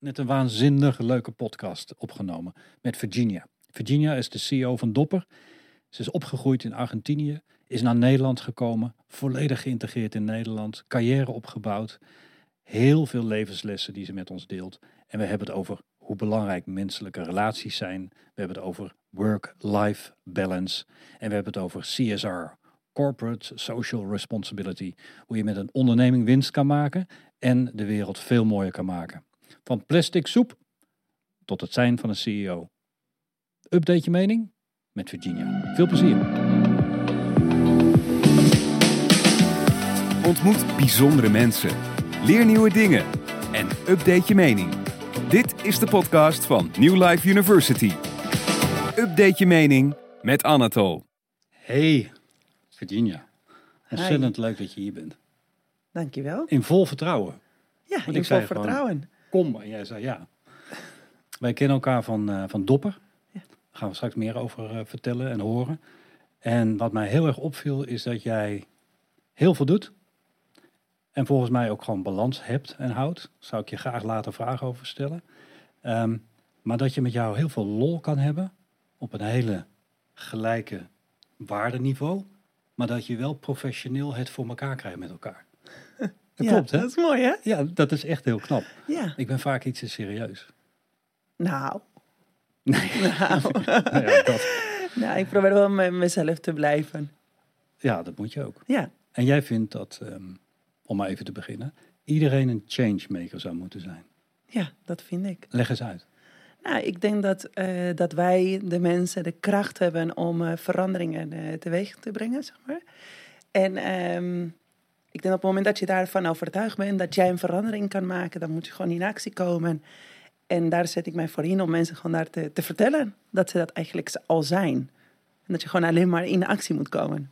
net een waanzinnig leuke podcast opgenomen met Virginia. Virginia is de CEO van Dopper. Ze is opgegroeid in Argentinië, is naar Nederland gekomen, volledig geïntegreerd in Nederland, carrière opgebouwd. Heel veel levenslessen die ze met ons deelt. En we hebben het over hoe belangrijk menselijke relaties zijn. We hebben het over work-life balance. En we hebben het over CSR, Corporate Social Responsibility. Hoe je met een onderneming winst kan maken en de wereld veel mooier kan maken. Van plastic soep tot het zijn van een CEO. Update je mening met Virginia. Veel plezier. Ontmoet bijzondere mensen. Leer nieuwe dingen. En update je mening. Dit is de podcast van New Life University. Update je mening met Anatol. Hey, Virginia. Ontzettend leuk dat je hier bent. Dankjewel. In vol vertrouwen. Ja, ik in vol gewoon- vertrouwen. Kom, en jij zei ja. Wij kennen elkaar van, eh, van Dopper. Ja. Daar gaan we straks meer over eh, vertellen en horen. En wat mij heel erg opviel is dat jij heel veel doet. En volgens mij ook gewoon balans hebt en houdt. Zou ik je graag later vragen over stellen. Ehm, maar dat je met jou heel veel lol kan hebben. Op een hele gelijke waardeniveau. Maar dat je wel professioneel het voor elkaar krijgt met elkaar. Dat Ja, klopt hè? Dat is mooi, hè? Ja, dat is echt heel knap. Ja. Ik ben vaak iets te serieus. Nou, Nee, nou. nou ja, dat, nou, ik probeer wel met mezelf te blijven. ja, dat moet je ook. Ja, En jij vindt dat, ehm, om maar even te beginnen, iedereen een changemaker zou moeten zijn. ja, dat vind ik. Leg eens uit. Nou, ik denk dat, eh, dat wij, de mensen, de kracht hebben om eh, veranderingen eh, teweeg te brengen, zeg maar. En ehm, ik denk op het moment dat je daarvan overtuigd bent dat jij een verandering kan maken, dan moet je gewoon in actie komen. En daar zet ik mij voor in om mensen gewoon daar te, te vertellen dat ze dat eigenlijk al zijn. En dat je gewoon alleen maar in actie moet komen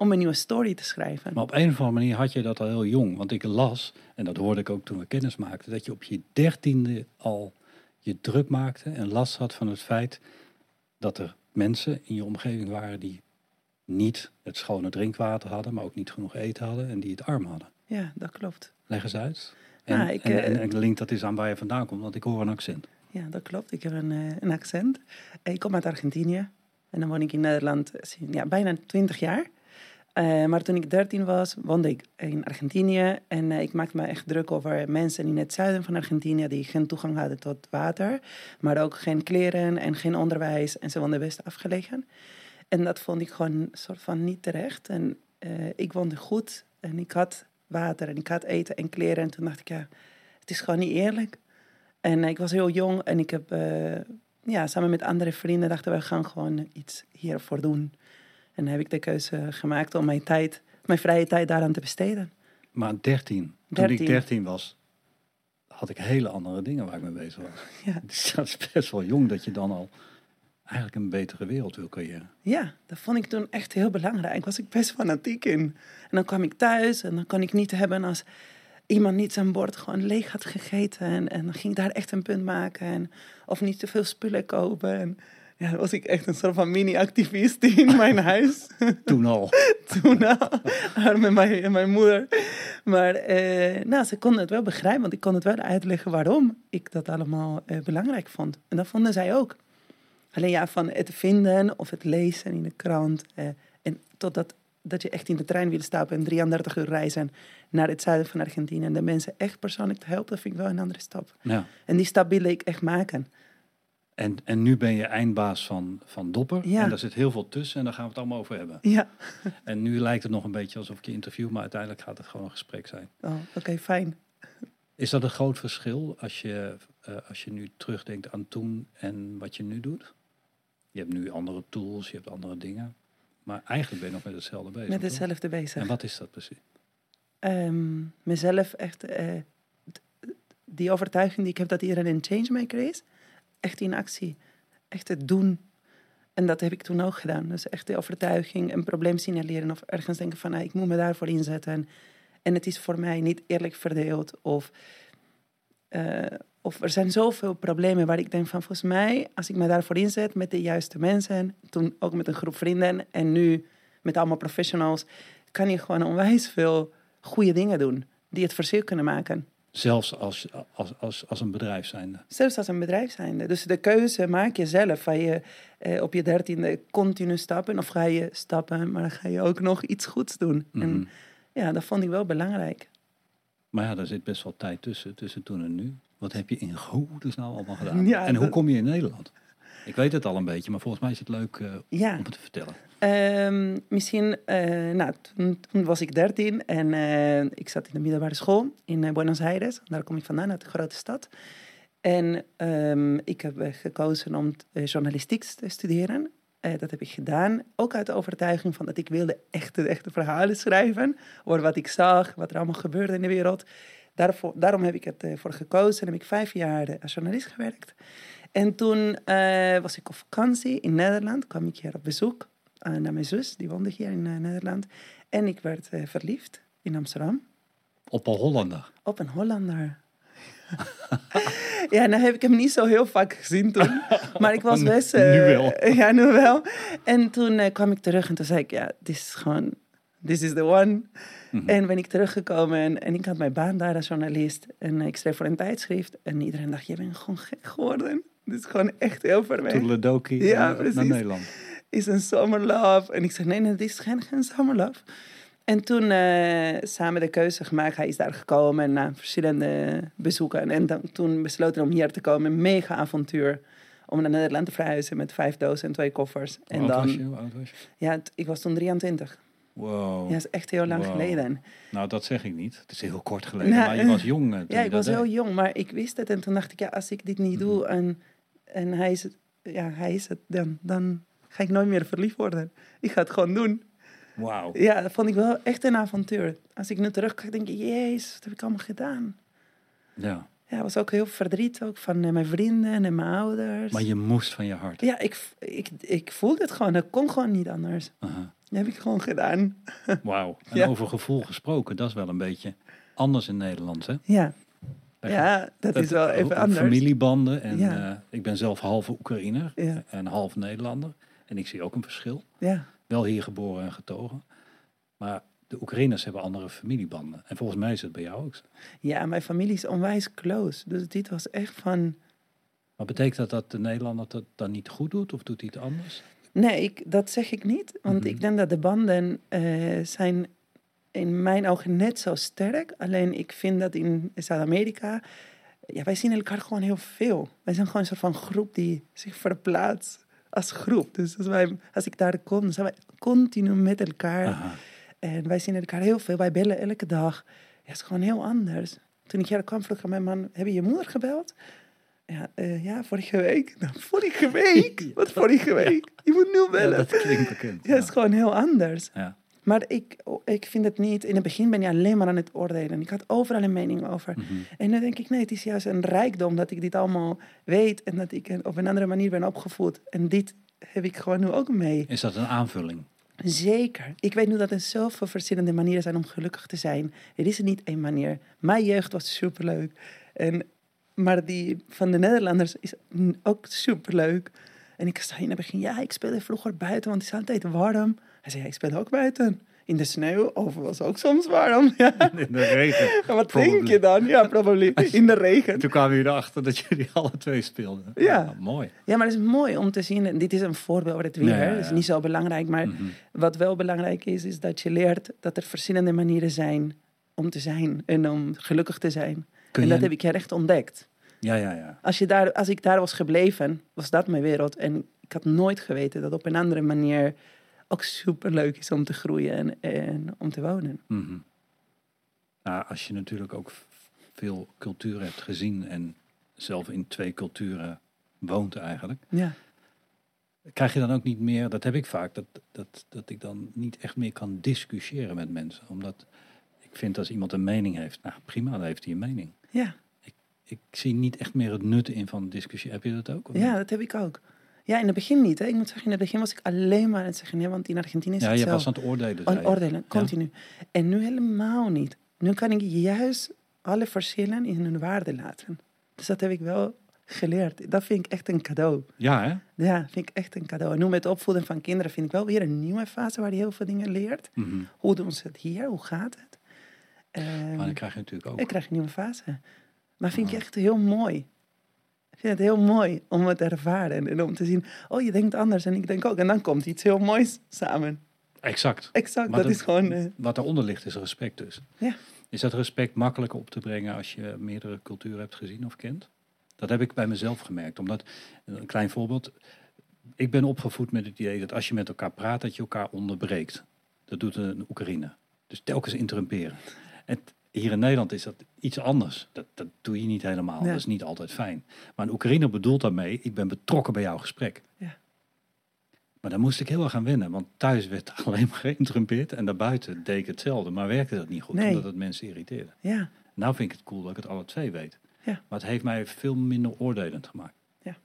om een nieuwe story te schrijven. Maar op een of andere manier had je dat al heel jong. Want ik las, en dat hoorde ik ook toen we kennis maakten, dat je op je dertiende al je druk maakte en last had van het feit dat er mensen in je omgeving waren die niet het schone drinkwater hadden, maar ook niet genoeg eten hadden en die het arm hadden. Ja, dat klopt. Leg eens uit. En, Nou, ik, en, eh, en, en link dat is aan waar je vandaan komt, want ik hoor een accent. Ja, dat klopt. Ik heb een, eh, een accent. Ik kom uit Argentinië. En dan woon ik in Nederland ja, bijna 20 jaar. Eh, maar toen ik 13 was, woonde ik in Argentinië. En ik maakte me echt druk over mensen in het zuiden van Argentinië die geen toegang hadden tot water. Maar ook geen kleren en geen onderwijs. En ze woonden best afgelegen. En dat vond ik gewoon een soort van niet terecht. En eh, ik woonde goed en ik had water en ik had eten en kleren. En toen dacht ik, ja, het is gewoon niet eerlijk. En ik was heel jong en ik heb eh, ja, samen met andere vrienden dachten we gaan gewoon iets hiervoor doen. En heb ik de keuze gemaakt om mijn tijd, mijn vrije tijd daaraan te besteden. Maar 13, toen ik 13. 13 was, had ik hele andere dingen waar ik mee bezig was. Ja. Dus dat is best wel jong dat je dan al eigenlijk een betere wereld wil creëren. Ja, dat vond ik toen echt heel belangrijk. Was ik best fanatiek in. En dan kwam ik thuis en dan kon ik niet hebben als iemand niet zijn bord gewoon leeg had gegeten. En, en dan ging ik daar echt een punt maken. En, of niet te veel spullen kopen. En ja, dan was ik echt een soort van mini-activist in mijn huis. Toen al. toen al. Haar met mijn, en mijn moeder. Maar eh, nou, ze konden het wel begrijpen, want ik kon het wel uitleggen waarom ik dat allemaal eh, belangrijk vond. En dat vonden zij ook. Alleen ja, van het vinden of het lezen in de krant. eh, en totdat dat je echt in de trein wil stappen en 33 uur reizen naar het zuiden van Argentinië. En de mensen echt persoonlijk te helpen, vind ik wel een andere stap. Ja. En die stap wilde ik echt maken. En, en nu ben je eindbaas van, van Dopper. Ja. En daar zit heel veel tussen en daar gaan we het allemaal over hebben. Ja. En nu lijkt het nog een beetje alsof ik je interview, maar uiteindelijk gaat het gewoon een gesprek zijn. Oh, oké, fijn. Is dat een groot verschil als je, eh, als je nu terugdenkt aan toen en wat je nu doet? Je hebt nu andere tools, je hebt andere dingen. Maar eigenlijk ben je nog met hetzelfde bezig. Met toch? hetzelfde bezig. En wat is dat precies? Ehm, mezelf echt, eh, die overtuiging die ik heb dat iedereen een changemaker is, echt in actie, echt het doen. En dat heb ik toen ook gedaan. Dus echt de overtuiging, een probleem signaleren of ergens denken van, ah, ik moet me daarvoor inzetten. En het is voor mij niet eerlijk verdeeld of, eh, of er zijn zoveel problemen waar ik denk van, volgens mij, als ik me daarvoor inzet met de juiste mensen, toen ook met een groep vrienden en nu met allemaal professionals, kan je gewoon onwijs veel goede dingen doen die het verschil kunnen maken. Zelfs als, als, als, als een bedrijf zijnde. Zelfs als een bedrijf zijnde. Dus de keuze maak je zelf. Ga je eh, op je dertiende continu stappen of ga je stappen, maar dan ga je ook nog iets goeds doen. Mhm. En ja, dat vond ik wel belangrijk. Maar ja, daar zit best wel tijd tussen, tussen toen en nu. Wat heb je in godesnaam allemaal gedaan? Ja, en hoe kom je in Nederland? Ik weet het al een beetje, maar volgens mij is het leuk eh, Ja. om het te vertellen. Ehm, misschien, eh, nou, toen, toen was ik 13 en eh, ik zat in de middelbare school in Buenos Aires. Daar kom ik vandaan, uit de grote stad. En ehm, ik heb gekozen om journalistiek te studeren. Dat heb ik gedaan, ook uit de overtuiging van dat ik wilde echte, echte verhalen schrijven. Over wat ik zag, wat er allemaal gebeurde in de wereld. Daarvoor, daarom heb ik het eh, voor gekozen en heb ik vijf jaar eh, als journalist gewerkt. En toen eh, was ik op vakantie in Nederland, kwam ik hier op bezoek naar mijn zus, die woonde hier in Nederland. En ik werd verliefd in Amsterdam Op een Hollander. op een Hollander. ja, nou heb ik hem niet zo heel vaak gezien toen. Maar ik was best... nu wel. Ja, nu wel. En toen kwam ik terug en toen zei ik, ja, dit is gewoon... This is the one. Mhm. En ben ik teruggekomen en, en ik had mijn baan daar als journalist. En ik schreef voor een tijdschrift. En iedereen dacht, je bent gewoon gek geworden. Dit is gewoon echt heel ver weg. Toedeledokie Ja, en, eh, precies. naar Nederland. Is een summer love. En ik zei, nee, nee, dit is geen, geen summer love. En toen eh, samen de keuze gemaakt. Hij is daar gekomen en na verschillende bezoeken. En dan, toen besloten om hier te komen. Mega avontuur. Om naar Nederland te verhuizen met vijf dozen en twee koffers. En Hoe oud was je? oud was je? ja, ik was toen 23. Wow. Ja, dat is echt heel lang Wow. geleden. Nou, dat zeg ik niet. Het is heel kort geleden, Nou, maar je was jong. toen Ja, ik was heel jong, maar ik wist het. En toen dacht ik, ja, als ik dit niet Mhm. doe en, en hij, is het, ja, hij is het, dan, dan ga ik nooit meer verliefd worden. Ik ga het gewoon doen. Wauw. Ja, dat vond ik wel echt een avontuur. Als ik nu terugkijk, denk ik, jezus, wat heb ik allemaal gedaan? Ja, Ja, was ook heel verdriet ook van eh, mijn vrienden en mijn ouders. maar je moest van je hart. Ja, ik, ik, ik voelde het gewoon. Dat kon gewoon niet anders. Aha. Dat heb ik gewoon gedaan. Wauw. En Ja. over gevoel gesproken, dat is wel een beetje anders in Nederland, hè? Ja, Echt. ja dat is wel even anders. Familiebanden. En Ja. eh, ik ben zelf halve Oekraïner Ja. en half Nederlander. En ik zie ook een verschil. Ja, Wel hier geboren en getogen. Maar de Oekraïners hebben andere familiebanden. En volgens mij is het bij jou ook zo. ja, mijn familie is onwijs close. Dus dit was echt van... Maar betekent dat dat de Nederlander dat dan niet goed doet? Of doet hij het anders? Nee, ik, dat zeg ik niet. Want Mhm. ik denk dat de banden eh, zijn in mijn ogen net zo sterk. Alleen ik vind dat in Zuid-Amerika... Ja, wij zien elkaar gewoon heel veel. Wij zijn gewoon een soort van groep die zich verplaatst als groep. Dus als, wij, als ik daar kom, zijn wij continu met elkaar. Aha. En wij zien elkaar heel veel. Wij bellen elke dag. Ja, het is gewoon heel anders. Toen ik hier kwam, vroeg aan mijn man... Heb je je moeder gebeld? Ja, eh, ja vorige week. Nou, vorige week? Wat vorige week? Je moet nu Ja, bellen. dat klinkt bekend. Ja, het is gewoon heel anders. Ja. Maar ik, ik vind het niet... In het begin ben je alleen maar aan het oordelen. Ik had overal een mening over. Mhm. En nu denk ik, nee, het is juist een rijkdom dat ik dit allemaal weet. En dat ik op een andere manier ben opgevoed. En dit heb ik gewoon nu ook mee. Is dat een aanvulling? Zeker. Ik weet nu dat er zoveel verschillende manieren zijn om gelukkig te zijn. Er is er niet één manier. Mijn jeugd was superleuk. En, maar die van de Nederlanders is ook superleuk. En ik zei in het begin, ja, ik speelde vroeger buiten, want het is altijd warm. Hij zei, ja, ik speelde ook buiten. In de sneeuw, of was ook soms warm. Ja. In de regen. En wat Probably. denk je dan? Ja, probably. In de regen. Toen kwamen jullie erachter dat jullie alle twee speelden. Ja. mooi. Ja, maar het is mooi om te zien. En dit is een voorbeeld over het weer. Ja. Dat is niet zo belangrijk. Maar Mhm. wat wel belangrijk is, is dat je leert dat er verschillende manieren zijn om te zijn en om gelukkig te zijn. Kun en je- dat heb ik echt ontdekt. Ja, ja, ja. Als, je daar, als ik daar was gebleven, was dat mijn wereld. En ik had nooit geweten dat op een andere manier ook superleuk is om te groeien en, en om te wonen. Mhm. Nou, als je natuurlijk ook veel cultuur hebt gezien en zelf in twee culturen woont eigenlijk, Ja, krijg je dan ook niet meer, dat heb ik vaak, dat, dat, dat ik dan niet echt meer kan discussiëren met mensen. Omdat ik vind als iemand een mening heeft, nou prima, dan heeft hij een mening. ja, Ik zie niet echt meer het nut in van discussie. Heb je dat ook? of ja, niet? dat heb ik ook. Ja, in het begin niet. Hè. Ik moet zeggen, in het begin was ik alleen maar aan het zeggen, nee, want in Argentinië is ja het je was aan het oordelen. Aan oordelen, continu. En nu helemaal niet. Nu kan ik juist alle verschillen in hun waarde laten. Dus dat heb ik wel geleerd. Dat vind ik echt een cadeau. Ja, hè? Ja, vind ik echt een cadeau. En nu met het opvoeden van kinderen vind ik wel weer een nieuwe fase waar je heel veel dingen leert. Mhm. Hoe doen ze het hier? Hoe gaat het? Ehm, Maar dan krijg je natuurlijk ook. ik krijg een nieuwe fase. Maar vind ik echt heel mooi. Ik vind het heel mooi om het te ervaren en om te zien, oh je denkt anders en ik denk ook. En dan komt iets heel moois samen. Exact. Exact, dat, is gewoon... eh, Wat daaronder ligt is respect dus. Ja. Is dat respect makkelijker op te brengen als je meerdere culturen hebt gezien of kent? Dat heb ik bij mezelf gemerkt. Omdat, een klein voorbeeld. Ik ben opgevoed met het idee dat als je met elkaar praat, dat je elkaar onderbreekt. Dat doet een Oekraïne. Dus telkens interrumperen. En hier in Nederland is dat iets anders. Dat, dat doe je niet helemaal. Dat is niet altijd fijn. Maar een Oekraïner bedoelt daarmee, ik ben betrokken bij jouw gesprek. Ja. Maar daar moest ik heel erg aan wennen. Want thuis werd alleen maar geïnterrumpeerd. En daarbuiten deed ik hetzelfde. Maar werkte dat niet goed, Nee. omdat het mensen irriteerde. ja, Nou vind ik het cool dat ik het alle twee weet. Ja. Maar het heeft mij veel minder oordelend gemaakt. Ja.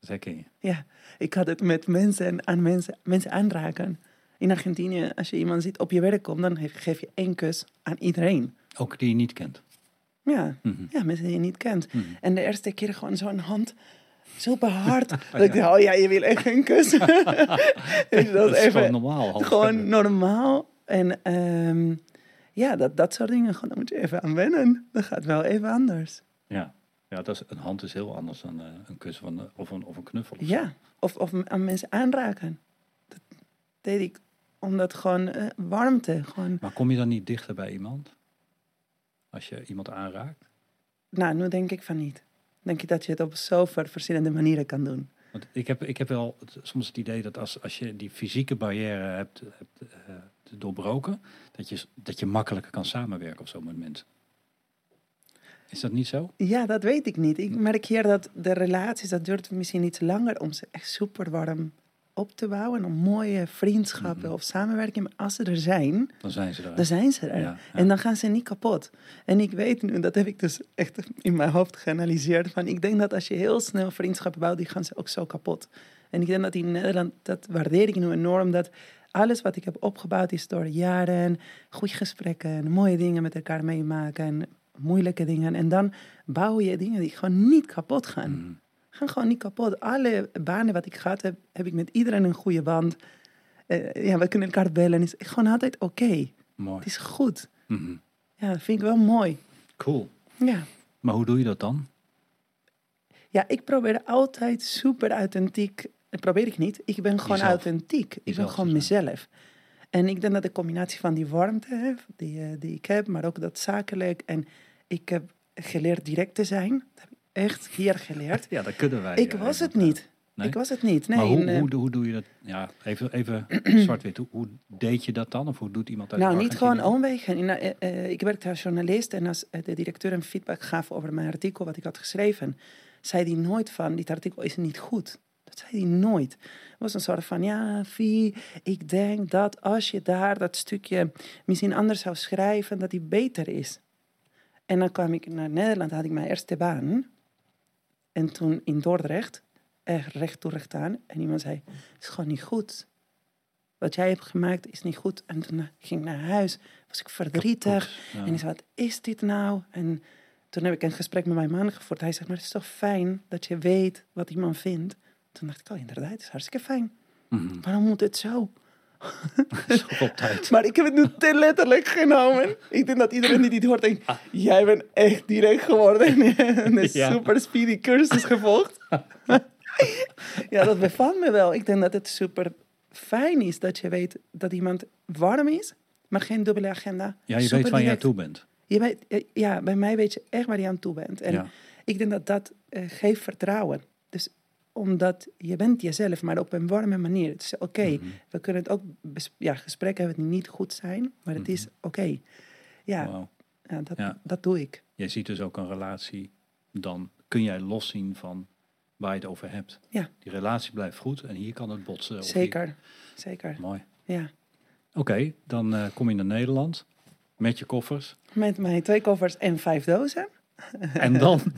Dat herken je. ja. Ik had het met mensen en aan mensen, mensen aanraken. In Argentinië, als je iemand ziet op je werk komt, dan geef je één kus aan iedereen. Ook die je niet kent. Ja, Mhm. ja mensen die je niet kent. Mhm. En de eerste keer gewoon zo'n hand super hard. dat ik dacht, oh ja, je wil echt een kus. Je, Dat is even- gewoon normaal. gewoon normaal. En ehm, ja, dat, dat soort dingen, gewoon, daar moet je even aan wennen. Dat gaat wel even anders. Ja, ja dat is, een hand is heel anders dan eh, een kus van, eh, of, een, of een knuffel. of. Ja, of, of aan mensen aanraken. Dat deed ik omdat gewoon eh, warmte. Gewoon, Maar kom je dan niet dichter bij iemand? Als je iemand aanraakt? nou, nu denk ik van niet. Denk ik dat je het op zoveel verschillende manieren kan doen. Want ik heb, ik heb wel het- soms het idee dat als, als je die fysieke barrière hebt, hebt eh, doorbroken, dat je, dat je makkelijker kan samenwerken of zo met mensen. Is dat niet zo? Ja, dat weet ik niet. Ik merk hier dat de relaties, dat duurt misschien iets langer om ze echt super warm op te bouwen. Om mooie vriendschappen Mhm. of samenwerking. Maar als ze er zijn, Dan zijn ze er. dan zijn ze er. Ja, ja. En dan gaan ze niet kapot. En ik weet nu, dat heb ik dus echt in mijn hoofd geanalyseerd. Van ik denk dat als je heel snel vriendschappen bouwt, die gaan ze ook zo kapot. En ik denk dat in Nederland, dat waardeer ik nu enorm, dat alles wat ik heb opgebouwd is door jaren, goede gesprekken, mooie dingen met elkaar meemaken, moeilijke dingen. En dan bouw je dingen die gewoon niet kapot gaan. Mhm. Gaan gewoon niet kapot. Alle banen wat ik gehad heb, heb ik met iedereen een goede band. Eh, ja, we kunnen elkaar bellen. Het is gewoon altijd oké. Mooi. Het is goed. Mhm. Ja, dat vind ik wel mooi. Cool. Ja. Maar hoe doe je dat dan? ja, ik probeer altijd super authentiek. Dat probeer ik niet. Ik ben gewoon Jezelf. authentiek. Ik ben gewoon mezelf. En ik denk dat de combinatie van die warmte die, eh, die ik heb, maar ook dat zakelijk. En ik heb geleerd direct te zijn. Dat heb echt hier geleerd. Ja, dat kunnen wij. ik eh, was het helemaal. niet. Nee? Ik was het niet. Nee, maar hoe, eh, hoe, hoe doe je dat? Ja, even, even zwart-wit. Hoe, hoe deed je dat dan? Of hoe doet iemand uit Nou, niet gewoon omwegen. Eh, eh, ik werkte als journalist en als eh, de directeur een feedback gaf over mijn artikel wat ik had geschreven, zei hij nooit van, dit artikel is niet goed. Dat zei hij nooit. Het was een soort van, ja, Vie, ik denk dat als je daar dat stukje misschien anders zou schrijven, dat die beter is. En dan kwam ik naar Nederland, had ik mijn eerste baan. En toen in Dordrecht, echt recht toe recht aan. En iemand zei, het is gewoon niet goed. Wat jij hebt gemaakt is niet goed. En toen ging ik naar huis, was ik verdrietig. Ja. En ik zei, wat is dit nou? En toen heb ik een gesprek met mijn man gevoerd. Hij zegt, maar het is toch fijn dat je weet wat iemand vindt? Toen dacht ik, oh inderdaad, het is hartstikke fijn. Mhm. Waarom moet het zo? Maar ik heb het nu te letterlijk genomen. Ik denk dat iedereen die dit hoort denkt, jij bent echt direct geworden. En een Ja. super speedy cursus gevolgd. ja, dat bevalt me wel. Ik denk dat het super fijn is dat je weet dat iemand warm is, maar geen dubbele agenda. Ja, je Super weet waar je aan toe bent. Je weet, eh, ja, bij mij weet je echt waar je aan toe bent. En Ja. ik denk dat dat eh, geeft vertrouwen. Dus omdat je bent jezelf, maar op een warme manier. Is oké, Mhm. we kunnen het ook... Ja, gesprekken hebben die niet goed zijn, maar het is oké. Ja, ja, dat, Ja. dat doe ik. Jij ziet dus ook een relatie, dan kun jij loszien van waar je het over hebt. Ja. Die relatie blijft goed en hier kan het botsen. hier- Zeker, zeker. Mooi. Ja. Oké, dan eh, kom je naar Nederland met je koffers. Met mijn twee koffers en vijf dozen. En dan?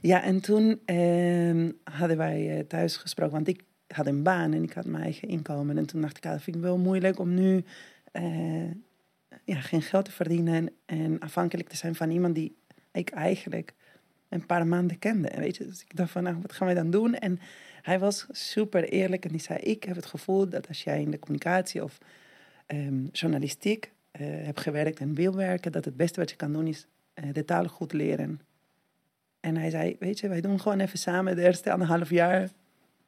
Ja, en toen ehm, hadden wij eh, thuis gesproken, want ik had een baan en ik had mijn eigen inkomen. En toen dacht ik, ah, dat vind ik wel moeilijk om nu eh, ja, geen geld te verdienen en afhankelijk te zijn van iemand die ik eigenlijk een paar maanden kende. Weet je? Dus ik dacht van, nou, wat gaan we dan doen? En hij was super eerlijk en die zei, ik heb het gevoel dat als jij in de communicatie of ehm, journalistiek eh, heb gewerkt en wil werken, dat het beste wat je kan doen is de taal goed leren. En hij zei, weet je, wij doen gewoon even samen de eerste anderhalf jaar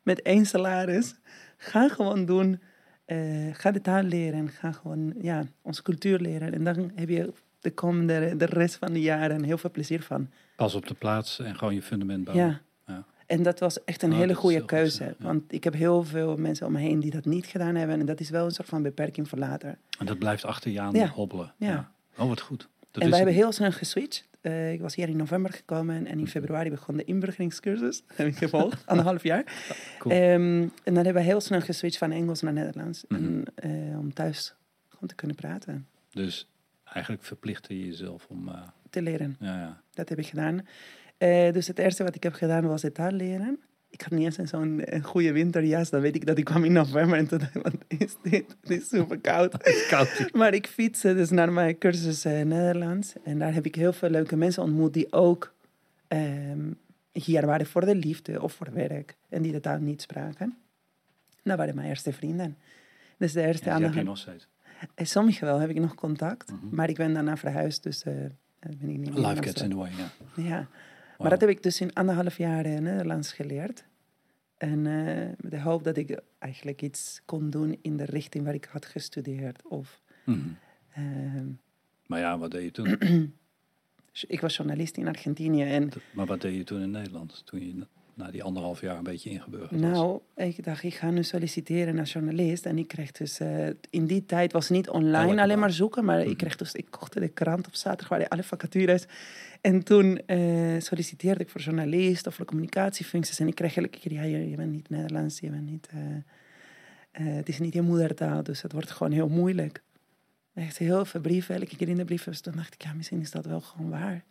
met één salaris. Ga gewoon doen. eh, ga de taal leren. Ga gewoon ja, onze cultuur leren. En dan heb je de komende, de rest van de jaren heel veel plezier van. Pas op de plaats en gewoon je fundament bouwen. Ja. Ja. En dat was echt een Oh, hele goede keuze. ja. Want ik heb heel veel mensen om me heen die dat niet gedaan hebben. En dat is wel een soort van beperking voor later. En dat blijft achter je aan Ja. hobbelen. Ja. Oh, wat goed. Dat en wij hebben heel snel geswitcht. Eh, ik was hier in november gekomen en in februari begon de inburgeringscursus. Heb ik gevolgd, anderhalf jaar. Cool. Ehm, en dan hebben we heel snel geswitcht van Engels naar Nederlands. Mhm. en, eh, om thuis gewoon te kunnen praten, Dus eigenlijk verplichtte je jezelf om... eh, te leren. ja, ja. Dat heb ik gedaan. Dus het eerste wat ik heb gedaan was de taal leren. Ik had niet eens een zo'n een goede winterjas. Dan weet ik dat ik kwam in november en toen dacht ik, wat is dit? Het is super koud. Koud. Maar ik fietste dus naar mijn cursus eh, Nederlands. En daar heb ik heel veel leuke mensen ontmoet die ook ehm, hier waren voor de liefde of voor werk. En die de taal niet spraken. Dat waren mijn eerste vrienden. Dus de eerste Ja, die heb je nog steeds. Sommige wel heb ik nog contact. Mhm. Maar ik ben daarna verhuisd, dus eh, ben ik niet meer in Life gets in the way, ja. Ja. Maar dat heb ik dus in anderhalf jaar eh, Nederlands geleerd. En eh, met de hoop dat ik eigenlijk iets kon doen in de richting waar ik had gestudeerd. Of, Mhm. ehm, Maar ja, wat deed je toen? ik was journalist in Argentinië en maar wat deed je toen in Nederland? Toen je na die anderhalf jaar een beetje ingeburgerd was? nou, ik dacht ik ga nu solliciteren als journalist. En ik kreeg dus, eh, in die tijd was niet online Elke alleen dag. maar zoeken. Maar Mhm. ik kreeg dus, ik kocht de krant op zaterdag, waar alle vacatures. En toen eh, solliciteerde ik voor journalist of voor communicatiefuncties. En ik kreeg elke keer, ja, je, je bent niet Nederlands, je bent niet... eh, het is niet je moedertaal, dus het wordt gewoon heel moeilijk. Echt heel veel brieven, elke keer in de brieven. Dus toen dacht ik, ja, misschien is dat wel gewoon waar.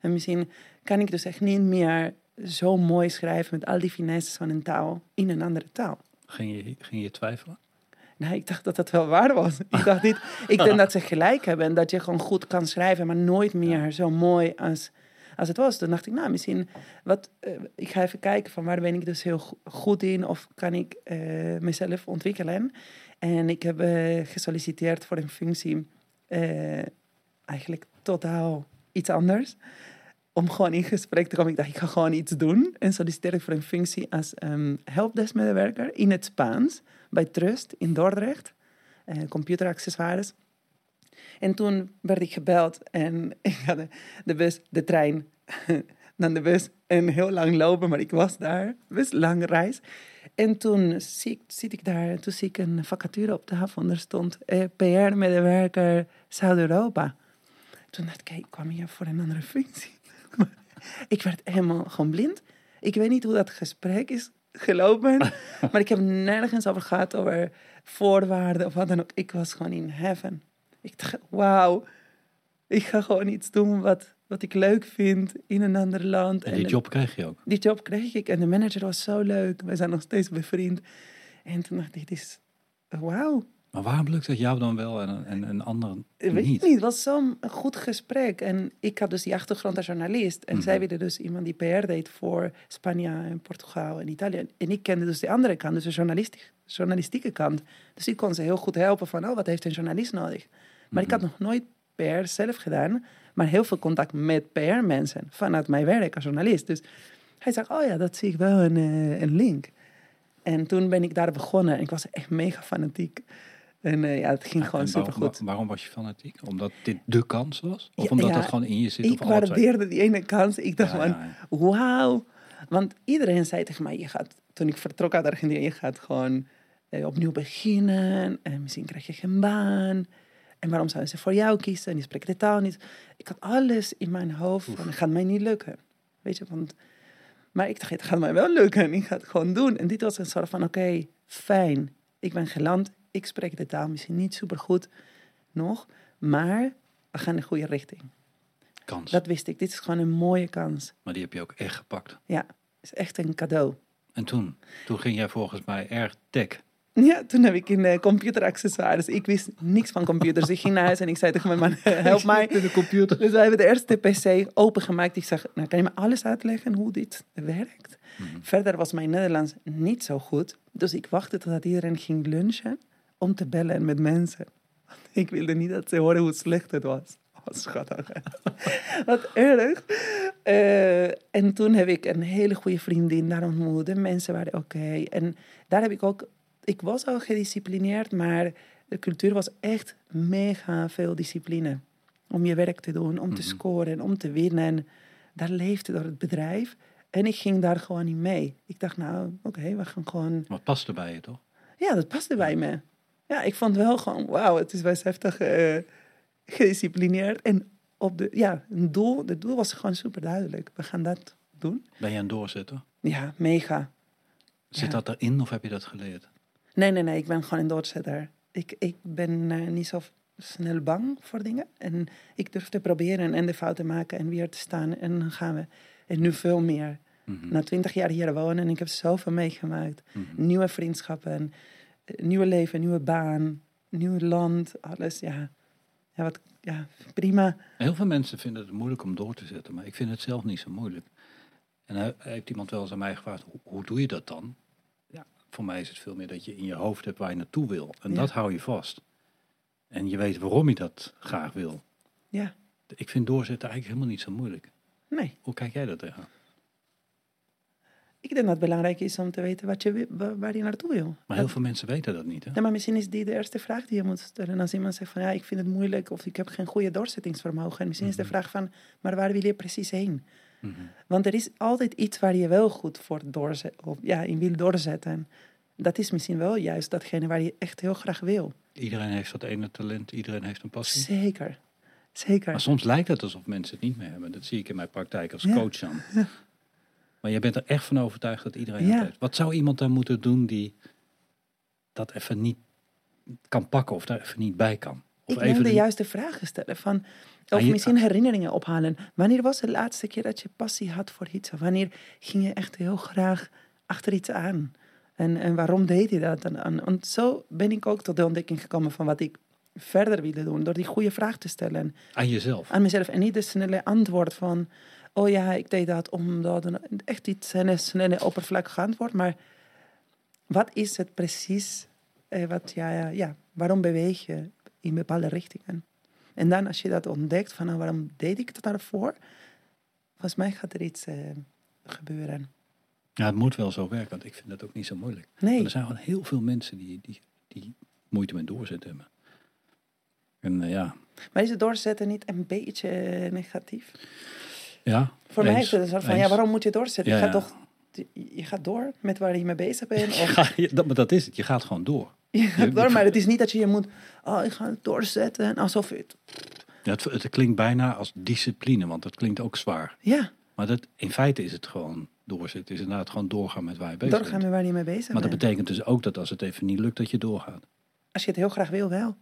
En misschien kan ik dus echt niet meer zo mooi schrijven met al die finesses van een taal in een andere taal. Ging je, ging je twijfelen? Nee, ik dacht dat dat wel waar was. Ik dacht niet, ik denk dat ze gelijk hebben en dat je gewoon goed kan schrijven, maar nooit meer zo mooi als, als het was. Toen dacht ik, nou, misschien, wat, eh, ik ga even kijken van waar ben ik dus heel go- goed in of kan ik eh, mezelf ontwikkelen. En ik heb eh, gesolliciteerd voor een functie, eigenlijk totaal iets anders. Om gewoon in gesprek te komen. Ik dacht, ik ga gewoon iets doen. En solliciteerde ik voor een functie als um, helpdesk-medewerker in het Spaans bij Trust in Dordrecht. eh, computeraccessoires. En toen werd ik gebeld en ik had de, de bus, de trein, dan de bus en heel lang lopen, maar ik was daar, best lang reis. En toen zie, zit ik daar, toen zie ik een vacature op tafel en er stond eh, PR-medewerker Zuid-Europa. Toen dacht ik, ik kwam hier voor een andere functie. Ik werd helemaal gewoon blind. Ik weet niet hoe dat gesprek is gelopen. maar ik heb nergens over gehad over voorwaarden of wat dan ook. Ik was gewoon in heaven. Ik dacht, wauw. Ik ga gewoon iets doen wat, wat ik leuk vind in een ander land. En die job kreeg je ook. Die job kreeg ik en de manager was zo leuk. We zijn nog steeds bevriend. En toen dacht ik, dit is wauw. Maar waarom lukt het jou dan wel en, en een ander Ik weet niet? niet, het was zo'n goed gesprek. En ik had dus die achtergrond als journalist. En Mhm. zij wilde dus iemand die PR deed voor Spanje en Portugal en Italië. En ik kende dus de andere kant, dus de journalistiek, journalistieke kant. Dus ik kon ze heel goed helpen van, oh, wat heeft een journalist nodig? Maar ik had nog nooit PR zelf gedaan, maar heel veel contact met PR-mensen vanuit mijn werk als journalist. Dus hij zegt, oh ja, dat zie ik wel een, eh, een link. En toen ben ik daar begonnen. Ik was echt mega fanatiek. En eh, ja, het ging gewoon supergoed. wa- waarom was je fanatiek? Omdat dit de kans was? Of Ja, omdat ja, dat gewoon in je zit? Ik waardeerde die ene kans. Ik dacht van, wauw. Want iedereen zei tegen mij, je gaat, toen ik vertrok uit Argentinië, je gaat gewoon eh, opnieuw beginnen. En misschien krijg je geen baan. En waarom zouden ze voor jou kiezen? En die spreken de taal niet. Ik had alles in mijn hoofd van, het gaat mij niet lukken. Weet je, want... Maar ik dacht, het gaat mij wel lukken. Ik ga het gewoon doen. En dit was een soort van, oké, fijn. Ik ben geland. Ik spreek de taal misschien niet super goed nog. Maar we gaan in de goede richting. Kans. Dat wist ik. Dit is gewoon een mooie kans. Maar die heb je ook echt gepakt. Ja, is echt een cadeau. En toen? Toen ging jij volgens mij erg tech. Ja, toen heb ik in uh, computeraccessoires. Ik wist niks van computers. Ik ging naar huis en ik zei tegen mijn man, help mij. de computer. Dus wij hebben de eerste pc opengemaakt. Ik zeg, nou kan je me alles uitleggen hoe dit werkt? Mhm. Verder was mijn Nederlands niet zo goed. Dus ik wachtte totdat iedereen ging lunchen om te bellen met mensen. Ik wilde niet dat ze horen hoe slecht het was. Schattig. hè? Wat erg. Eh, en toen heb ik een hele goede vriendin daar ontmoet. De mensen waren oké. En daar heb ik ook... Ik was al gedisciplineerd, maar de cultuur was echt mega veel discipline. Om je werk te doen, om te scoren, om te winnen. Daar leefde door het bedrijf. En ik ging daar gewoon niet mee. Ik dacht, nou, oké, we gaan gewoon... Wat past er bij je, toch? Ja, dat paste bij me. Ja, ik vond wel gewoon, wauw, het is best heftig eh, gedisciplineerd. En op de, ja, een doel, het doel was gewoon super duidelijk. We gaan dat doen. Ben je een doorzetter? Ja, mega. Zit Ja. dat erin of heb je dat geleerd? Nee, nee, nee, ik ben gewoon een doorzetter. Ik, ik ben eh, niet zo snel bang voor dingen. En ik durf te proberen en de fouten maken en weer te staan. En dan gaan we. En nu veel meer. Mhm. Na twintig jaar hier wonen en ik heb zoveel meegemaakt. Mhm. Nieuwe vriendschappen, nieuwe leven, nieuwe baan, nieuw land, alles. Ja, ja, wat, ja prima. Heel veel mensen vinden het moeilijk om door te zetten, maar ik vind het zelf niet zo moeilijk. En hij, heeft iemand wel eens aan mij gevraagd, hoe, hoe doe je dat dan? Ja, voor mij is het veel meer dat je in je hoofd hebt waar je naartoe wil. En Ja. dat hou je vast. En je weet waarom je dat graag wil. Ja, Ik vind doorzetten eigenlijk helemaal niet zo moeilijk. nee. Hoe kijk jij dat tegen? Ik denk dat het belangrijk is om te weten wat je, waar je naartoe wil. Maar heel veel mensen weten dat niet. Hè? Ja, maar misschien is die de eerste vraag die je moet stellen. Als iemand zegt van ja, ik vind het moeilijk of ik heb geen goede doorzettingsvermogen. En misschien is de vraag van, maar waar wil je precies heen? Mhm. Want er is altijd iets waar je wel goed voor doorzetten, of ja, in wil doorzetten. Dat is misschien wel juist datgene waar je echt heel graag wil. Iedereen heeft dat ene talent, iedereen heeft een passie. Zeker, zeker. Maar soms lijkt het alsof mensen het niet meer hebben. Dat zie ik in mijn praktijk als Ja. coach dan. Maar je bent er echt van overtuigd dat iedereen Ja. heeft. Wat zou iemand dan moeten doen die dat even niet kan pakken of daar even niet bij kan? Of ik even de juiste vragen stellen. Van, Ah, of je- misschien herinneringen ophalen. Wanneer was de laatste keer dat je passie had voor iets? Of wanneer ging je echt heel graag achter iets aan? En, en waarom deed je dat? En, en zo ben ik ook tot de ontdekking gekomen van wat ik verder wilde doen. Door die goede vraag te stellen aan jezelf. aan mezelf. En niet de snelle antwoord van... Oh ja, ik deed dat omdat... een- Echt iets snelle, snelle oppervlakkige antwoord. Maar wat is het precies? eh, wat, ja, ja, ja, waarom beweeg je in bepaalde richtingen? En dan als je dat ontdekt, van nou, waarom deed ik dat daarvoor? Volgens mij gaat er iets eh, gebeuren. Ja, het moet wel zo werken, want ik vind dat ook niet zo moeilijk. Nee, er zijn gewoon heel veel mensen die, die, die moeite met doorzetten hebben. En eh, ja, maar is het doorzetten niet een beetje eh, negatief? Ja. Voor mij is het soort van, eens. ja, waarom moet je doorzetten? Ja, je, gaat ja. toch, je gaat door met waar je mee bezig bent. Of Ja, je- dat, maar dat is het, je gaat gewoon door. Je gaat Je- door, maar het is niet dat je je moet... Oh, ik ga het doorzetten. Alsof het... Ja, het, het klinkt bijna als discipline, want dat klinkt ook zwaar. Ja, Maar dat, in feite is het gewoon doorzetten. Het is inderdaad gewoon doorgaan met waar je bezig doorgaan bent. met waar je mee bezig Maar dat bent. betekent dus ook dat als het even niet lukt, dat je doorgaat. Als je het heel graag wil, wel.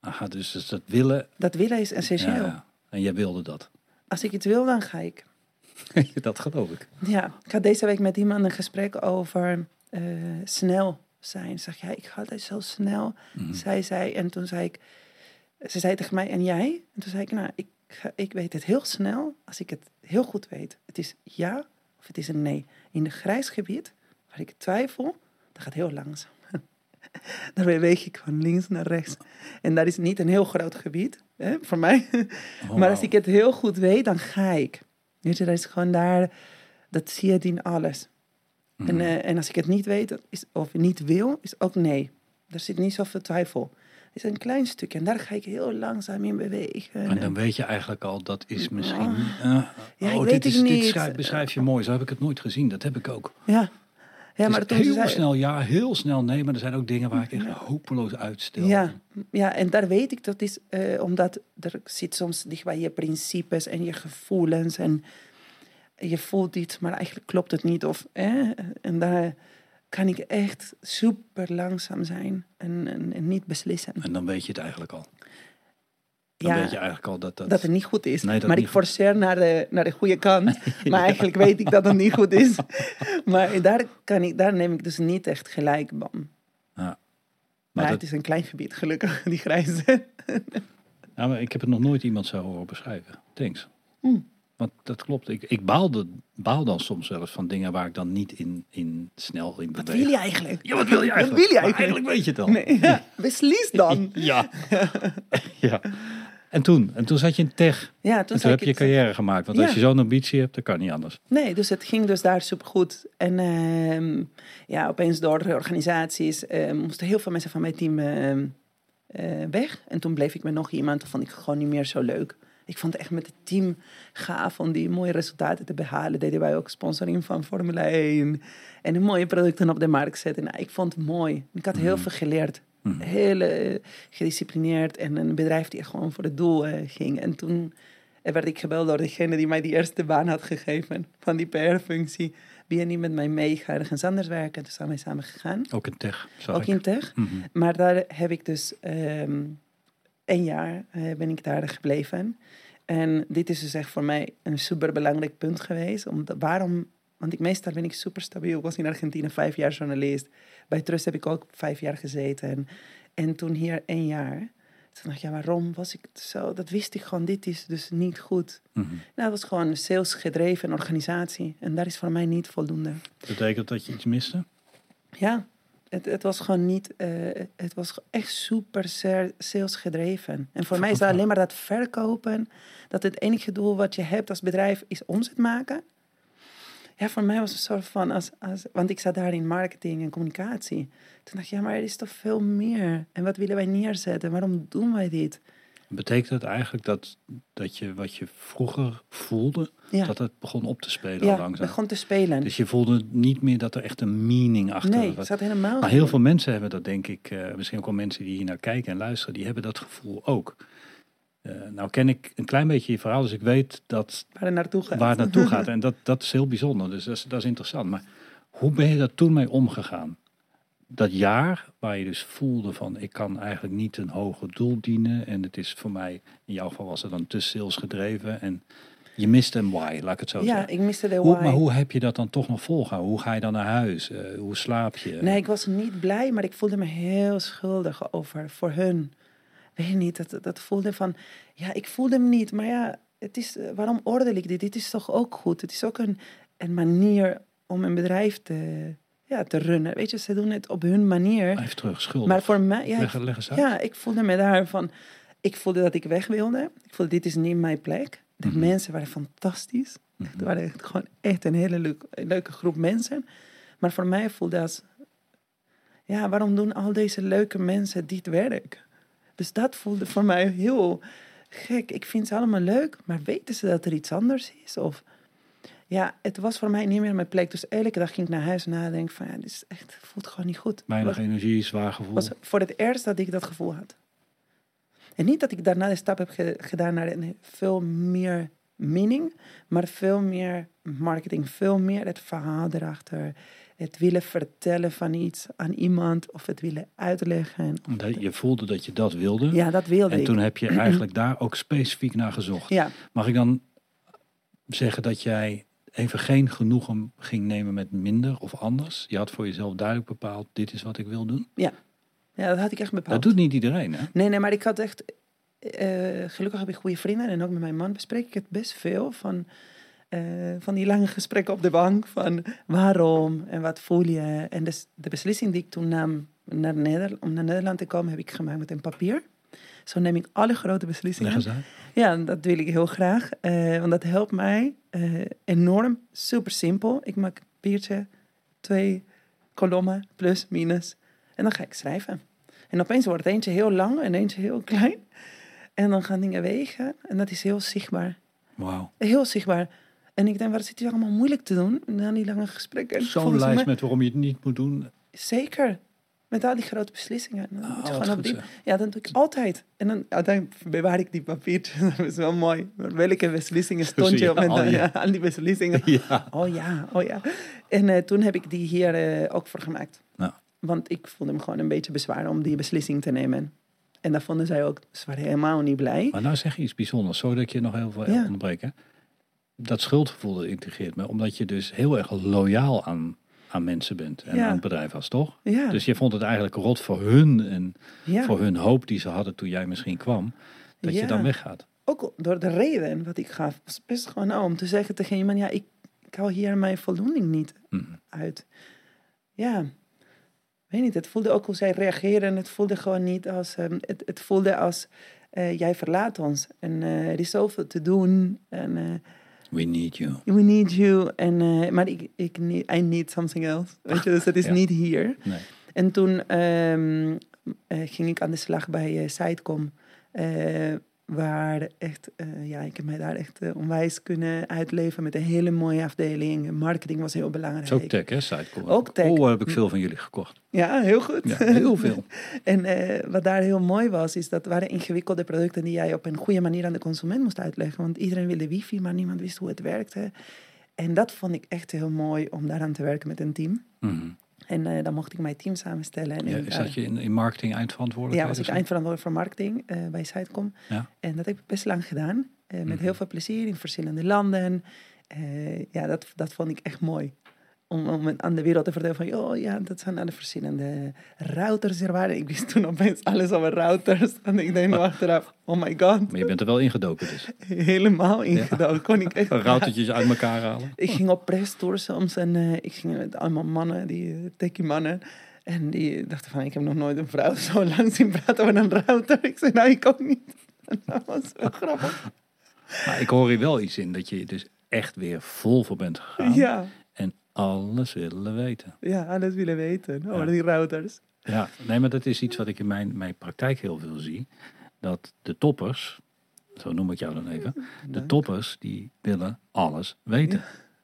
Aha, dus, dus dat willen. Dat willen is essentieel. ja. En jij wilde dat. Als ik iets wil, dan ga ik. dat geloof ik. Ja, ik had deze week met iemand een gesprek over eh, snel zijn. Zeg, ja, ik ga altijd zo snel. Mhm. Zij zei, en toen zei ik... Ze zei tegen mij, en jij? En toen zei ik, nou, ik, ik weet het heel snel als ik het heel goed weet. Het is ja of het is een nee. In een grijs gebied, waar ik twijfel, dat gaat heel langzaam. Daar beweeg ik van links naar rechts. En dat is niet een heel groot gebied, hè, voor mij. Oh, maar als ik het heel goed weet, dan ga ik. Weet je, dat is gewoon daar, dat zie je in alles. Mhm. En, eh, en als ik het niet weet is, of niet wil, is ook nee. Er zit niet zoveel twijfel. Het is een klein stukje en daar ga ik heel langzaam in bewegen. En dan weet je eigenlijk al, dat is misschien... Eh, Ja, oh, ik dit, weet is, dit niet. schrijf, beschrijf je mooi. Zo heb ik het nooit gezien. Dat heb ik ook. Ja, ja maar ze heel zei- snel ja, heel snel nee. Maar er zijn ook dingen waar ik echt hopeloos uitstel. Ja, ja, en daar weet ik dat is eh, omdat er zit soms dicht bij je principes en je gevoelens en je voelt iets, maar eigenlijk klopt het niet. Of, eh, en daar kan ik echt super langzaam zijn en, en, en niet beslissen. En dan weet je het eigenlijk al. Dan Ja, weet je eigenlijk al dat dat... dat het niet goed is. Nee, maar ik goed- forceer naar de, naar de goede kant. Maar eigenlijk weet ik dat het niet goed is. Maar daar, kan ik, daar neem ik dus niet echt gelijk bam. Ja. Maar, Maar dat- het is een klein gebied, gelukkig, die grijze. Ja, maar ik heb het nog nooit iemand zo horen beschrijven. Thanks. Hmm. Want dat klopt. Ik, ik baalde, baal dan soms eens van dingen waar ik dan niet in, in snel in beweeg. Wat wil je eigenlijk? Ja, wat wil je Wat eigenlijk? wil je Maar eigenlijk? weet je het al. Nee, ja. Beslis dan. Ja. ja. En toen? En toen zat je in tech. Ja, toen, En toen heb je het- carrière gemaakt. Want Ja. als je zo'n ambitie hebt, dan kan niet anders. Nee, dus het ging dus daar supergoed. En ehm, ja, opeens door de organisaties eh, moesten heel veel mensen van mijn team ehm, eh, weg. En toen bleef ik met nog iemand. Dat vond ik gewoon niet meer zo leuk. Ik vond het echt met het team gaaf om die mooie resultaten te behalen. Deden wij ook sponsoring van Formule 1. En de mooie producten op de markt zetten. Nou, ik vond het mooi. Ik had heel Mhm. veel geleerd. Mhm. Heel eh, gedisciplineerd. En een bedrijf die gewoon voor het doel eh, ging. En toen en werd ik gebeld door degene die mij die eerste baan had gegeven van die PR-functie. Wil je niet met mij mee? Ga ergens anders werken? Toen zijn wij samen gegaan. Ook in tech, Ook ik. in tech. Mhm. Maar daar heb ik dus ehm een jaar eh, ben ik daar gebleven. En dit is dus echt voor mij een superbelangrijk punt geweest. Omdat, waarom? Want ik meestal ben ik super stabiel. Ik was in Argentinië vijf jaar journalist. Bij Trust heb ik ook vijf jaar gezeten. En toen hier één jaar. Toen dacht ik, ja, waarom was ik zo? Dat wist ik gewoon, dit is dus niet goed. Mhm. Nou, dat was gewoon een salesgedreven organisatie. En dat is voor mij niet voldoende. Betekent dat je iets miste? Ja, het, het was gewoon niet... eh, het was echt super sa- salesgedreven. En voor mij is dat alleen maar dat verkopen. Dat het enige doel wat je hebt als bedrijf is omzet maken. Ja, voor mij was het een soort van... Als, als, want ik zat daar in marketing en communicatie. Toen dacht ik, ja, maar er is toch veel meer. En wat willen wij neerzetten? Waarom doen wij dit? Betekent het eigenlijk dat, dat je wat je vroeger voelde, Ja, dat het begon op te spelen ja langzaam? begon te spelen. Dus je voelde niet meer dat er echt een meaning achter nee, was. het zat helemaal Maar heel veel mensen hebben dat, denk ik. eh, misschien ook wel mensen die hier naar kijken en luisteren, die hebben dat gevoel ook. Eh, nou ken ik een klein beetje je verhaal, dus ik weet dat Waar het naartoe gaat. waar het naartoe gaat. En dat, dat is heel bijzonder, dus dat is, dat is interessant. Maar hoe ben je daar toen mee omgegaan? Dat jaar waar je dus voelde van ik kan eigenlijk niet een hoger doel dienen. En het is voor mij, in jouw geval was het dan te sales gedreven. En je miste een why, laat ik het zo Ja, zeggen. ik miste de Hoe, why. maar hoe heb je dat dan toch nog volgehouden? Hoe ga je dan naar huis? Eh, hoe slaap je? Nee, ik was niet blij, maar ik voelde me heel schuldig over voor hun. Weet je niet, dat, dat voelde van, ja, ik voelde hem niet, maar ja, het is, eh, waarom oordeel ik dit? Dit is toch ook goed? Het is ook een, een manier om een bedrijf te, ja, te runnen. Weet je, ze doen het op hun manier. Terug, schuldig. Maar voor mij, ja, leg, ik, leg eens uit. ja, ik voelde me daar van, ik voelde dat ik weg wilde. Ik voelde, dit is niet mijn plek. De Mhm. mensen waren fantastisch. Mhm. Het waren echt gewoon echt een hele leuk, leuke groep mensen. Maar voor mij voelde als... Ja, waarom doen al deze leuke mensen dit werk? Dus dat voelde voor mij heel gek. Ik vind ze allemaal leuk, maar weten ze dat er iets anders is? Of... Ja, het was voor mij niet meer mijn plek. Dus elke dag ging ik naar huis en nadenken van... Ja, dit is echt, voelt gewoon niet goed. Weinig energie, zwaar gevoel. was voor het eerst dat ik dat gevoel had. En niet dat ik daarna de stap heb ge- gedaan naar een veel meer meaning, maar veel meer marketing, veel meer het verhaal erachter. Het willen vertellen van iets aan iemand of het willen uitleggen. Omdat je voelde dat je dat wilde. Ja, dat wilde en ik. toen heb je eigenlijk daar ook specifiek naar gezocht. Ja, Mag ik dan zeggen dat jij even geen genoegen ging nemen met minder of anders? Je had voor jezelf duidelijk bepaald, dit is wat ik wil doen. ja, dat had ik echt bepaald. Dat doet niet iedereen, hè? Nee, nee, maar ik had echt... eh, gelukkig heb ik goede vrienden en ook met mijn man bespreek ik het best veel. Van, eh, van die lange gesprekken op de bank. Van waarom en wat voel je. En dus de beslissing die ik toen nam naar Neder om naar Nederland te komen, heb ik gemaakt met een papier. Zo neem ik alle grote beslissingen. Ja, dat wil ik heel graag. eh, want dat helpt mij eh, enorm. Super simpel. Ik maak een papiertje, twee kolommen, plus, minus. En dan ga ik schrijven. En opeens wordt eentje heel lang en eentje heel klein. En dan gaan dingen wegen. En dat is heel zichtbaar. Wauw. Heel zichtbaar. En ik denk, wat zit hier allemaal moeilijk te doen? Na die lange gesprekken. Zo'n lijst mij- met waarom je het niet moet doen. Zeker. Met al die grote beslissingen. Dan moet je wat gewoon op die, ja, dat doe ik altijd. En dan uiteindelijk bewaar ik die papiertjes. Dat is wel mooi. Welke beslissingen stond je op met al ja, al die beslissingen? Ja. Oh ja, oh ja. En eh, toen heb ik die hier eh, ook voor gemaakt. Want ik voelde me gewoon een beetje bezwaar om die beslissing te nemen. En daar vonden zij ook, ze waren helemaal niet blij. Maar nou zeg je iets bijzonders, zodat ik je nog heel veel Ja. onderbreek. Dat schuldgevoel dat integreert me, omdat je dus heel erg loyaal aan, aan mensen bent en Ja. aan het bedrijf was, toch? Ja, Dus je vond het eigenlijk rot voor hun en ja. voor hun hoop die ze hadden toen jij misschien kwam, dat je dan weggaat. ook door de reden wat ik gaf, was best gewoon nou, om te zeggen tegen iemand, ja, ik, ik hou hier mijn voldoening niet Mhm. uit. Ja, weet niet, het voelde ook hoe zij reageren. Het voelde gewoon niet als, ehm, het, het voelde als, eh, jij verlaat ons. En eh, er is zoveel te doen. En eh, We need you. we need you. En, eh, maar ik, ik need, I need something else. Weet je, dus het is Ja. niet hier. Nee. En toen ehm, eh, ging ik aan de slag bij eh Sitecom. eh, waar echt, eh, ja, ik heb mij daar echt eh, onwijs kunnen uitleven met een hele mooie afdeling. Marketing was heel belangrijk. Is ook tech, hè? Sitecore. Ook tech. Oh, heb ik veel van jullie gekocht. Ja, heel goed. Ja, heel veel. En eh, wat daar heel mooi was, is dat waren ingewikkelde producten die jij op een goede manier aan de consument moest uitleggen. Want iedereen wilde wifi, maar niemand wist hoe het werkte. En dat vond ik echt heel mooi om daaraan te werken met een team. Mhm. En eh, dan mocht ik mijn team samenstellen. En Ja, ik is dat je in, in marketing ja, eindverantwoordelijkheid? was ik eindverantwoordelijk voor marketing eh, bij Sitecom. Ja. En dat heb ik best lang gedaan. eh, met Mhm. heel veel plezier in verschillende landen. Eh, ja, dat, dat vond ik echt mooi. Om, om aan de wereld te vertellen van, oh ja, dat zijn alle verschillende routers er waren. Ik wist toen opeens alles over routers. En ik denk achteraf, oh my god, Maar je bent er wel ingedoken dus. helemaal ingedoken. Kon ik echt Routertjes uit elkaar halen. ik ging op presstour soms en eh, ik ging met allemaal mannen, die uh, techie mannen. En die dachten van, ik heb nog nooit een vrouw zo lang zien praten over een router. Ik zei, nou, ik ook niet. En dat was zo grappig. Maar ik hoor hier wel iets in dat je dus echt weer vol voor bent gegaan. Ja, alles willen weten. ja, alles willen weten over Ja. die routers. Ja, nee, maar dat is iets wat ik in mijn, mijn praktijk heel veel zie. Dat de toppers, zo noem ik jou dan even, de toppers die willen alles weten.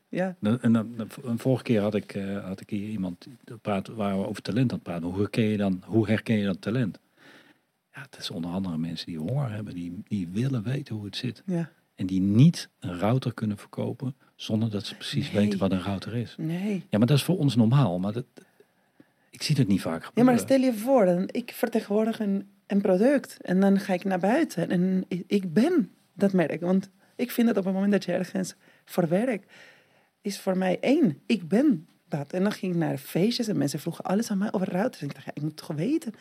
Ja, Dan- En dan, een vorige keer had ik, eh, had ik hier iemand praat, waar we over talent aan het praten. Hoe herken je dan, hoe herken je dat talent? Ja, het is onder andere mensen die honger hebben, die, die willen weten hoe het zit. ja, En die niet een router kunnen verkopen zonder dat ze precies Nee. weten wat een router is. nee. Ja, maar dat is voor ons normaal. Maar dat, ik zie het niet vaak Ja, gebeuren. maar stel je voor, dan, ik vertegenwoordig een, een product. En dan ga ik naar buiten en ik, ben dat merk. Want ik vind dat op het moment dat je ergens voor werkt, is voor mij één. Ik ben dat. En dan ging ik naar feestjes en mensen vroegen alles aan mij over routers. En ik dacht, ja, ik moet toch weten.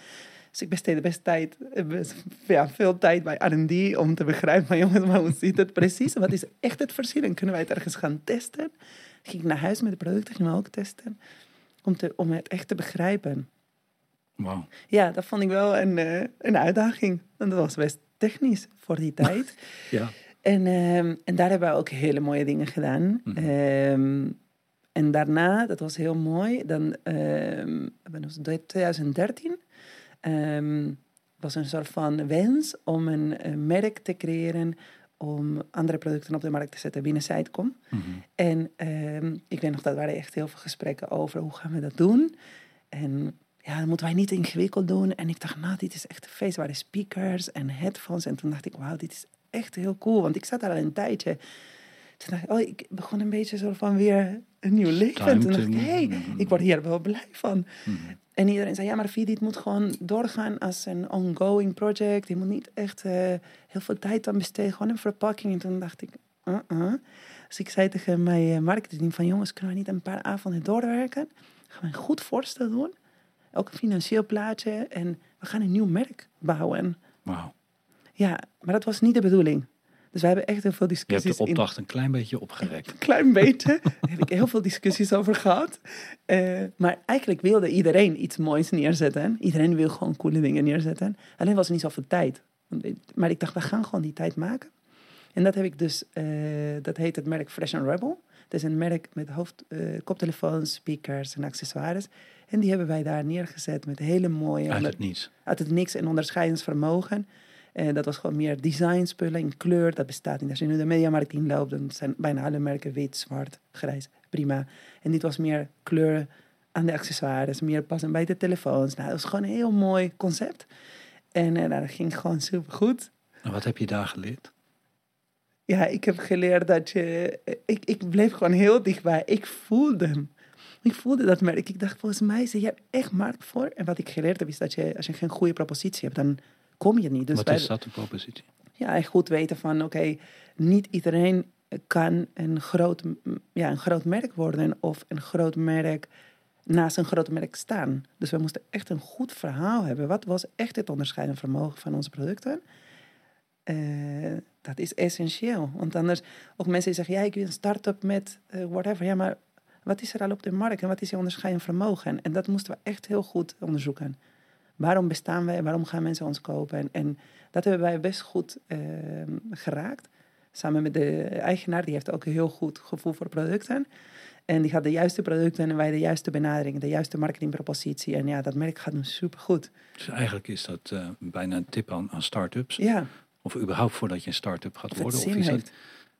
Dus ik besteedde best tijd, eh, best, ja, veel tijd bij R&D om te begrijpen jongens, maar hoe zit het precies? Wat is echt het verschil? En kunnen wij het ergens gaan testen? Ging ik naar huis met de producten, gingen we ook testen. Om, te, om het echt te begrijpen. Wauw. Ja, dat vond ik wel een, eh, een uitdaging. En dat was best technisch voor die tijd. Ja. En, ehm, en daar hebben we ook hele mooie dingen gedaan. Mhm. Ehm, en daarna, dat was heel mooi, dan ehm, dat was 2013 ehm, was een soort van wens om een, merk te creëren om andere producten op de markt te zetten binnen Sitecom. Mhm. En ehm, ik weet nog, dat waren echt heel veel gesprekken over hoe gaan we dat doen. En ja, dan moeten wij niet ingewikkeld doen. En ik dacht, nou, dit is echt een feest. Er waren speakers en headphones. En toen dacht ik, wauw, dit is echt heel cool. Want ik zat daar al een tijdje. Toen dacht ik, oh, ik begon een beetje zo van weer een nieuw leven. Toen to dacht ik, hé, hey, move. ik word hier wel blij van. Mhm. En iedereen zei, ja, maar Vie, dit moet gewoon doorgaan als een ongoing project. Je moet niet echt eh, heel veel tijd aan besteden, gewoon een verpakking. En toen dacht ik, uh-uh. Dus ik zei tegen mijn eh, marketing van, jongens, kunnen we niet een paar avonden doorwerken? Gaan we een goed voorstel doen? Ook een financieel plaatje. En we gaan een nieuw merk bouwen. Wauw. Ja, maar dat was niet de bedoeling. Dus we hebben echt heel veel Je hebt discussies de in opdracht een klein beetje opgerekt. een klein beetje. Daar heb ik heel veel discussies over gehad. Eh, maar eigenlijk wilde iedereen iets moois neerzetten. Iedereen wil gewoon coole dingen neerzetten. Alleen was er niet zoveel tijd. Maar ik dacht, we gaan gewoon die tijd maken. En dat heb ik dus, eh, dat heet het merk Fresh and Rebel. Het is een merk met hoofd, eh, koptelefoons, speakers en accessoires. En die hebben wij daar neergezet met hele mooie... Uit het niets. uit het niks en onderscheidingsvermogen. Eh, dat was gewoon meer designspullen in kleur. Dat bestaat niet. Als je nu de mediamarkt inloopt, dan zijn bijna alle merken wit, zwart, grijs. Prima. En dit was meer kleur aan de accessoires, meer passen bij de telefoons. Nou, dat was gewoon een heel mooi concept. En eh, nou, dat ging gewoon super goed. En wat heb je daar geleerd? Ja, ik heb geleerd dat je... Ik, ik bleef gewoon heel dichtbij. Ik voelde hem. Ik voelde dat merk. Ik dacht, volgens mij is er hier echt markt voor. En wat ik geleerd heb, is dat je, als je geen goede propositie hebt, dan kom je niet. Dus wat wij- is dat, de propositie? ja, echt goed weten van, oké, niet iedereen kan een groot, ja, een groot merk worden of een groot merk naast een groot merk staan. Dus we moesten echt een goed verhaal hebben. Wat was echt het onderscheidend vermogen van onze producten? Eh, dat is essentieel. Want anders, ook mensen die zeggen, ja, ik wil een start-up met eh, whatever. Ja, maar wat is er al op de markt en wat is je onderscheidend vermogen? En dat moesten we echt heel goed onderzoeken. Waarom bestaan wij? Waarom gaan mensen ons kopen? En, en dat hebben wij best goed uh, geraakt. Samen met de eigenaar, die heeft ook een heel goed gevoel voor producten. En die had de juiste producten en wij de juiste benadering, de juiste marketingpropositie. En ja, dat merk gaat nu supergoed. Dus eigenlijk is dat uh, bijna een tip aan, aan start-ups. Ja. Of überhaupt voordat je een start-up gaat worden. Of is dat,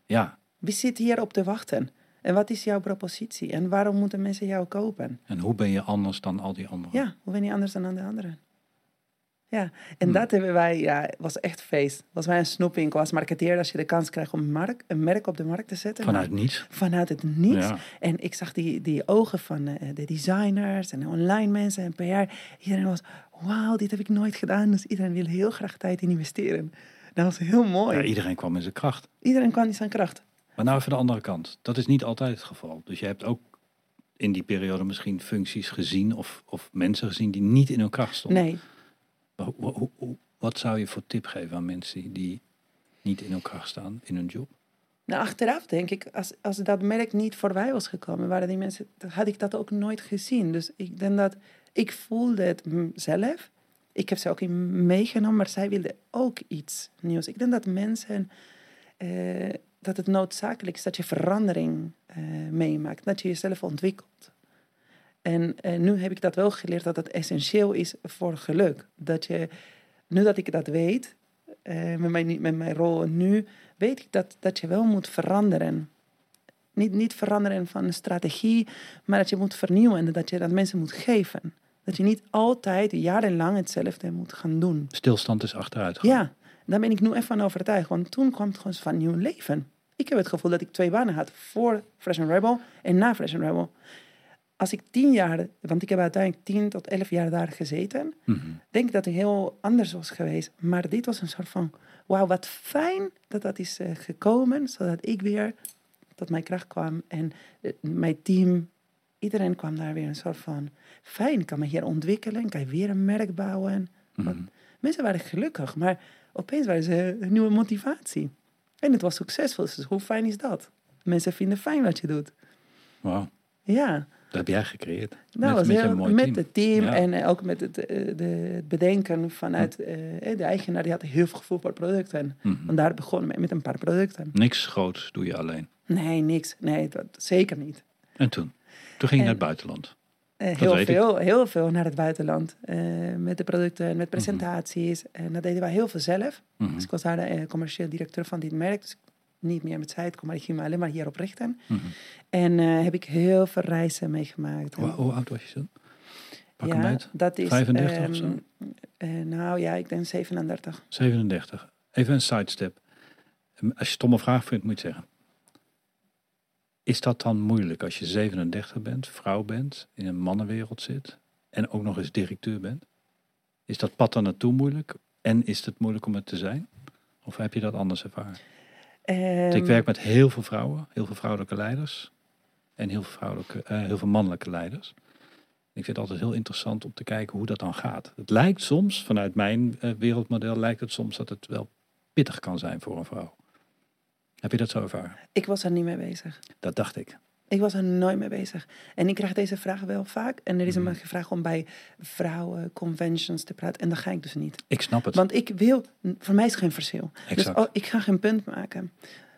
ja, Wie zit hier op te wachten? En wat is jouw propositie? En waarom moeten mensen jou kopen? en hoe ben je anders dan al die anderen? Ja, hoe ben je anders dan aan de anderen? Ja, en Hmm. dat hebben wij, ja, was echt feest. Was wij een snoepwinkel als marketeer als je de kans krijgt om een, mark, een merk op de markt te zetten. Vanuit niets. vanuit het niets. Ja. En ik zag die, die ogen van eh, de designers en de online mensen en PR. Iedereen was, wauw, dit heb ik nooit gedaan. Dus iedereen wil heel graag tijd in investeren. Dat was heel mooi. Ja, iedereen kwam in zijn kracht. Iedereen kwam in zijn kracht. Maar nou even de andere kant. Dat is niet altijd het geval. Dus je hebt ook in die periode misschien functies gezien of, of mensen gezien die niet in hun kracht stonden. Nee, Maar hoe- hoe- hoe- wat zou je voor tip geven aan mensen die niet in hun kracht staan in hun job? Nou, achteraf denk ik, als, als dat merk niet voorbij was gekomen, waren die mensen, had ik dat ook nooit gezien. Dus ik denk dat ik voelde het zelf. Ik heb ze ook in meegenomen, maar zij wilden ook iets nieuws. Ik denk dat mensen, eh, dat het noodzakelijk is dat je verandering eh, meemaakt, dat je jezelf ontwikkelt. En eh, nu heb ik dat wel geleerd dat het essentieel is voor geluk. Dat je, nu dat ik dat weet, eh, met, mijn, met mijn rol nu, weet ik dat, dat je wel moet veranderen. Niet, niet veranderen van een strategie, maar dat je moet vernieuwen en dat je dat mensen moet geven. Dat je niet altijd jarenlang hetzelfde moet gaan doen. Stilstand is achteruit gaan. Ja, daar ben ik nu even van overtuigd. Want toen kwam het gewoon van nieuw leven. Ik heb het gevoel dat ik twee banen had. Voor Fresh and Rebel en na Fresh and Rebel. Als ik tien jaar, want ik heb uiteindelijk tien tot elf jaar daar gezeten. Mhm. Denk ik dat het heel anders was geweest. Maar dit was een soort van, wauw, wat fijn dat dat is eh, gekomen. Zodat ik weer tot mijn kracht kwam. En eh, mijn team, iedereen kwam daar weer een soort van, fijn, kan me hier ontwikkelen. Ik kan weer een merk bouwen. Mhm. Mensen waren gelukkig, maar opeens waren ze een nieuwe motivatie. En het was succesvol, dus hoe fijn is dat? Mensen vinden fijn wat je doet. Wauw, Ja, dat heb jij gecreëerd. dat met, was met je heel, mooi met team. het team Ja. en eh, ook met het, eh, de, het bedenken vanuit eh, de eigenaar. Die had heel veel gevoel voor producten. Mhm. Want daar begonnen we met een paar producten. Niks groots doe je alleen. Nee, niks. Nee, dat, zeker niet. En toen? Toen ging je En- naar het buitenland. Heel, ik. veel, heel veel naar het buitenland. met de producten, met presentaties. En dat deden wij heel veel zelf. Mhm. Dus ik was daar de commercieel directeur van dit merk. Dus niet meer met site, maar ik ging me alleen maar hierop richten. Mhm. En eh, heb ik heel veel reizen meegemaakt. Hoe, hoe oud was je toen? Pak ja, beet. dat is... 35 of ehm, zo? eh, nou ja, ik denk 37. 37. Even een sidestep. Als je een stomme vraag vindt, moet je zeggen. Is dat dan moeilijk als je 37 bent, vrouw bent, in een mannenwereld zit en ook nog eens directeur bent? Is dat pad daar naartoe moeilijk en is het moeilijk om het te zijn? Of heb je dat anders ervaren? Ik Ehm, werk met heel veel vrouwen, heel veel vrouwelijke leiders en heel veel, vrouwelijke, eh, heel veel mannelijke leiders. Ik vind het altijd heel interessant om te kijken hoe dat dan gaat. Het lijkt soms, vanuit mijn eh, wereldmodel, lijkt het soms dat het wel pittig kan zijn voor een vrouw. Heb je dat zo ervaren? Ik was er niet mee bezig. Dat dacht ik. Ik was er nooit mee bezig. En ik krijg deze vraag wel vaak. En er is Mhm. me gevraagd om bij vrouwenconventions te praten. En dat ga ik dus niet. Ik snap het. Want ik wil, voor mij is geen verschil. Dus oh, ik ga geen punt maken.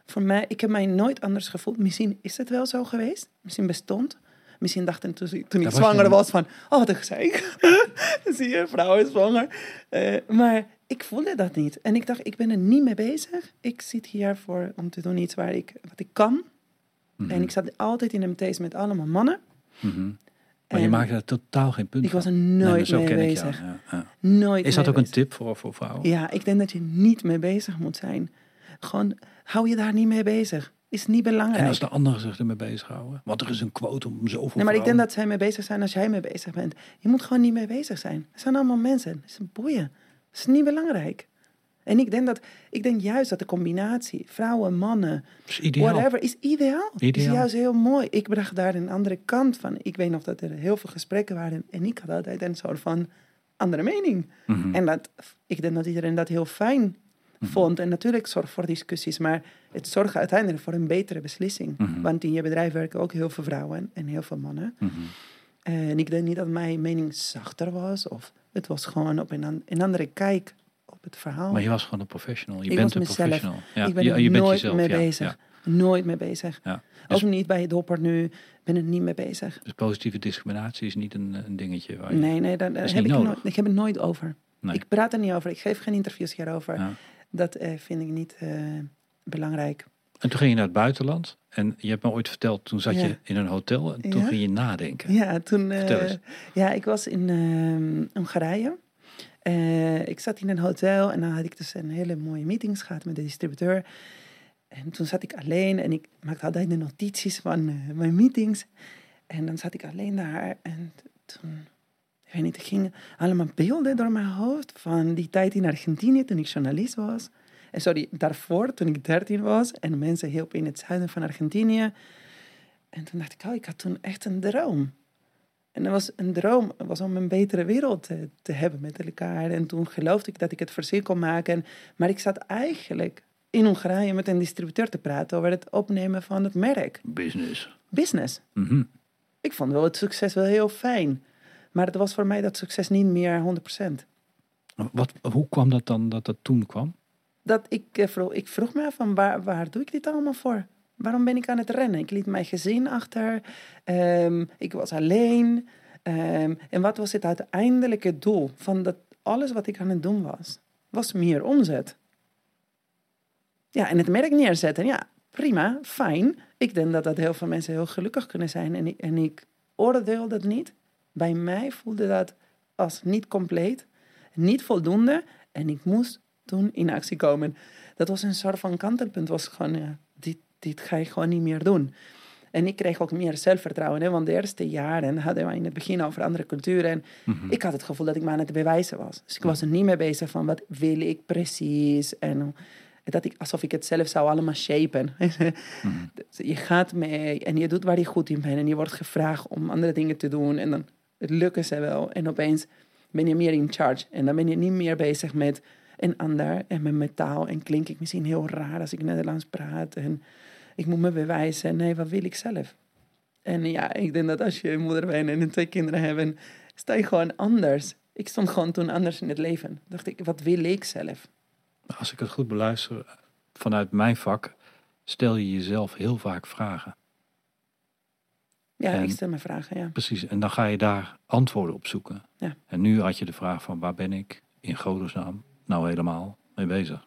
Voor mij, ik heb mij nooit anders gevoeld. Misschien is het wel zo geweest. Misschien bestond. Misschien dachten toen, toen ik zwanger je- was van, oh wat een gezeik. Zie je, vrouw is zwanger. Eh, maar ik voelde dat niet. En ik dacht, ik ben er niet mee bezig. Ik zit hier voor, om te doen iets waar ik, wat ik kan. Mhm. En ik zat altijd in MT's met allemaal mannen. Mhm. Maar je maakte er totaal geen punt Ik was er Nee, nooit zo mee ken ik bezig. jou, ja, ja. Nooit Is dat ook een tip voor, voor vrouwen? Ja, ik denk dat je niet mee bezig moet zijn. Gewoon, hou je daar niet mee bezig. Is niet belangrijk. En als de anderen zich ermee bezighouden? Want er is een quote om zoveel Nee, maar ik denk dat zij mee bezig zijn als jij mee bezig bent. Je moet gewoon niet mee bezig zijn. Het zijn allemaal mensen. Het is een boeien. Het is niet belangrijk. En ik denk, dat, ik denk juist dat de combinatie vrouwen, mannen, Dat is ideaal. whatever, is ideaal. Ideaal. Is juist heel mooi. Ik bracht daar een andere kant van. Ik weet nog dat er heel veel gesprekken waren. En ik had altijd een soort van andere mening. Mhm. En dat, ik denk dat iedereen dat heel fijn vond. En natuurlijk zorgt voor discussies, maar het zorgt uiteindelijk voor een betere beslissing. Mhm. Want in je bedrijf werken ook heel veel vrouwen en heel veel mannen. Mhm. En ik denk niet dat mijn mening zachter was, of het was gewoon op een, een andere kijk op het verhaal. Maar je was gewoon een professional. Je Ik bent een mezelf. professional. Ja, ik ben je, er je bent nooit jezelf, mee ja, bezig. ja, Nooit mee bezig. ja. Dus, Ook niet bij het dopper nu, ben ik niet mee bezig. dus positieve discriminatie is niet een, een dingetje waar je... Nee, nee, daar, heb ik, nooit, ik heb het nooit over. Nee. Ik praat er niet over. Ik geef geen interviews hierover. Dat eh, vind ik niet eh, belangrijk. En toen ging je naar het buitenland. En je hebt me ooit verteld, toen zat Ja. je in een hotel en toen Ja. ging je nadenken. Ja, toen. eh, ja, ik was in ehm, Hongarije. Eh, ik zat in een hotel en dan had ik dus een hele mooie meetings gehad met de distributeur. En toen zat ik alleen en ik maakte altijd de notities van eh, mijn meetings. En dan zat ik alleen daar en toen, ik weet niet, er gingen allemaal beelden door mijn hoofd van die tijd in Argentinië toen ik journalist was. Sorry, daarvoor toen ik 13 was en mensen hielpen in het zuiden van Argentinië. En toen dacht ik, oh, ik had toen echt een droom. En dat was een droom, was om een betere wereld te, te hebben met elkaar. En toen geloofde ik dat ik het verschil kon maken. Maar ik zat eigenlijk in Hongarije met een distributeur te praten over het opnemen van het merk. Business. Business. Mhm. Ik vond wel het succes wel heel fijn. Maar het was voor mij dat succes niet meer 100%. Wat, hoe kwam dat dan dat dat toen kwam? Dat ik, eh, vroeg, ik vroeg me af van waar, waar doe ik dit allemaal voor? Waarom ben ik aan het rennen? Ik liet mijn gezin achter. Ehm, ik was alleen. Ehm, en wat was het uiteindelijke doel van dat alles wat ik aan het doen was? Was meer omzet. Ja, en het merk neerzetten. Ja, prima, fijn. Ik denk dat dat heel veel mensen heel gelukkig kunnen zijn. En ik, en ik oordeel dat niet. Bij mij voelde dat als niet compleet, niet voldoende. En ik moest toen in actie komen. Dat was een soort van kantelpunt. was gewoon, dit, ga ik gewoon niet meer doen. En ik kreeg ook meer zelfvertrouwen. Hè? Want de eerste jaren hadden we in het begin over andere culturen. En Mhm. ik had het gevoel dat ik me aan het bewijzen was. Dus ik was er niet mee bezig van wat wil ik precies. En dat ik, alsof ik het zelf zou allemaal shapen. Dus je gaat mee en je doet waar je goed in bent. En je wordt gevraagd om andere dingen te doen. En dan het lukken ze wel. En opeens ben je meer in charge. En dan ben je niet meer bezig met een ander en met mijn taal. En klink ik misschien heel raar als ik Nederlands praat. En ik moet me bewijzen. Nee, wat wil ik zelf? En ja, ik denk dat als je een moeder bent en twee kinderen hebben, sta je gewoon anders. Ik stond gewoon toen anders in het leven. Dacht ik, wat wil ik zelf? Als ik het goed beluister, vanuit mijn vak, stel je jezelf heel vaak vragen. Ja, En- ik stel me vragen, ja. Precies, en dan ga je daar antwoorden op zoeken. Ja. En nu had je de vraag van waar ben ik in godesnaam nou helemaal mee bezig?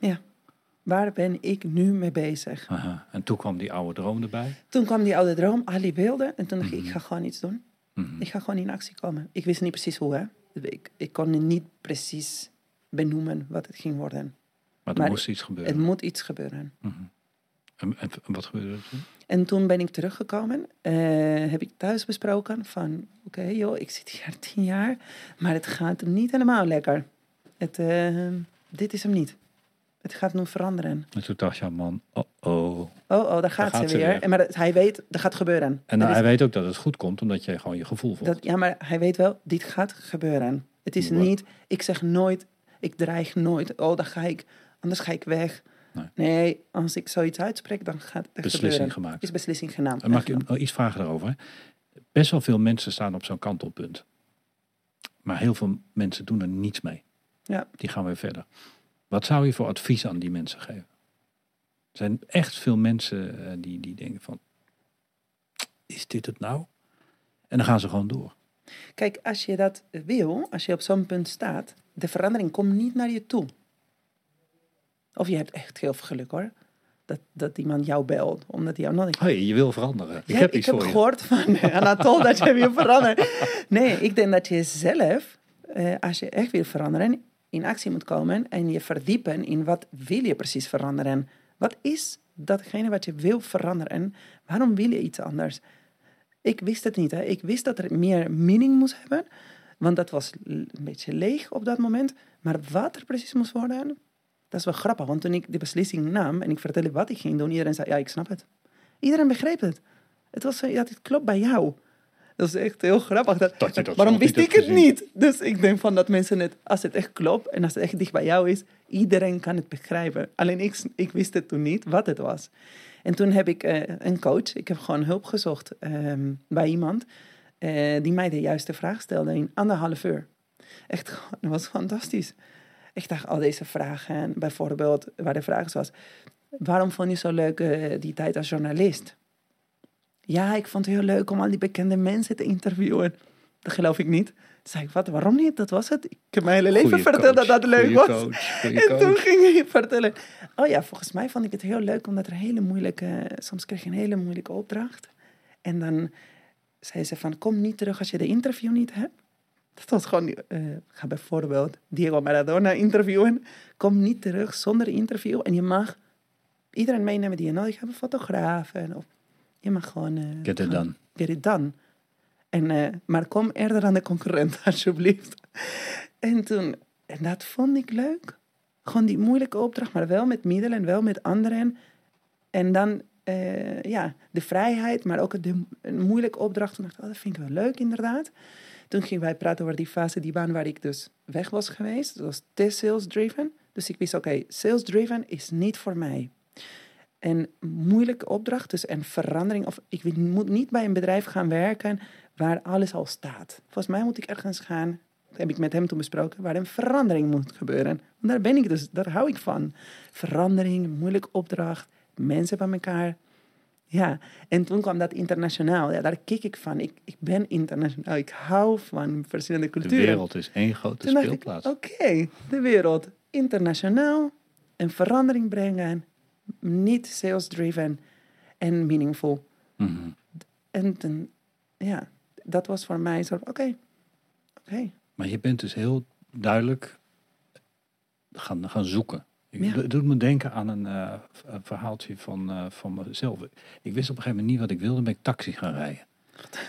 Waar ben ik nu mee bezig? Aha. En toen kwam die oude droom erbij. Toen kwam die oude droom, al die beelden. En toen dacht ik, Mhm. ik ga gewoon iets doen. Mhm. Ik ga gewoon in actie komen. Ik wist niet precies hoe, hè. Ik, ik kon niet precies benoemen wat het ging worden. Maar er maar moest iets Het gebeuren. moet iets gebeuren. Mhm. en wat gebeurde er toen? En toen ben ik teruggekomen. eh, heb ik thuis besproken van... Oké, joh, ik zit hier tien jaar. Maar het gaat niet helemaal lekker. Het, eh, dit is hem niet. Het gaat nu veranderen. En toen dacht je, man, oh oh. Oh, oh, daar gaat, gaat ze ze weer. En maar dat- hij weet, dat gaat gebeuren. En hij weet ook dat het goed komt, omdat je gewoon je gevoel volgt. dat, ja, maar hij weet wel, dit gaat gebeuren. Het is niet, ik zeg nooit, ik dreig nooit. Oh, dan ga ik, anders ga ik weg. Nee. Nee, als ik zoiets uitspreek, dan gaat het Beslissing gebeuren. gemaakt. Is beslissing genomen. En mag ik nog iets vragen daarover? Best wel veel mensen staan op zo'n kantelpunt. Maar heel veel mensen doen er niets mee. Ja. Die gaan weer verder. Wat zou je voor advies aan die mensen geven? Er zijn echt veel mensen eh, die, die denken van... Is dit het nou? En dan gaan ze gewoon door. Kijk, als je dat wil, als je op zo'n punt staat, de verandering komt niet naar je toe. Of je hebt echt heel veel geluk hoor. Dat, dat iemand jou belt, omdat hij jou nodig heeft. Hé, je wil veranderen. Ik Ja, heb ik heb gehoord van eh, Anatol dat je wil veranderen. Nee, ik denk dat je zelf, eh, als je echt wil veranderen, in actie moet komen en je verdiepen in wat wil je precies veranderen. Wat is datgene wat je wil veranderen? Waarom wil je iets anders? Ik wist het niet. Hè. Ik wist dat er meer meaning moest hebben, want dat was een beetje leeg op dat moment. Maar wat er precies moest worden, dat is wel grappig. Want toen ik de beslissing nam en ik vertelde wat ik ging doen, iedereen zei, ja, ik snap het. Iedereen begreep het. Het was ja, dit klopt bij jou. Dat is echt heel grappig. Dat, Dat je dat waarom wist ik het gezien. niet? Dus ik denk van dat mensen het, als het echt klopt en als het echt dicht bij jou is, iedereen kan het begrijpen. Alleen ik, ik wist het toen niet wat het was. En toen heb ik eh, een coach, ik heb gewoon hulp gezocht ehm, bij iemand eh, die mij de juiste vraag stelde in anderhalf uur. Echt, dat was fantastisch. Ik dacht al deze vragen, bijvoorbeeld waar de vraag was, waarom vond je zo leuk eh, die tijd als journalist? Ja, ik vond het heel leuk om al die bekende mensen te interviewen. Dat geloof ik niet. Toen zei ik, wat, waarom niet? Dat was het. Ik heb mijn hele leven Goeie verteld dat coach, dat leuk goeie was. coach, En toen ging hij vertellen. Oh ja, volgens mij vond ik het heel leuk, omdat er hele moeilijke... Soms kreeg je een hele moeilijke opdracht. En dan zei ze van, kom niet terug als je de interview niet hebt. Dat was gewoon, ik ga bijvoorbeeld Diego Maradona interviewen. Kom niet terug zonder interview. En je mag iedereen meenemen die je nodig hebt. Een fotograaf. En, of je mag gewoon... eh, Get it done. Get it done. En, eh, maar kom eerder aan de concurrent, alsjeblieft. En toen, en dat vond ik leuk. Gewoon die moeilijke opdracht, maar wel met middelen en wel met anderen. En dan, eh, ja, de vrijheid, maar ook de, een moeilijke opdracht. Toen dacht ik, oh, dat vind ik wel leuk, inderdaad. Toen gingen wij praten over die fase, die baan waar ik dus weg was geweest. Dat was te sales-driven. Dus ik wist, oké, sales-driven is niet voor mij. Een moeilijke opdracht, dus een verandering. Of ik moet niet bij een bedrijf gaan werken waar alles al staat. Volgens mij moet ik ergens gaan, dat heb ik met hem toen besproken, waar een verandering moet gebeuren. Want daar ben ik dus, daar hou ik van. Verandering, moeilijke opdracht, mensen bij elkaar. Ja, en toen kwam dat internationaal. Ja, daar kijk ik van. Ik, ik ben internationaal. Ik hou van verschillende De culturen. wereld is één grote speelplaats. Oké, de wereld. Internationaal. Een verandering brengen. Niet sales-driven. En meaningful. Mhm. En ja, dat was voor mij zo, oké, oké. Maar je bent dus heel duidelijk gaan, gaan zoeken. Ik- Ja. Het doet me denken aan een, eh, een verhaaltje van, eh, van mezelf. Ik wist op een gegeven moment niet wat ik wilde, ben ik taxi gaan rijden.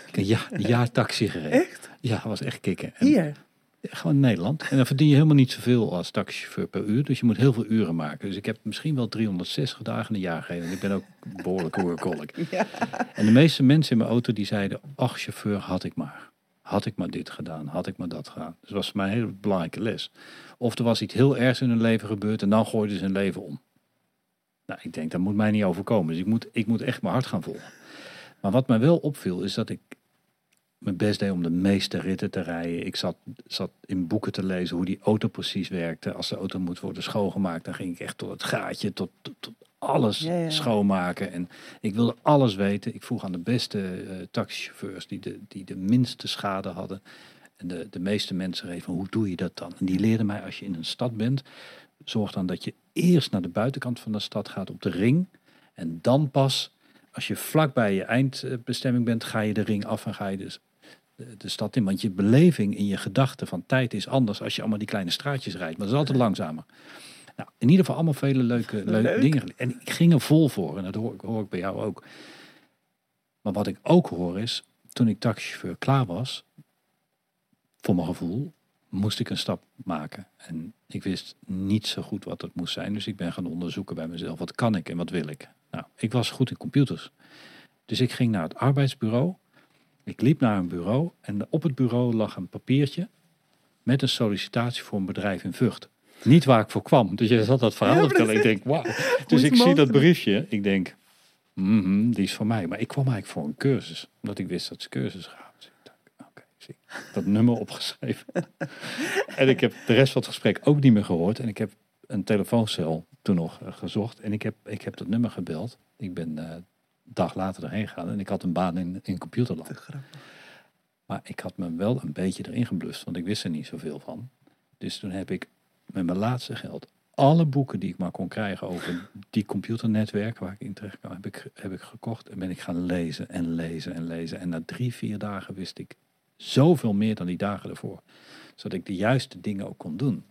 Ik heb ja, een jaar taxi gereden. Echt? Ja, was echt kicken. En- Hier? Gewoon in Nederland. En dan verdien je helemaal niet zoveel als taxichauffeur per uur. Dus je moet heel veel uren maken. Dus ik heb misschien wel 360 dagen in een jaar gereden. En ik ben ook behoorlijk workaholic. Ja. En de meeste mensen in mijn auto die zeiden... Ach, chauffeur, had ik maar. Had ik maar dit gedaan. Had ik maar dat gedaan. Dus dat was voor mij een hele belangrijke les. Of er was iets heel ergs in hun leven gebeurd... en dan gooiden ze hun leven om. Nou, ik denk, dat moet mij niet overkomen. Dus ik moet, ik moet echt mijn hart gaan volgen. Maar wat mij wel opviel, is dat ik mijn best deed om de meeste ritten te rijden. Ik zat, zat in boeken te lezen hoe die auto precies werkte. Als de auto moet worden schoongemaakt, dan ging ik echt tot het gaatje, tot, tot, tot alles Ja, ja. schoonmaken. En ik wilde alles weten. Ik vroeg aan de beste eh, taxichauffeurs die de, die de minste schade hadden. En de, de meeste mensen reden van hoe doe je dat dan? En die leerden mij als je in een stad bent, zorg dan dat je eerst naar de buitenkant van de stad gaat op de ring. En dan pas, als je vlak bij je eindbestemming bent, ga je de ring af en ga je dus de, stad in. Want je beleving in je gedachten van tijd is anders als je allemaal die kleine straatjes rijdt. Maar dat is altijd langzamer. Nou, in ieder geval allemaal vele leuke, leuke Leuk. dingen. En ik ging er vol voor. En dat hoor, ik- hoor ik bij jou ook. Maar wat ik ook hoor is, toen ik taxichauffeur klaar was, voor mijn gevoel, moest ik een stap maken. En ik wist niet zo goed wat dat moest zijn. Dus ik ben gaan onderzoeken bij mezelf. Wat kan ik en wat wil ik? Nou, ik was goed in computers. Dus ik ging naar het arbeidsbureau. Ik liep naar een bureau en op het bureau lag een papiertje met een sollicitatie voor een bedrijf in Vught. Niet waar ik voor kwam. Dus je zat dat verhaal Ja, te vertellen. Ik denk, wauw. Dus ik zie dat briefje. Ik denk, mhm, die is voor mij. Maar ik kwam eigenlijk voor een cursus. Omdat ik wist dat ze cursus gaven. Dus ik dacht, oké, zie. Dat nummer opgeschreven. en ik heb de rest van het gesprek ook niet meer gehoord. En ik heb een telefooncel toen nog eh, gezocht. En ik heb, ik heb dat nummer gebeld. Ik ben eh, dag later erheen gegaan. En ik had een baan in, in computerland. Maar ik had me wel een beetje erin geblust, want ik wist er niet zoveel van. Dus toen heb ik met mijn laatste geld alle boeken die ik maar kon krijgen over die computernetwerk waar ik in terecht kwam, heb ik, heb ik gekocht en ben ik gaan lezen en lezen en lezen. En na drie, vier dagen wist ik zoveel meer dan die dagen ervoor. Zodat ik de juiste dingen ook kon doen.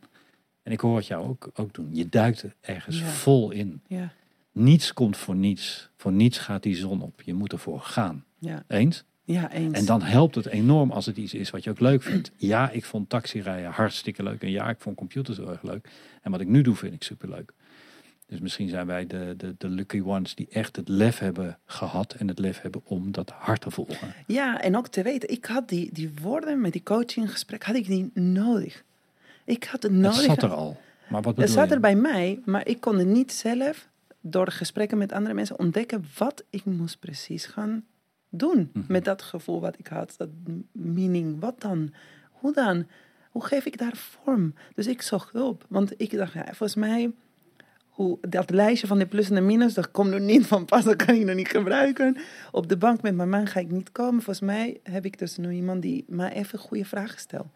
En ik hoor het jou ook, ook doen. Je duikt er ergens Ja. vol in. Ja, Niets komt voor niets. Voor niets gaat die zon op. Je moet ervoor gaan. ja, Eens? ja, eens. En dan helpt het enorm als het iets is wat je ook leuk vindt. Ja, ik vond taxirijden hartstikke leuk. En ja, ik vond computers heel erg leuk. En wat ik nu doe, vind ik superleuk. Dus misschien zijn wij de, de, de lucky ones die echt het lef hebben gehad en het lef hebben om dat hard te volgen. Ja, en ook te weten, ik had die, die woorden met die coachinggesprek, had ik die nodig. Ik had het nodig. Het zat er al. Maar wat Het bedoel zat je? er bij mij, maar ik kon het niet zelf door gesprekken met andere mensen ontdekken wat ik moest precies gaan doen. Mhm. Met dat gevoel wat ik had, dat meaning, wat dan? Hoe dan? Hoe geef ik daar vorm? Dus ik zocht hulp, want ik dacht, ja, volgens mij, hoe, dat lijstje van de plus en de minus, dat komt er niet van pas, dat kan ik nog niet gebruiken. Op de bank met mijn man ga ik niet komen. Volgens mij heb ik dus nu iemand die mij even goede vragen stelt.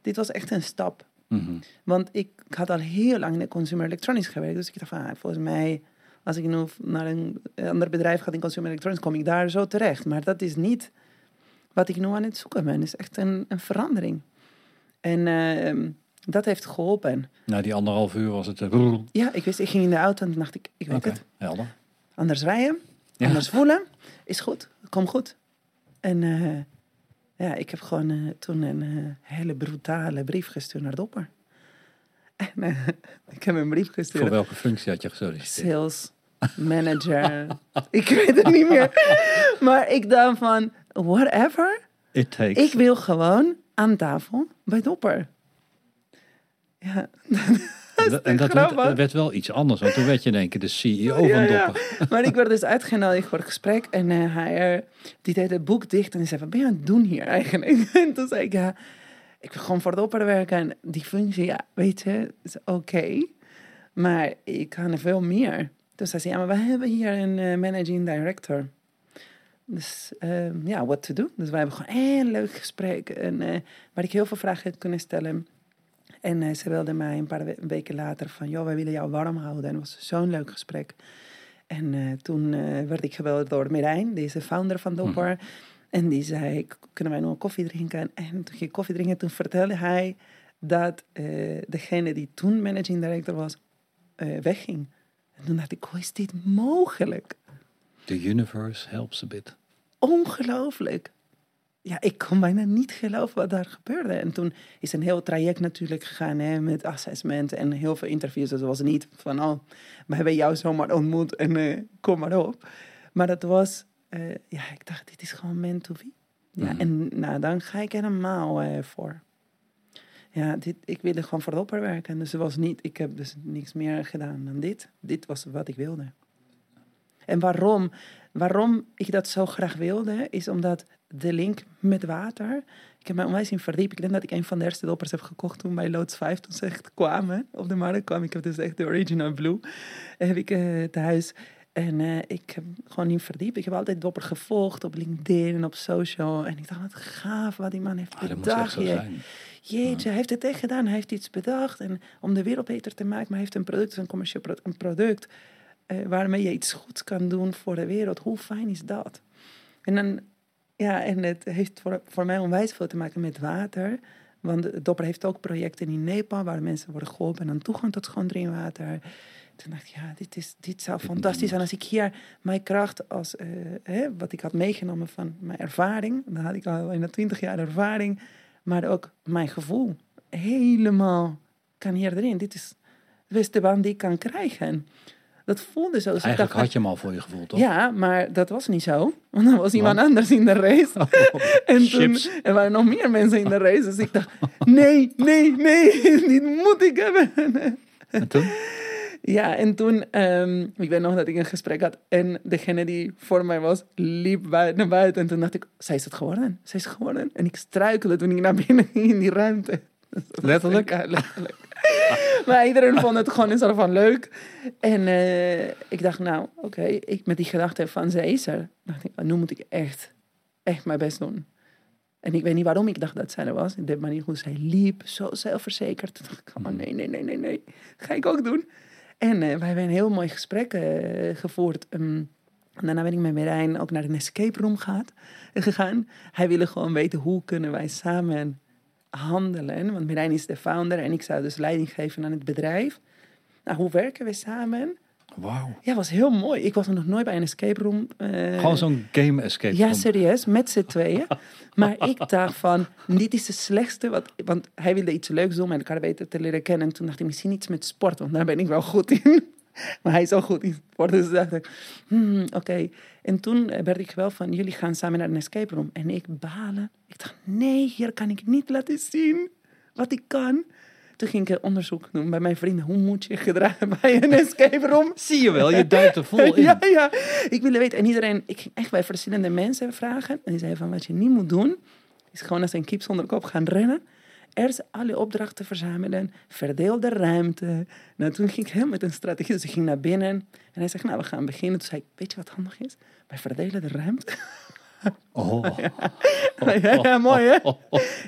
Dit was echt een stap. Mhm. Want ik had al heel lang in de consumer electronics gewerkt. Dus ik dacht van, ah, volgens mij, als ik nu naar een ander bedrijf ga in consumer electronics, kom ik daar zo terecht. Maar dat is niet wat ik nu aan het zoeken ben. Het is echt een, een verandering. En ehm, dat heeft geholpen. Na die anderhalf uur was het... eh, Ja, ik wist, ik ging in de auto en dacht ik, ik weet het. helder. Anders rijden, Ja. anders voelen, is goed. Kom goed. En eh, ja, ik heb gewoon eh, toen een hele brutale brief gestuurd naar Dopper. En ik heb een brief gestuurd. Voor welke functie had je gesolliciteerd? Sales manager. ik weet het niet meer. Maar ik dacht van, whatever. It takes. Ik wil gewoon aan tafel bij Dopper. Ja, en dat, en dat grappig. werd, werd wel iets anders, want toen werd je in één keer de CEO Ja, van ja. Dopper. Maar ik werd dus uitgenodigd voor het gesprek. En eh, hij eh, die deed het boek dicht. En zei, wat ben je aan het doen hier eigenlijk? En toen zei ik, ja, ik wil gewoon voor Dopper werken. En die functie, ja, weet je, is oké. Maar ik kan er veel meer. Toen zei ze, ja, maar we hebben hier een eh, managing director. Dus ehm, ja, what to do. Dus we hebben gewoon een leuk gesprek. En, eh, waar ik heel veel vragen heb kunnen stellen. En eh, ze wilde mij een paar we- weken later van... joh, wij willen jou warm houden. En het was zo'n leuk gesprek. En toen werd ik gebeld door Merijn, deze founder van Dopper. En die zei, "K- kunnen wij nog een koffie drinken? En toen ging ik koffie drinken. Toen vertelde hij dat eh, degene die toen managing director was, eh, wegging. En toen dacht ik, hoe is dit mogelijk? The universe helps a bit. ongelooflijk. Ja, ik kon bijna niet geloven wat daar gebeurde. En toen is een heel traject natuurlijk gegaan hè, met assessment en heel veel interviews. Dus het was niet van, oh, we hebben jou zomaar ontmoet en eh, kom maar op. Maar dat was, eh, ja, ik dacht, dit is gewoon meant to be. Ja, Mhm. en nou, dan ga ik er helemaal eh, voor. Ja, dit, ik wilde gewoon voor de opper werken. Dus was niet, ik heb dus niks meer gedaan dan dit. Dit was wat ik wilde. En waarom? Waarom ik dat zo graag wilde, is omdat de link met water. Ik heb mij onwijs in verdiept. Ik denk dat ik een van de eerste doppers heb gekocht toen bij Loods 5, toen ze echt kwamen op de markt kwamen. Ik heb dus echt de original blue. Heb ik eh, thuis. En eh, ik heb gewoon in verdiept. Ik heb altijd dopper gevolgd op LinkedIn en op social. En ik dacht, wat gaaf wat die man heeft Ah, bedacht. Jeetje, hij heeft het echt gedaan. Hij heeft iets bedacht. En om de wereld beter te maken, maar hij heeft een product, een commercieel pro- een product, eh, waarmee je iets goeds kan doen voor de wereld. Hoe fijn is dat? En dan, ja, en het heeft voor, voor mij onwijs veel te maken met water. Want Dopper heeft ook projecten in Nepal waar mensen worden geholpen aan toegang tot schoon drinkwater. Toen dacht ik, ja, dit, is, dit zou fantastisch zijn als ik hier mijn kracht als, eh, hè, wat ik had meegenomen van mijn ervaring. Dan had ik al in de twintig jaar ervaring. Maar ook mijn gevoel. Helemaal kan hier erin. Dit is de beste baan die ik kan krijgen. Dat voelde zo. Dus ik Eigenlijk dacht, had je hem al voor je gevoel, toch? ja, maar dat was niet zo. Want er was iemand anders in de race. En toen er waren nog meer mensen in de race. Dus ik dacht, nee, nee, nee, dit moet ik hebben. En toen? Ja, en toen, ehm, ik weet nog dat ik een gesprek had. En degene die voor mij was, liep naar buiten. En toen dacht ik, zij is het geworden. Zij is het geworden. En ik struikelde toen ik naar binnen ging in die ruimte. Letterlijk? Ja, letterlijk. maar iedereen vond het gewoon een soort van leuk. En eh, ik dacht, nou, oké, ik met die gedachte van zij is er. dacht ik, nu moet ik echt, echt mijn best doen. En ik weet niet waarom ik dacht dat zij er was. De manier hoe zij liep, zo zelfverzekerd. Toen dacht ik, oh nee, nee, nee, nee, nee. Ga ik ook doen. En eh, wij hebben een heel mooi gesprek eh, gevoerd. Ehm, en daarna ben ik met Merijn ook naar een escape room gaat, gegaan. Hij wilde gewoon weten hoe kunnen wij samen handelen. Want Merijn is de founder en ik zou dus leiding geven aan het bedrijf. Nou, hoe werken we samen? Wauw. Ja, was heel mooi. Ik was nog nooit bij een escape room. eh, Gewoon zo'n game escape ja, room. serieus, met z'n tweeën. maar ik dacht van, dit is de slechtste. Wat, want hij wilde iets leuks doen om elkaar beter te leren kennen. En toen dacht ik, misschien iets met sport, want daar ben ik wel goed in. maar hij is ook goed in sport. Dus dacht ik, hmm, oké. En toen werd ik wel van, jullie gaan samen naar een escape room. En ik balen. Ik dacht, nee, hier kan ik niet laten zien wat ik kan. Toen ging ik onderzoek doen bij mijn vrienden. Hoe moet je gedragen bij een escape room? Zie je wel, je duikt er vol in. ja, ja. Ik wilde weten. En iedereen, ik ging echt bij verschillende mensen vragen. En die zeiden van, wat je niet moet doen, is gewoon als een kip zonder kop gaan rennen. Eerst alle opdrachten verzamelen, verdeel de ruimte. Nou, toen ging ik helemaal met een strategie. Dus ik ging naar binnen en hij zegt, nou, we gaan beginnen. Toen zei ik, weet je wat handig is? Wij verdelen de ruimte. Oh. Ja, ja, mooi hè?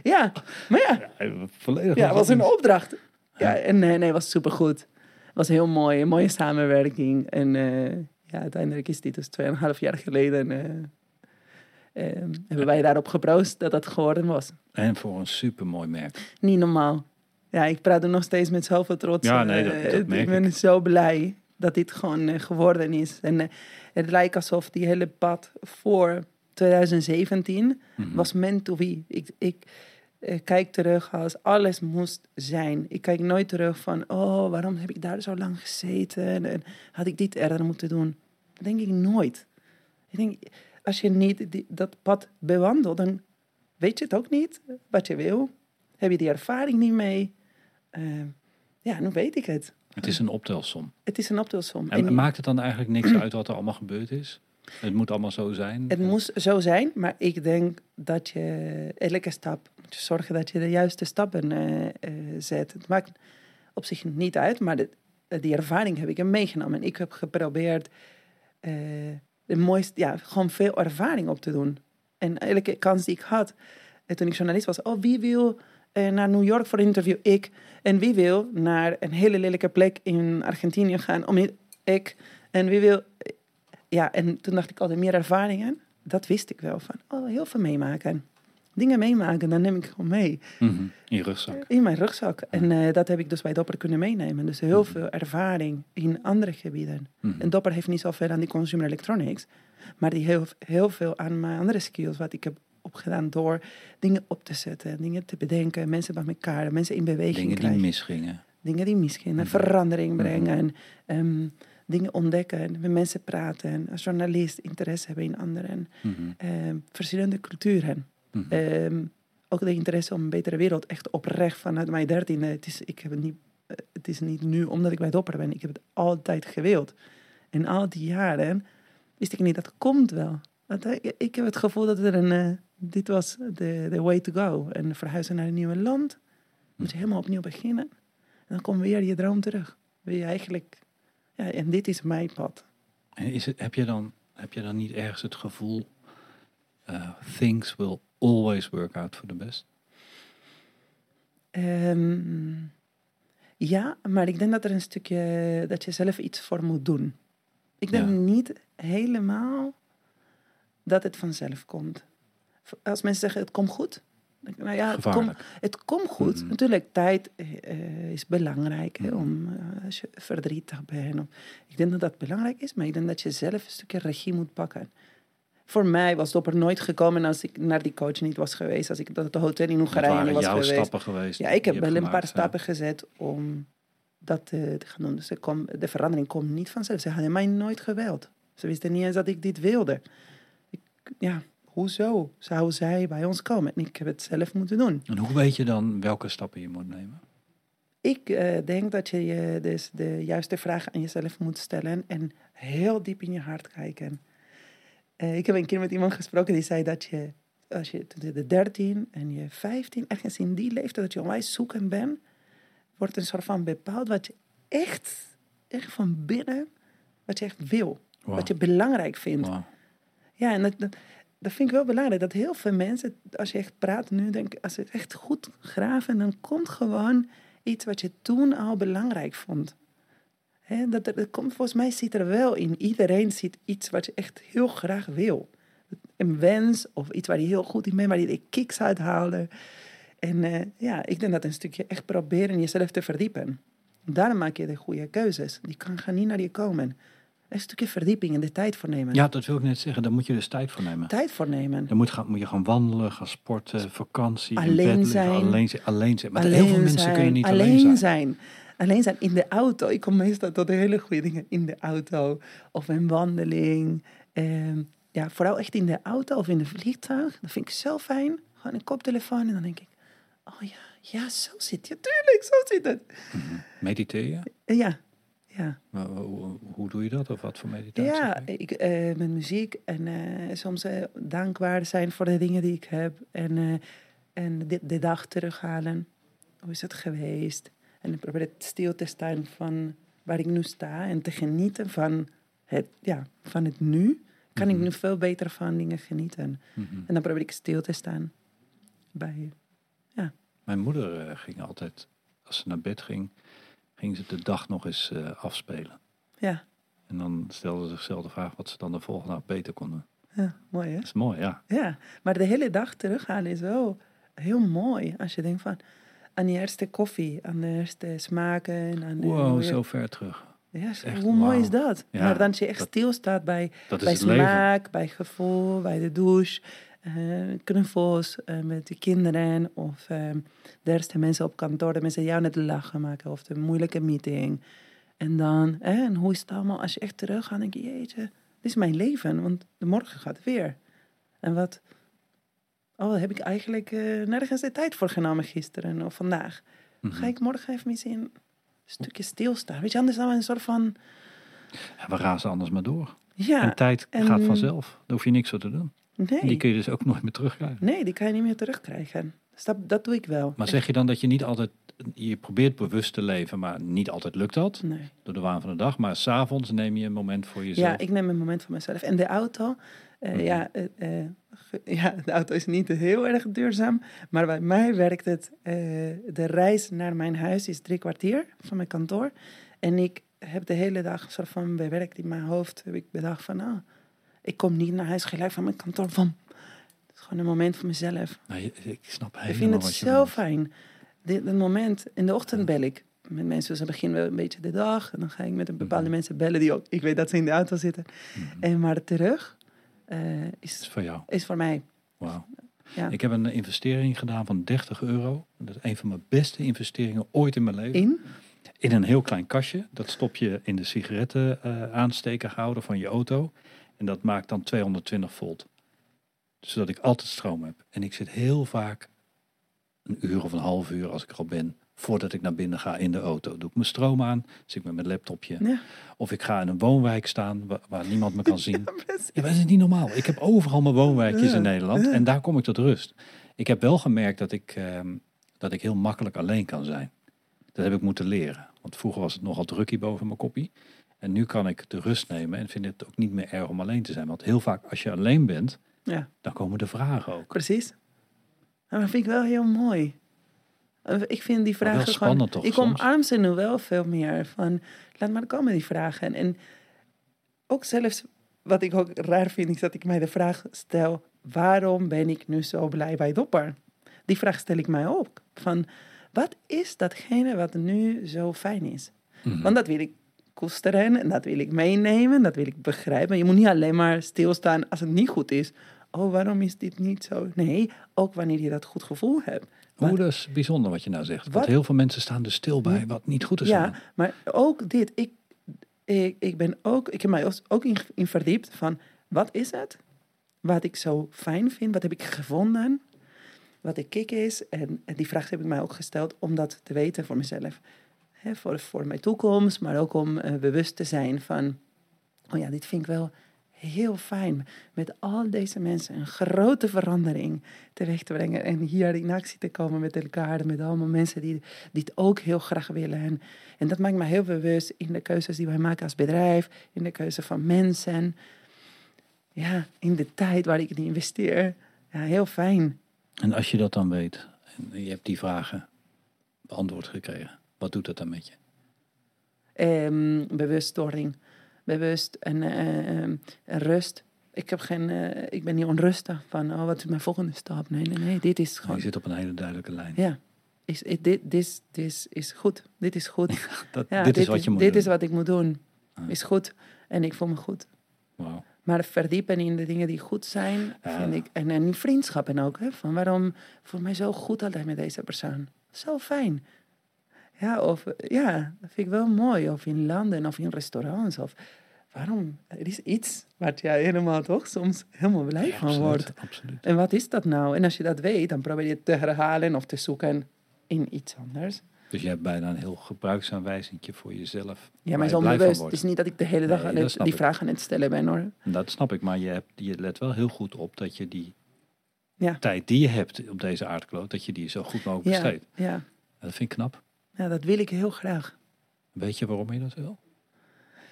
Ja, maar ja, Volledig. ja, was een opdracht. Ja, en nee, nee, het was supergoed. Was heel mooi, een mooie samenwerking. En eh, ja, uiteindelijk is dit dus 2,5 jaar geleden... eh, eh, hebben wij daarop geproost dat dat geworden was. En voor een supermooi merk. Niet normaal. Ja, ik praat er nog steeds met zoveel trots. Ja, nee, dat- Eh, dat merk ik ben zo blij dat dit gewoon eh, geworden is. En eh, het lijkt alsof die hele pad voor 2017 Mhm. was meant to be. Ik, ik eh, kijk terug als alles moest zijn. Ik kijk nooit terug van, oh, waarom heb ik daar zo lang gezeten? En had ik dit eerder moeten doen? Dat denk ik nooit. Ik denk, als je niet die- dat pad bewandelt, dan weet je het ook niet wat je wil. Heb je die ervaring niet mee? Eh, ja, nu weet ik het. Het is een optelsom. Het is een optelsom. En, En maakt het dan eigenlijk niks uit wat er allemaal gebeurd is? Het moet allemaal zo zijn? het moest zo zijn, maar ik denk dat je elke stap moet je zorgen dat je de juiste stappen eh, eh, zet. Het maakt op zich niet uit, maar de, die ervaring heb ik meegenomen. Ik heb geprobeerd eh, de mooiste, ja, gewoon veel ervaring op te doen. En elke kans die ik had, toen ik journalist was, oh, wie wil naar New York voor een interview? Ik. En wie wil naar een hele lelijke plek in Argentinië gaan? Om ik. En wie wil... Ja, en toen dacht ik altijd meer ervaringen. Dat wist ik wel van, oh, heel veel meemaken. Dingen meemaken, dan neem ik gewoon mee Mhm. In je rugzak. in mijn rugzak. En eh, dat heb ik dus bij Dopper kunnen meenemen. Dus heel Mhm. veel ervaring in andere gebieden. Mhm. En Dopper heeft niet zoveel aan die consumer electronics, maar die heel, heel veel aan mijn andere skills, wat ik heb opgedaan door dingen op te zetten, dingen te bedenken, mensen bij elkaar, mensen in beweging Dingen die krijgen. misgingen. dingen die Mhm. verandering brengen, ehm, dingen ontdekken, met mensen praten, als journalist interesse hebben in anderen, Mhm. ehm, verschillende culturen. Mhm. Ehm, ook de interesse om een betere wereld, echt oprecht vanuit mijn dertiende. Het is, ik heb het, niet, eh, het is niet nu omdat ik bij Dopper ben. Ik heb het altijd gewild. En al die jaren wist ik niet, dat komt wel. Dat, eh, ik heb het gevoel dat er een, eh, dit was de the way to go. En verhuizen naar een nieuw land. Moet je helemaal opnieuw beginnen. En dan komt weer je droom terug. Wil je eigenlijk... Ja, en dit is mijn pad. En is het, heb, je dan, heb je dan niet ergens het gevoel... eh, things will always work out for the best? Ehm, ja, maar ik denk dat er een stukje dat je zelf iets voor moet doen. Ik denk Ja. niet helemaal dat het vanzelf komt. Als mensen zeggen het komt goed, nou ja, het komt, het goed. Mhm. Natuurlijk, tijd eh, eh, is belangrijk hè, Mhm. om eh, als je verdrietig bent. Ik denk dat dat belangrijk is, maar ik denk dat je zelf een stukje regie moet pakken. Voor mij was het op er nooit gekomen als ik naar die coach niet was geweest. Als ik dat hotel in Hongarije niet was jouw geweest. stappen geweest? Ja, ik heb wel een paar stappen gezet om dat te, te gaan doen. Dus kom, de verandering komt niet vanzelf. Ze hadden mij nooit geweld. Ze wisten niet eens dat ik dit wilde. Ik, ja, hoezo zou zij bij ons komen? En ik heb het zelf moeten doen. En hoe weet je dan welke stappen je moet nemen? Ik eh, denk dat je je dus de juiste vragen aan jezelf moet stellen en heel diep in je hart kijken. Eh, ik heb een keer met iemand gesproken die zei dat je, als je tussen de 13 en je 15, ergens in die leeftijd dat je onwijs zoeken bent, wordt een soort van bepaald wat je echt, echt van binnen, wat je echt wil, wat je belangrijk vindt. Ja, en dat, dat, dat vind ik wel belangrijk. Dat heel veel mensen, als je echt praat nu, denk als ze het echt goed graven, dan komt gewoon iets wat je toen al belangrijk vond. Hè, dat, er- dat komt, volgens mij zit er wel in. Iedereen ziet iets wat je echt heel graag wil. Een wens of iets waar je heel goed in bent, waar je kicks uithaalde. En eh, ja, ik denk dat een stukje echt proberen jezelf te verdiepen. Daarom maak je de goede keuzes. Die kan gaan niet naar je komen. Een stukje verdieping en de tijd voor nemen. Ja, dat wil ik net zeggen. Daar moet je dus tijd voor nemen. Tijd voor nemen. Dan moet, gaan, moet je gaan wandelen, gaan sporten, vakantie, in Alleen liggen, zijn. alleen zijn. Alleen zijn. Maar alleen heel veel mensen zijn, kunnen niet alleen alleen zijn. zijn. Alleen zijn in de auto. Ik kom meestal tot hele goede dingen in de auto. Of een wandeling. Ehm, ja, vooral echt in de auto of in de vliegtuig. Dat vind ik zo fijn. Gewoon een koptelefoon en dan denk ik... Oh ja, ja, zo zit je. Tuurlijk, zo zit het. Mediteer je? Ja, ja. Maar Hoe, hoe doe je dat? Of wat voor meditatie? Ja, ik, eh, met muziek en eh, soms eh, dankbaar zijn voor de dingen die ik heb. En, en de, de dag terughalen. Hoe is het geweest? En ik probeer het stil te staan van waar ik nu sta. En te genieten van het, ja, van het nu. Kan ik Mhm. nu veel beter van dingen genieten. Mhm. En dan probeer ik stil te staan bij... Mijn moeder ging altijd, als ze naar bed ging, ging ze de dag nog eens eh, afspelen. Ja, En dan stelde ze zichzelf de vraag wat ze dan de volgende dag beter kon doen. ja mooi hè? Dat is mooi, ja. Ja, maar de hele dag terughalen is wel heel mooi. Als je denkt van aan die eerste koffie, aan de eerste smaken. Aan de, Wow, zo ver terug. Ja, zo- echt hoe mooi is dat? Ja, maar dan als je echt dat- stilstaat bij, bij smaak, bij gevoel, bij de douche, eh, knuffels eh, met de kinderen of eh, de eerste mensen op kantoor, de mensen jou net lachen maken of de moeilijke meeting. En dan, hè, en hoe is het allemaal? Als je echt terug gaat, denk je, jeetje, dit is mijn leven, want de morgen gaat weer. En wat, oh, heb ik eigenlijk eh, nergens de tijd voor genomen gisteren of vandaag. Mhm. Ga ik morgen even misschien een stukje stilstaan? Weet je, anders dan een soort van, Ja, we razen anders maar door. ja, en tijd en- gaat vanzelf. Daar hoef je niks voor te doen. Nee. En die kun je dus ook nooit meer terugkrijgen. Nee, die kan je niet meer terugkrijgen. Dus dat, dat doe ik wel. Maar zeg je dan dat je niet altijd, je probeert bewust te leven, maar niet altijd lukt dat Nee. door de waan van de dag. Maar s'avonds neem je een moment voor jezelf. Ja, ik neem een moment voor mezelf. En de auto, eh, Mhm. ja, eh, eh, ja, de auto is niet heel erg duurzaam. Maar bij mij werkt het, de reis naar mijn huis is drie kwartier van mijn kantoor. En ik heb de hele dag soort van bewerkt in mijn hoofd. Heb ik bedacht van, nou, ik kom niet naar huis gelijk van mijn kantoor. Van, het is gewoon een moment voor mezelf. Nou, ik snap Ik helemaal vind het zo fijn. Dit, dit moment, in de ochtend bel ik met mensen. Ze beginnen wel een beetje de dag. En dan ga ik met een bepaalde Mhm. mensen bellen die ook... Ik weet dat ze in de auto zitten. Mhm. En maar terug eh, is is, voor jou. is voor mij. Wauw. Ja. Ik heb een investering gedaan van 30 euro. Dat is een van mijn beste investeringen ooit in mijn leven. In? In een heel klein kastje. Dat stop je in de sigaretten eh aanstekerhouder van je auto. En dat maakt dan 220 volt. Zodat ik altijd stroom heb. En ik zit heel vaak een uur of een half uur als ik er al ben. Voordat ik naar binnen ga in de auto. Doe ik mijn stroom aan. Zit ik met mijn laptopje. Ja. Of ik ga in een woonwijk staan waar, waar niemand me kan zien. Ja, dat is niet normaal. Ik heb overal mijn woonwijkjes in Nederland en daar kom ik tot rust. Ik heb wel gemerkt dat ik, ehm, dat ik heel makkelijk alleen kan zijn. Dat heb ik moeten leren. Want vroeger was het nogal drukkie boven mijn koppie. En nu kan ik de rust nemen en vind het ook niet meer erg om alleen te zijn. Want heel vaak als je alleen bent, Ja, dan komen de vragen ook. precies. Maar dat vind ik wel heel mooi. Eh, Ik vind die vragen spannend gewoon... toch ik omarm ze nu wel veel meer. Van, laat maar komen die vragen. En ook zelfs, wat ik ook raar vind, is dat ik mij de vraag stel... Waarom ben ik nu zo blij bij Dopper? Die vraag stel ik mij ook. Van, wat is datgene wat nu zo fijn is? Mhm. Want dat wil ik koesteren en dat wil ik meenemen, dat wil ik begrijpen. Je moet niet alleen maar stilstaan als het niet goed is. Oh, waarom is dit niet zo? Nee, ook wanneer je dat goed gevoel hebt. Hoe dat is bijzonder wat je nou zegt. Want Wat- heel veel mensen staan er stil bij wat niet goed is. ja, maar ook dit. Ik, ik, ik ben ook, ik heb mij ook- ook in, in verdiept van wat is het? Wat ik zo fijn vind, wat heb ik gevonden? Wat de kick is. En, en die vraag heb ik mij ook gesteld om dat te weten voor mezelf. Voor, voor mijn toekomst, maar ook om eh, bewust te zijn van... Oh ja, dit vind ik wel heel fijn. Met al deze mensen een grote verandering teweeg te brengen. En hier in actie te komen met elkaar. Met allemaal mensen die dit ook heel graag willen. En, en dat maakt me heel bewust in de keuzes die wij maken als bedrijf. In de keuze van mensen. Ja, in de tijd waar ik in investeer. Ja, heel fijn. En als je dat dan weet, en je hebt die vragen beantwoord gekregen, wat doet dat dan met je? Bewustwording. Bewust en, eh, ehm, en rust. Ik, heb geen, eh, ik ben niet onrustig van, oh, wat is mijn volgende stap? Nee, nee, nee, dit is Je gewoon... zit op een hele duidelijke lijn. Ja, is, is- dit, dit, dit is goed. Dit is goed. Dat, Ja, dit is wat je moet Dit doen. is wat ik moet doen. Ah. Is goed. En ik voel me goed. Maar verdiepen in de dingen die goed zijn, Ja. vind ik. En, en vriendschappen ook. Hè, van waarom voel ik mij zo goed altijd met deze persoon? Zo fijn. Ja, of ja, dat vind ik wel mooi. Of in landen of in restaurants. Of waarom? Er is iets waar jij helemaal toch soms helemaal blij van Absoluut, wordt. absoluut. En wat is dat nou? En als je dat weet, dan probeer je het te herhalen of te zoeken in iets anders. Dus je hebt bijna een heel gebruiksaanwijzingje voor jezelf. Ja, maar je onbewust. Het is niet dat ik de hele dag Nee, het- die ik. vraag aan het stellen ben hoor. Dat snap ik, maar je, hebt, je let wel heel goed op dat je die Ja. tijd die je hebt op deze aardkloot, dat je die zo goed mogelijk Ja, besteedt. ja. Dat vind ik knap. Ja, dat wil ik heel graag. Weet je waarom je dat wil?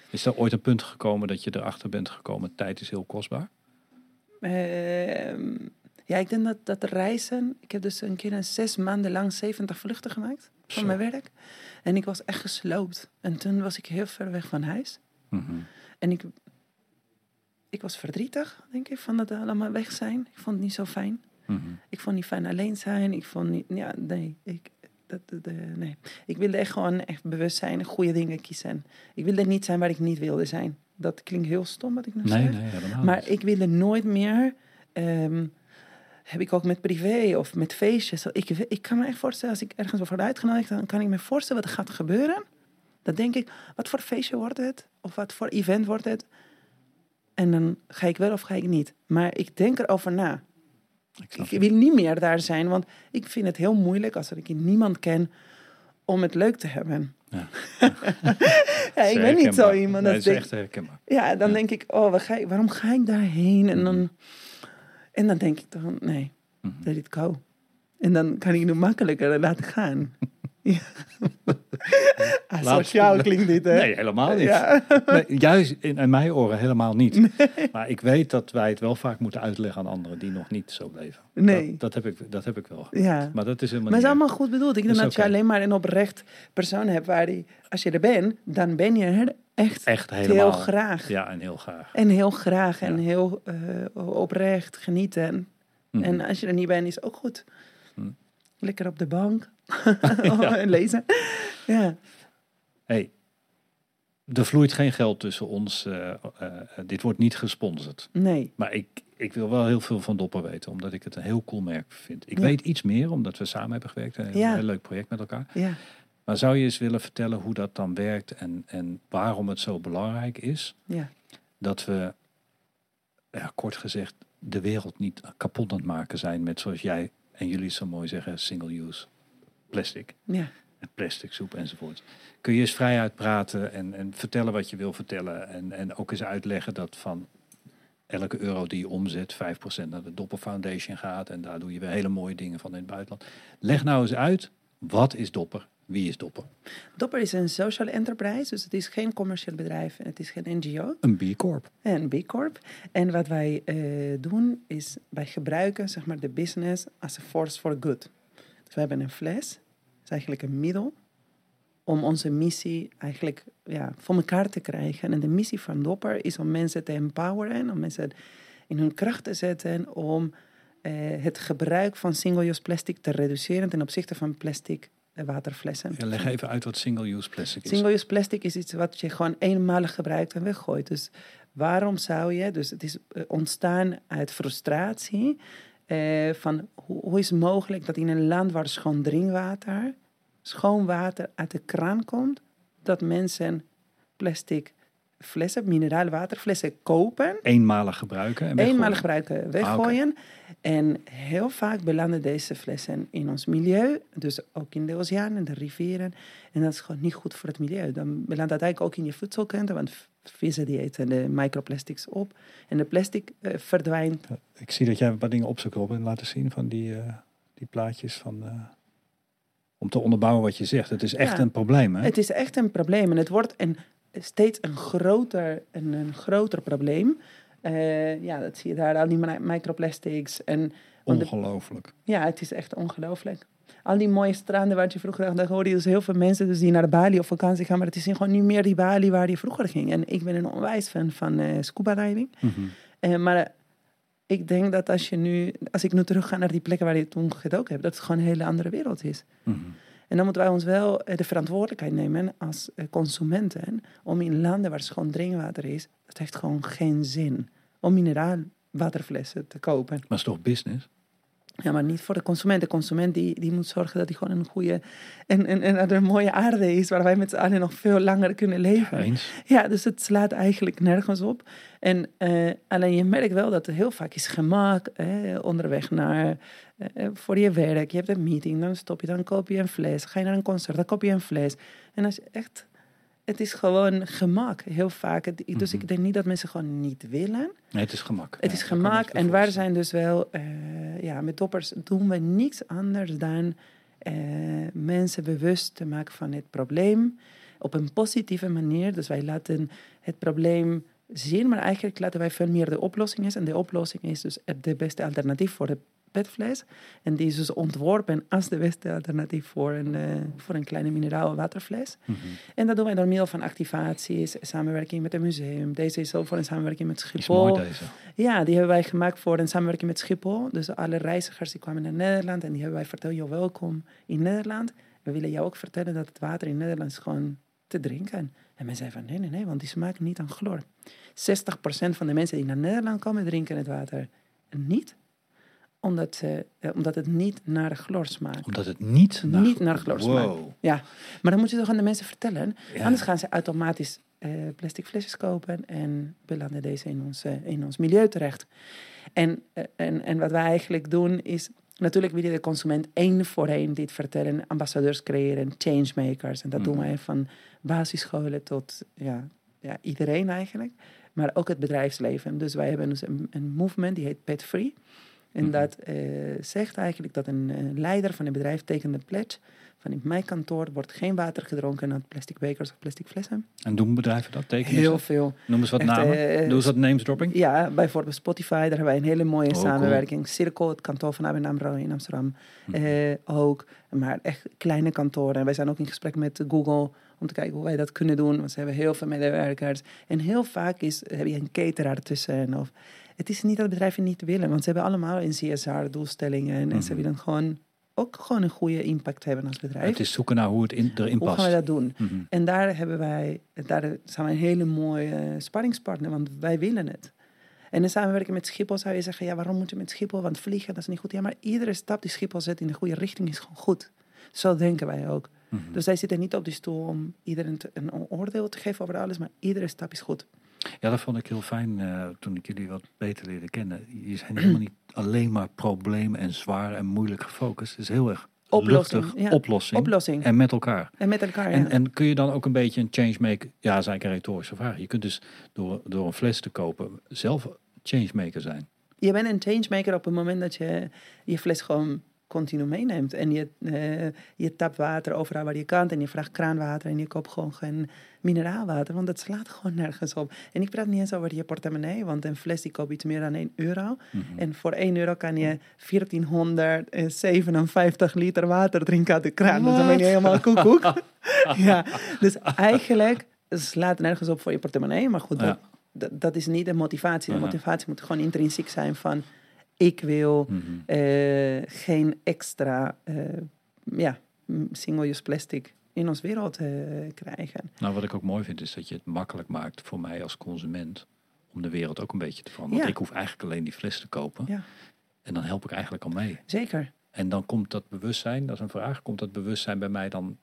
Is er ooit een punt gekomen dat je erachter bent gekomen, tijd is heel kostbaar? Ehm, ja, ik denk dat, dat reizen... Ik heb dus een keer een zes maanden lang 70 vluchten gemaakt van Zo. mijn werk. En ik was echt gesloopt. En toen was ik heel ver weg van huis. Mhm. En ik, ik was verdrietig, denk ik, van dat allemaal weg zijn. Ik vond het niet zo fijn. Mhm. Ik vond niet fijn alleen zijn. Ik vond niet... Ja, nee. Ik, dat, dat, eh, nee. ik wilde echt gewoon echt bewust zijn goede dingen kiezen. Ik wilde niet zijn waar ik niet wilde zijn. Dat klinkt heel stom wat ik nu Nee, zeg. nee, helemaal Maar ik wilde nooit meer. ehm, heb ik ook met privé of met feestjes. Ik, ik kan me echt voorstellen, als ik ergens word uitgenodigd, dan kan ik me voorstellen wat er gaat gebeuren. Dan denk ik, wat voor feestje wordt het? Of wat voor event wordt het? En dan ga ik wel of ga ik niet. Maar ik denk erover na. Ik wil niet meer daar zijn, want ik vind het heel moeilijk als ik niemand ken om het leuk te hebben. Ja. ja, ik ben niet zo iemand Nee, dat herkenbaar. ja, dan Ja. denk ik, oh, waar ga ik, waarom ga ik daarheen? En dan, Mhm. en dan denk ik dan, nee, Mhm. let it go. En dan kan ik nu makkelijker laten gaan. ja. ah, Laat- sociaal klinkt dit, hè? Nee, helemaal niet. Ja. Nee, juist in, in mijn oren helemaal niet. Maar ik weet dat wij het wel vaak moeten uitleggen aan anderen die nog niet zo leven. Nee. Dat, dat, heb, ik, dat heb ik wel. ja. Maar dat is helemaal Maar het is allemaal goed bedoeld. Ik denk Dat je alleen maar een oprecht persoon hebt waar die, als je er bent, dan ben je er echt Echt heel helemaal. graag. Ja, en heel graag. En heel graag en Ja. heel eh, oprecht genieten. Mhm. En als je er niet bent, is ook goed. Lekker op de bank en lezen. Ja. hey, er vloeit geen geld tussen ons. eh, eh, eh, dit wordt niet gesponsord. Nee. Maar ik, ik wil wel heel veel van Dopper weten, omdat ik het een heel cool merk vind. Ik Ja. weet iets meer, omdat we samen hebben gewerkt. Een heel, Ja. heel leuk project met elkaar. Ja. Maar zou je eens willen vertellen hoe dat dan werkt en, en waarom het zo belangrijk is Ja. dat we, ja, kort gezegd, de wereld niet kapot aan het maken zijn met, zoals jij en jullie zo mooi zeggen, single-use plastic. Ja. En plastic soep enzovoort. Kun je eens vrij uitpraten en, en vertellen wat je wil vertellen. En, en ook eens uitleggen dat van elke euro die je omzet, 5% naar de Dopper Foundation gaat. En daar doe je weer hele mooie dingen van in het buitenland. Leg nou eens uit, wat is Dopper? Wie is Dopper? Dopper is een social enterprise, dus het is geen commercieel bedrijf en het is geen NGO. Een B Corp. Een B Corp. En wat wij eh, doen is, wij gebruiken zeg maar de business als een force for good. Dus we hebben een fles, dat is eigenlijk een middel om onze missie eigenlijk ja, voor elkaar te krijgen. En de missie van Dopper is om mensen te empoweren, om mensen in hun kracht te zetten, om eh, het gebruik van single-use plastic te reduceren ten opzichte van plastic waterflessen. Ja, leg even uit wat single-use plastic is. Single-use plastic is iets wat je gewoon eenmalig gebruikt en weggooit. Dus waarom zou je, dus het is eh, ontstaan uit frustratie eh, van hoe, hoe is het mogelijk dat in een land waar schoon drinkwater, schoon water uit de kraan komt, dat mensen plastic flessen, mineraalwaterflessen kopen Eenmalig gebruiken en weggooien. eenmalig gebruiken, weggooien. En heel vaak belanden deze flessen in ons milieu, dus ook in de oceanen en de rivieren. En dat is gewoon niet goed voor het milieu. Dan belandt dat eigenlijk ook in je voedselketen, want vissen die eten de microplastics op. En de plastic eh, verdwijnt. Ik zie dat jij een paar dingen opzoekt, Robin. Laten zien van die, eh, die plaatjes van... eh, om te onderbouwen wat je zegt. Het is echt Ja. een probleem, hè? Het is echt een probleem en het wordt een, steeds een groter, een, een groter probleem. Eh, ja, dat zie je daar, al die mi- microplastics. En, de- Ongelooflijk. Ja, het is echt ongelooflijk. Al die mooie stranden waar je vroeger daar hoorde je dus heel veel mensen dus die naar Bali op vakantie gaan, maar het is gewoon niet meer die Bali waar je vroeger ging. En ik ben een onwijs fan van eh, scuba diving. Mhm. Eh, maar ik denk dat als je nu, als ik nu terug ga naar die plekken waar je toen gedoken hebt, dat het gewoon een hele andere wereld is. Mhm. En dan moeten wij ons wel eh, de verantwoordelijkheid nemen als eh, consumenten om in landen waar schoon drinkwater is, dat heeft gewoon geen zin om mineraalwaterflessen te kopen. Maar het is toch business? Ja, maar niet voor de consument. De consument die, die moet zorgen dat hij gewoon een goede en, en, en een mooie aarde is waar wij met z'n allen nog veel langer kunnen leven. Eens. Ja, dus het slaat eigenlijk nergens op. En eh, alleen je merkt wel dat er heel vaak is gemak eh, onderweg naar eh, voor je werk. Je hebt een meeting, dan stop je, dan koop je een fles. Ga je naar een concert, dan koop je een fles. En als je echt, het is gewoon gemak heel vaak. Dus Mhm. ik denk niet dat mensen gewoon niet willen. Nee, het is gemak. Het Ja, is gemak en voorstellen. zijn dus wel, eh, ja, met toppers doen we niks anders dan eh, mensen bewust te maken van het probleem op een positieve manier. Dus wij laten het probleem zien, maar eigenlijk laten wij veel meer de oplossing is. En de oplossing is dus de beste alternatief voor de petfles. En die is dus ontworpen als de beste alternatief voor een, eh, voor een kleine mineraal waterfles. Mhm. En dat doen wij door middel van activaties, samenwerking met een museum. Deze is ook voor een samenwerking met Is Schiphol. mooi deze. Ja, die hebben wij gemaakt voor een samenwerking met Schiphol. Dus alle reizigers die kwamen naar Nederland en die hebben wij verteld, joh, welkom in Nederland. We willen jou ook vertellen dat het water in Nederland is gewoon te drinken. En men zei van, nee, nee, nee, want die smaken niet aan chloor. 60% van de mensen die naar Nederland komen, drinken het water niet. Omdat, ze, eh, omdat het niet naar chloor smaakt. Omdat het niet naar, Niet naar chloor smaakt. Wow. Ja, maar dan moet je toch aan de mensen vertellen. Ja. Anders gaan ze automatisch eh, plastic flesjes kopen en belanden deze in ons, eh, in ons milieu terecht. En, eh, en, en wat wij eigenlijk doen is, natuurlijk wil je de consument één voor één dit vertellen, ambassadeurs creëren, changemakers. En dat doen Mhm. wij van basisscholen tot ja, ja, iedereen eigenlijk. Maar ook het bedrijfsleven. Dus wij hebben dus een, een movement die heet Pet Free. En Mhm. dat eh, zegt eigenlijk dat een leider van een bedrijf tekent een pledge van in mijn kantoor wordt geen water gedronken uit plastic bekers of plastic flessen. En doen bedrijven dat? Tekenen Heel veel. Noem eens wat Echt, namen. eh, Doe eens wat names dropping. Ja, bijvoorbeeld Spotify, daar hebben wij een hele mooie Oh, cool. samenwerking. Cirkel, het kantoor van ABN AMRO in Amsterdam Mhm. eh, ook. Maar echt kleine kantoren. En wij zijn ook in gesprek met Google om te kijken hoe wij dat kunnen doen. Want ze hebben heel veel medewerkers. En heel vaak is, heb je een cateraar tussen. Of, het is niet dat bedrijven niet willen, want ze hebben allemaal een CSR-doelstellingen. En ze Mhm. willen gewoon ook gewoon een goede impact hebben als bedrijf. Het is zoeken naar hoe het in, erin hoe past. gaan we dat doen? Mhm. En daar hebben wij, daar zijn wij een hele mooie eh, sparringspartner, want wij willen het. En in samenwerking met Schiphol zou je zeggen, ja, waarom moet je met Schiphol? Want vliegen, dat is niet goed. Ja, maar iedere stap die Schiphol zet in de goede richting is gewoon goed. Zo denken wij ook. Mhm. Dus wij zitten niet op die stoel om iedereen een oordeel te geven over alles, maar iedere stap is goed. Ja, dat vond ik heel fijn eh, toen ik jullie wat beter leerde kennen. Je zijn helemaal niet alleen maar problemen en zwaar en moeilijk gefocust. Het is heel erg Oplossing, luchtig, ja. oplossing Oplossing. en met elkaar. En met elkaar, ja. En, en kun je dan ook een beetje een changemaker... Ja, dat is eigenlijk een retorische vraag. Je kunt dus door, door een fles te kopen zelf changemaker zijn. Je bent een changemaker op het moment dat je je fles gewoon continu meeneemt. En je, eh, je tapt water overal waar je kan. En je vraagt kraanwater en je koopt gewoon geen mineraalwater. Want dat slaat gewoon nergens op. En ik praat niet eens over je portemonnee. Want een fles die koopt iets meer dan 1 euro. Mhm. En voor 1 euro kan je 1457 liter water drinken uit de kraan. Dus dan ben je helemaal koekoek. ja, dus eigenlijk slaat nergens op voor je portemonnee. Maar goed, Ja. dat, dat, is niet de motivatie. De motivatie moet gewoon intrinsiek zijn van... ik wil Mhm. eh, geen extra eh, ja, single-use plastic in ons wereld eh, krijgen. Nou, wat ik ook mooi vind, is dat je het makkelijk maakt voor mij als consument om de wereld ook een beetje te veranderen. Want ik hoef eigenlijk alleen die fles te kopen. Ja, En dan help ik eigenlijk al mee. zeker. En dan komt dat bewustzijn, dat is een vraag, komt dat bewustzijn bij mij dan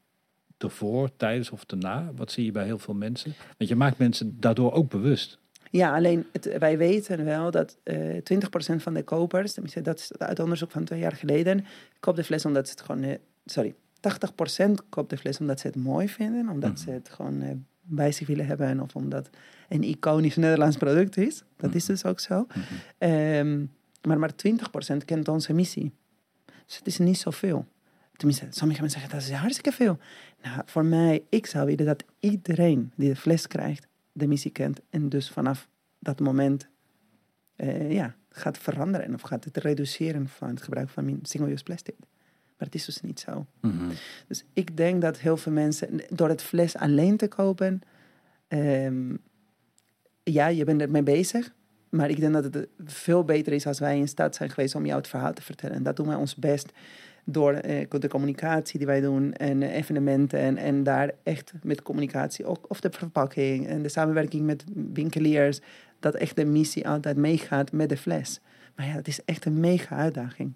ervoor, tijdens of daarna? Wat zie je bij heel veel mensen? Want je maakt mensen daardoor ook bewust. Ja, alleen het, wij weten wel dat eh 20% van de kopers, tenminste dat is uit onderzoek van twee jaar geleden, koopt de fles omdat ze het gewoon, eh, sorry, 80% koopt de fles omdat ze het mooi vinden, omdat Mhm. ze het gewoon eh, bij zich willen hebben of omdat een iconisch Nederlands product is. Dat is Mhm. dus ook zo. Mhm. Ehm, maar maar 20% kent onze missie. Dus het is niet zoveel. Tenminste, sommige mensen zeggen dat is hartstikke veel. Nou, voor mij, ik zou willen dat iedereen die de fles krijgt, de missie kent. En dus vanaf dat moment eh, ja, gaat veranderen of gaat het reduceren van het gebruik van single-use plastic. Maar het is dus niet zo. Mhm. Dus ik denk dat heel veel mensen, door het fles alleen te kopen, ehm, ja, je bent ermee bezig. Maar ik denk dat het veel beter is als wij in staat zijn geweest om jou het verhaal te vertellen. En dat doen wij ons best door eh, de communicatie die wij doen en eh, evenementen. En, en daar echt met communicatie, ook of de verpakking en de samenwerking met winkeliers, dat echt de missie altijd meegaat met de fles. Maar ja, het is echt een mega uitdaging.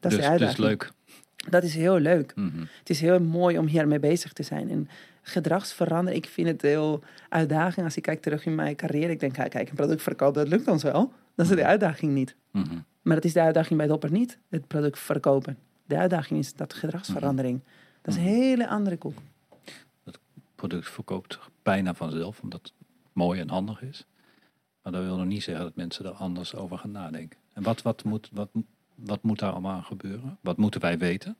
Dat dus, is de uitdaging. Dus leuk. Dat is heel leuk. Mhm. Het is heel mooi om hiermee bezig te zijn. En gedragsveranderen, ik vind het heel uitdaging. Als ik kijk terug in mijn carrière, ik denk, kijk, een product verkopen, dat lukt ons wel. Dat is de uitdaging niet. Mhm. Maar dat is de uitdaging bij Dopper niet, het product verkopen. De uitdaging is dat gedragsverandering. Dat is een hele andere koek. Het product verkoopt bijna vanzelf, omdat het mooi en handig is. Maar dat wil nog niet zeggen dat mensen er anders over gaan nadenken. En wat, wat, moet, wat, wat moet daar allemaal aan gebeuren? Wat moeten wij weten?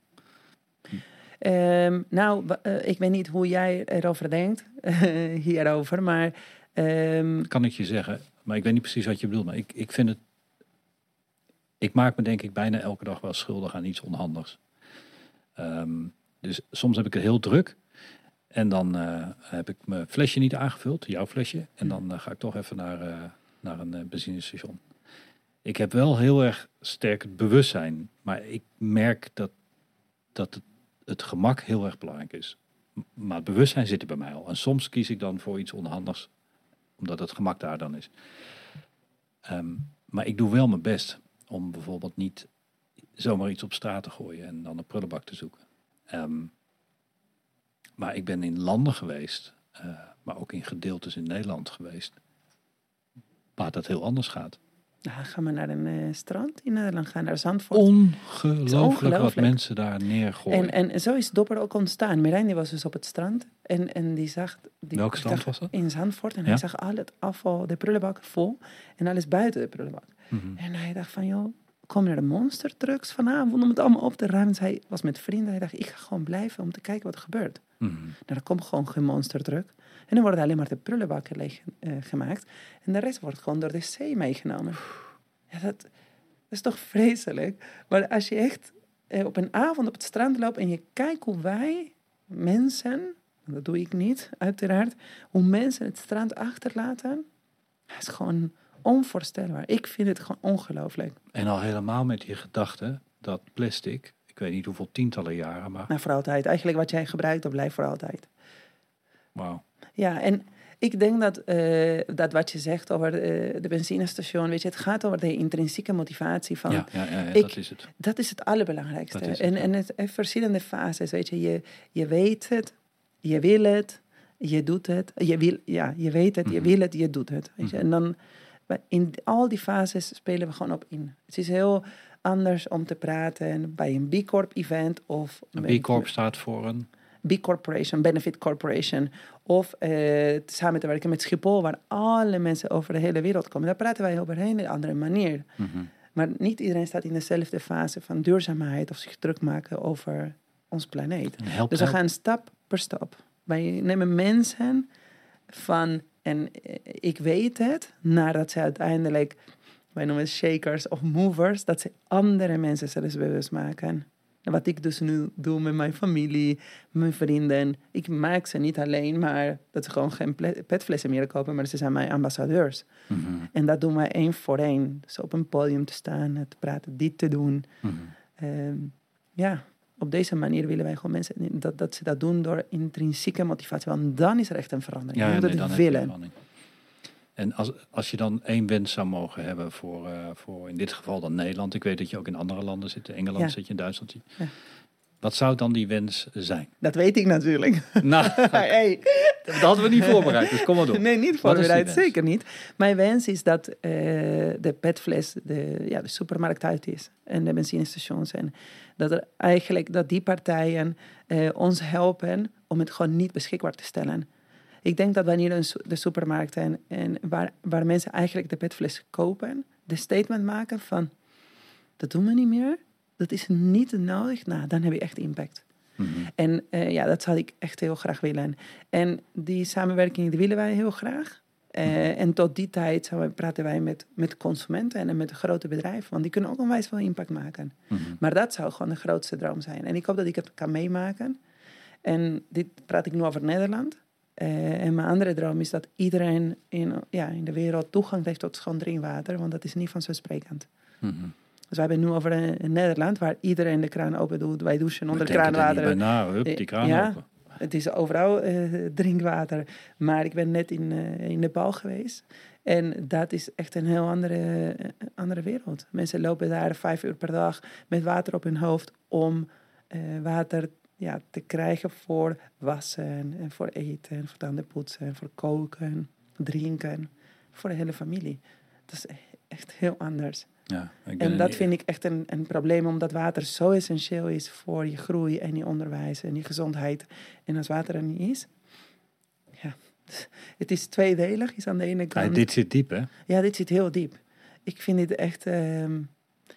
Ehm, nou, eh, ik weet niet hoe jij erover denkt, hierover, maar ehm, kan ik je zeggen, maar ik weet niet precies wat je bedoelt. Maar ik, ik vind het. Ik maak me denk ik bijna elke dag wel schuldig aan iets onhandigs. Ehm, dus soms heb ik het heel druk. En dan eh, heb ik mijn flesje niet aangevuld, jouw flesje. En dan eh, ga ik toch even naar, eh, naar een benzinestation. Ik heb wel heel erg sterk het bewustzijn. Maar ik merk dat, dat het, het gemak heel erg belangrijk is. Maar het bewustzijn zit er bij mij al. En soms kies ik dan voor iets onhandigs omdat het gemak daar dan is. Ehm, maar ik doe wel mijn best om bijvoorbeeld niet zomaar iets op straat te gooien en dan een prullenbak te zoeken. Ehm, maar ik ben in landen geweest, eh, maar ook in gedeeltes in Nederland geweest, waar dat heel anders gaat. Nou, gaan we naar een eh, strand in Nederland, gaan naar Zandvoort. Ongelooflijk, wat mensen daar neergooien. En, en zo is Dopper ook ontstaan. Marijn die was dus op het strand en, en die zag... Die, Welk strand was dat? In Zandvoort. En Ja. hij zag al het afval, de prullenbak vol en alles buiten de prullenbak. Mhm. En hij dacht van, joh, komen er de monstertrucks vanavond om het allemaal op te ruimen? Dus hij was met vrienden. Hij dacht, ik ga gewoon blijven om te kijken wat er gebeurt. Mhm. Nou, er komt gewoon geen monstertruck. En dan worden alleen maar de prullenbakken leeg eh, gemaakt. En de rest wordt gewoon door de zee meegenomen. Ja, dat, dat is toch vreselijk. Maar als je echt eh, op een avond op het strand loopt en je kijkt hoe wij mensen, dat doe ik niet, uiteraard, hoe mensen het strand achterlaten, dat is gewoon onvoorstelbaar. Ik vind het gewoon ongelooflijk. En al helemaal met die gedachte dat plastic, ik weet niet hoeveel tientallen jaren, maar Nou, voor altijd. Eigenlijk wat jij gebruikt, dat blijft voor altijd. wauw. Ja, en ik denk dat, eh, dat wat je zegt over eh, de benzinestation, weet je, het gaat over de intrinsieke motivatie van, Ja, ja, ja, ja ik- dat is het. dat is het allerbelangrijkste. Is het, en, ja. en het heeft verschillende fases, weet je. je. Je weet het, je wil het, je doet het. Je, wil, ja, je weet het, je Mhm. wil het, je doet het. Weet je. Mhm. En dan, in al die fases spelen we gewoon op in. Het is heel anders om te praten bij een B Corp event of Een met- B Corp staat voor een B Corporation, Benefit Corporation. Of eh, samen te werken met Schiphol, waar alle mensen over de hele wereld komen. Daar praten wij op een hele andere manier. Mhm. Maar niet iedereen staat in dezelfde fase van duurzaamheid of zich druk maken over ons planeet. Dus we gaan stap per stap. Wij nemen mensen van, en eh, ik weet het, nadat ze uiteindelijk, wij noemen het shakers of movers, dat ze andere mensen zelfs bewust maken. Wat ik dus nu doe met mijn familie, mijn vrienden. Ik maak ze niet alleen maar dat ze gewoon geen petflessen meer kopen, maar ze zijn mijn ambassadeurs. Mhm. En dat doen wij één voor één. Dus op een podium te staan, te praten, dit te doen. Mhm. Ehm, ja, op deze manier willen wij gewoon mensen dat, dat ze dat doen door intrinsieke motivatie. Want dan is er echt een verandering. Ja, ja, nee, dan willen. En als, als je dan één wens zou mogen hebben voor, eh, voor in dit geval dan Nederland. Ik weet dat je ook in andere landen zit. In Engeland Ja. zit je, in Duitsland zit je. Ja. Wat zou dan die wens zijn? Dat weet ik natuurlijk. nou, hey. dat hadden we niet voorbereid, dus kom maar door. Nee, niet voorbereid, zeker niet. Mijn wens is dat eh, de petfles de, ja, de supermarkt uit is en de benzinestations. En dat er eigenlijk dat die partijen eh, ons helpen om het gewoon niet beschikbaar te stellen. Ik denk dat wanneer de supermarkten en waar, waar mensen eigenlijk de petfles kopen, de statement maken van dat doen we niet meer, dat is niet nodig, nou, dan heb je echt impact. Mhm. En eh, ja, dat zou ik echt heel graag willen. En die samenwerking die willen wij heel graag. Eh, en tot die tijd praten wij met, met consumenten en met grote bedrijven. Want die kunnen ook onwijs veel impact maken. Mhm. Maar dat zou gewoon de grootste droom zijn. En ik hoop dat ik het kan meemaken. En dit praat ik nu over Nederland. Eh, en mijn andere droom is dat iedereen in, ja, in de wereld toegang heeft tot schoon drinkwater. Want dat is niet vanzelfsprekend. Mhm. Dus wij hebben nu over eh, Nederland, waar iedereen de kraan open doet. Wij douchen onder er kraanwater. bij na, hup, die kraan Ja. open. Het is overal eh, drinkwater. Maar ik ben net in, eh, in Nepal geweest. En dat is echt een heel andere, eh, andere wereld. Mensen lopen daar vijf uur per dag met water op hun hoofd om eh, water ja, te krijgen voor wassen en voor eten, en voor tandenpoetsen, voor koken, drinken, voor de hele familie. Dat is echt heel anders. Ja, ik En dat vind ik echt een, een probleem, omdat water zo essentieel is voor je groei en je onderwijs en je gezondheid. En als water er niet is, ja, het is tweedelig. Is aan de ene Ja, kant. dit zit diep, hè? Ja, dit zit heel diep. Ik vind dit echt ehm,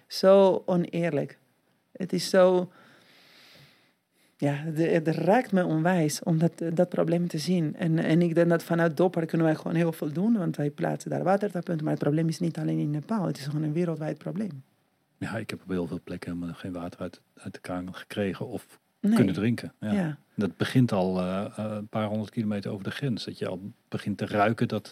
zo oneerlijk. Het is zo. Ja, het, raakt me onwijs om dat, dat probleem te zien. En, en ik denk dat vanuit Dopper kunnen wij gewoon heel veel doen, want wij plaatsen daar watertappunten. Maar het probleem is niet alleen in Nepal, het is gewoon een wereldwijd probleem. Ja, ik heb op heel veel plekken helemaal geen water uit, uit de kraan gekregen of Nee. kunnen drinken. Ja. Ja. Dat begint al eh, eh, een paar honderd kilometer over de grens. Dat je al begint te ruiken dat,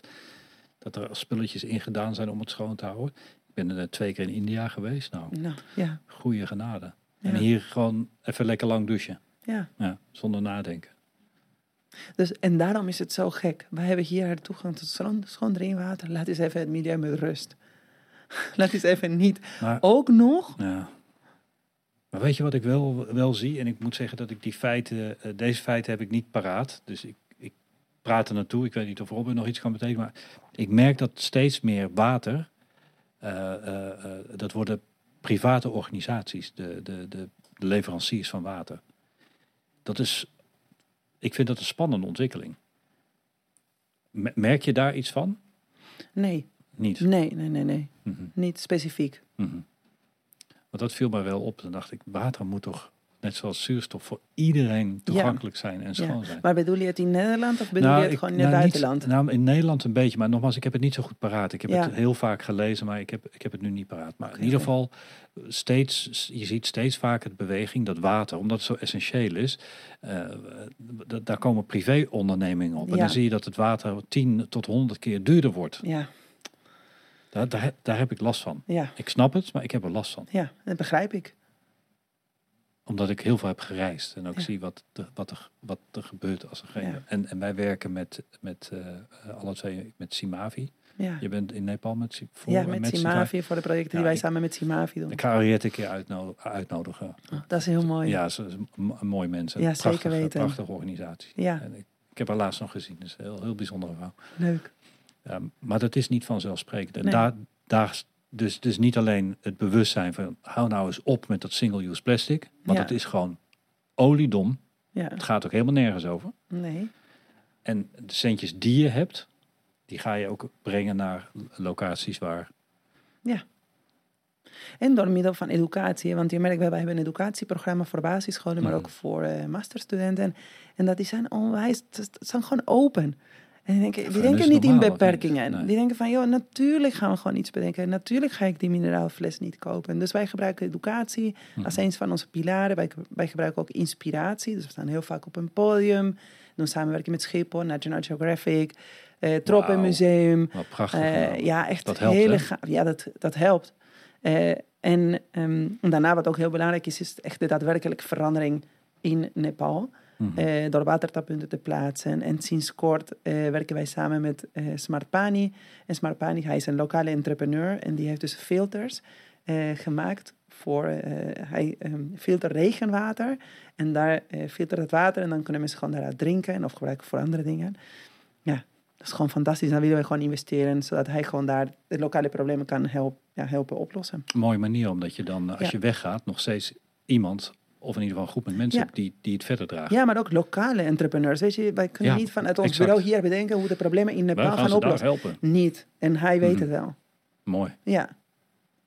dat er spulletjes in gedaan zijn om het schoon te houden. Ik ben er twee keer in India geweest. Nou, Nou, ja, goede genade. Ja. En hier gewoon even lekker lang douchen. Ja. Ja, zonder nadenken. Dus, en daarom is het zo gek. Wij hebben hier toegang tot schoon, schoon drinkwater. Laat eens even het milieu met rust. Laat eens even niet. Maar, Ook nog. ja. maar weet je wat ik wel, wel zie? En ik moet zeggen dat ik die feiten, eh, deze feiten heb ik niet paraat. Dus ik, ik praat er naartoe. Ik weet niet of Robin nog iets kan betekenen. Maar ik merk dat steeds meer water, eh, eh, dat worden private organisaties, de, de, de, de leveranciers van water. Dat is, ik vind dat een spannende ontwikkeling. Me- Merk je daar iets van? Nee, Niet. nee, nee, nee, nee. Mhm. Niet specifiek. Mhm. Want dat viel mij wel op. Dan dacht ik, water moet toch, net zoals zuurstof, voor iedereen toegankelijk zijn en schoon zijn. Maar bedoel je het in Nederland of bedoel je het ik- gewoon in het nou, niet- buitenland? nou, in Nederland een beetje, maar nogmaals, ik heb het niet zo goed paraat. Ik heb het heel vaak gelezen, maar ik heb, ik heb het nu niet paraat. Maar in ieder geval, steeds, je ziet steeds vaker de beweging dat water, omdat het zo essentieel is, eh, daar komen privéondernemingen op. En dan zie je dat het water 10 tot 100 keer duurder wordt. Ja, Daar, daar, daar heb ik last van. ja, Ik snap het, maar ik heb er last van. ja, dat begrijp ik. Omdat ik heel veel heb gereisd en ook Ja. zie wat, de, wat, er, wat er gebeurt als er geen... Ja. En, en wij werken met, met eh, alle twee met Simavi. Ja, Je bent in Nepal met, voor, ja met Simavi voor de projecten die wij ik- samen met Simavi doen. Ik ga Ariette een keer uitno- uitnodigen. Oh, dat is heel mooi. Ja, ze is een, mooi mens. Een Ja, zeker prachtige, weten. prachtige organisatie. Ja. En ik, ik heb haar laatst nog gezien. Dus een heel, heel bijzondere vrouw. Leuk. Ja, maar dat is niet vanzelfsprekend. En Nee. daar, daar, dus, dus niet alleen het bewustzijn van... hou nou eens op met dat single-use plastic. Want Ja. het is gewoon oliedom. Ja, Het gaat ook helemaal nergens over. nee. En de centjes die je hebt, die ga je ook brengen naar locaties waar. En door middel van educatie. Want je merkt, wij hebben een educatieprogramma voor basisscholen, maar Mhm. ook voor eh, masterstudenten. En dat die zijn onwijs, zijn gewoon open. En die denken, die niet in normaal, beperkingen. Nee. Die denken van, joh, natuurlijk gaan we gewoon iets bedenken. Natuurlijk ga ik die mineraalfles niet kopen. Dus wij gebruiken educatie Mhm. als een van onze pilaren. Wij, wij gebruiken ook inspiratie. Dus we staan heel vaak op een podium. Doen samenwerking met Schiphol, National Geographic, eh Tropenmuseum. Prachtig. Eh, ja, echt Dat helpt, hele gaaf. Ja, dat, dat helpt. Eh, en ehm, daarna wat ook heel belangrijk is, is echt de daadwerkelijke verandering in Nepal. Mhm. eh, door watertappunten te plaatsen. En sinds kort eh, werken wij samen met eh Smartpani. En Smartpani, hij is een lokale entrepreneur en die heeft dus filters eh, gemaakt voor, hij ehm filtert regenwater en daar filtert het water en dan kunnen mensen gewoon daaruit drinken en of gebruiken voor andere dingen. Ja, dat is gewoon fantastisch. Dan willen we gewoon investeren, zodat hij gewoon daar de lokale problemen kan help, ja, helpen oplossen. Mooie manier, omdat je dan, als Ja. je weggaat, nog steeds iemand, of in ieder geval een groep met mensen Ja. die, die het verder dragen. Ja, maar ook lokale entrepreneurs. Weet je, wij kunnen Ja, niet vanuit ons exact. bureau hier bedenken hoe de problemen in Nepal gaan gaan oplossen. helpen. Niet. En hij weet Mhm. het wel. Mooi. Ja,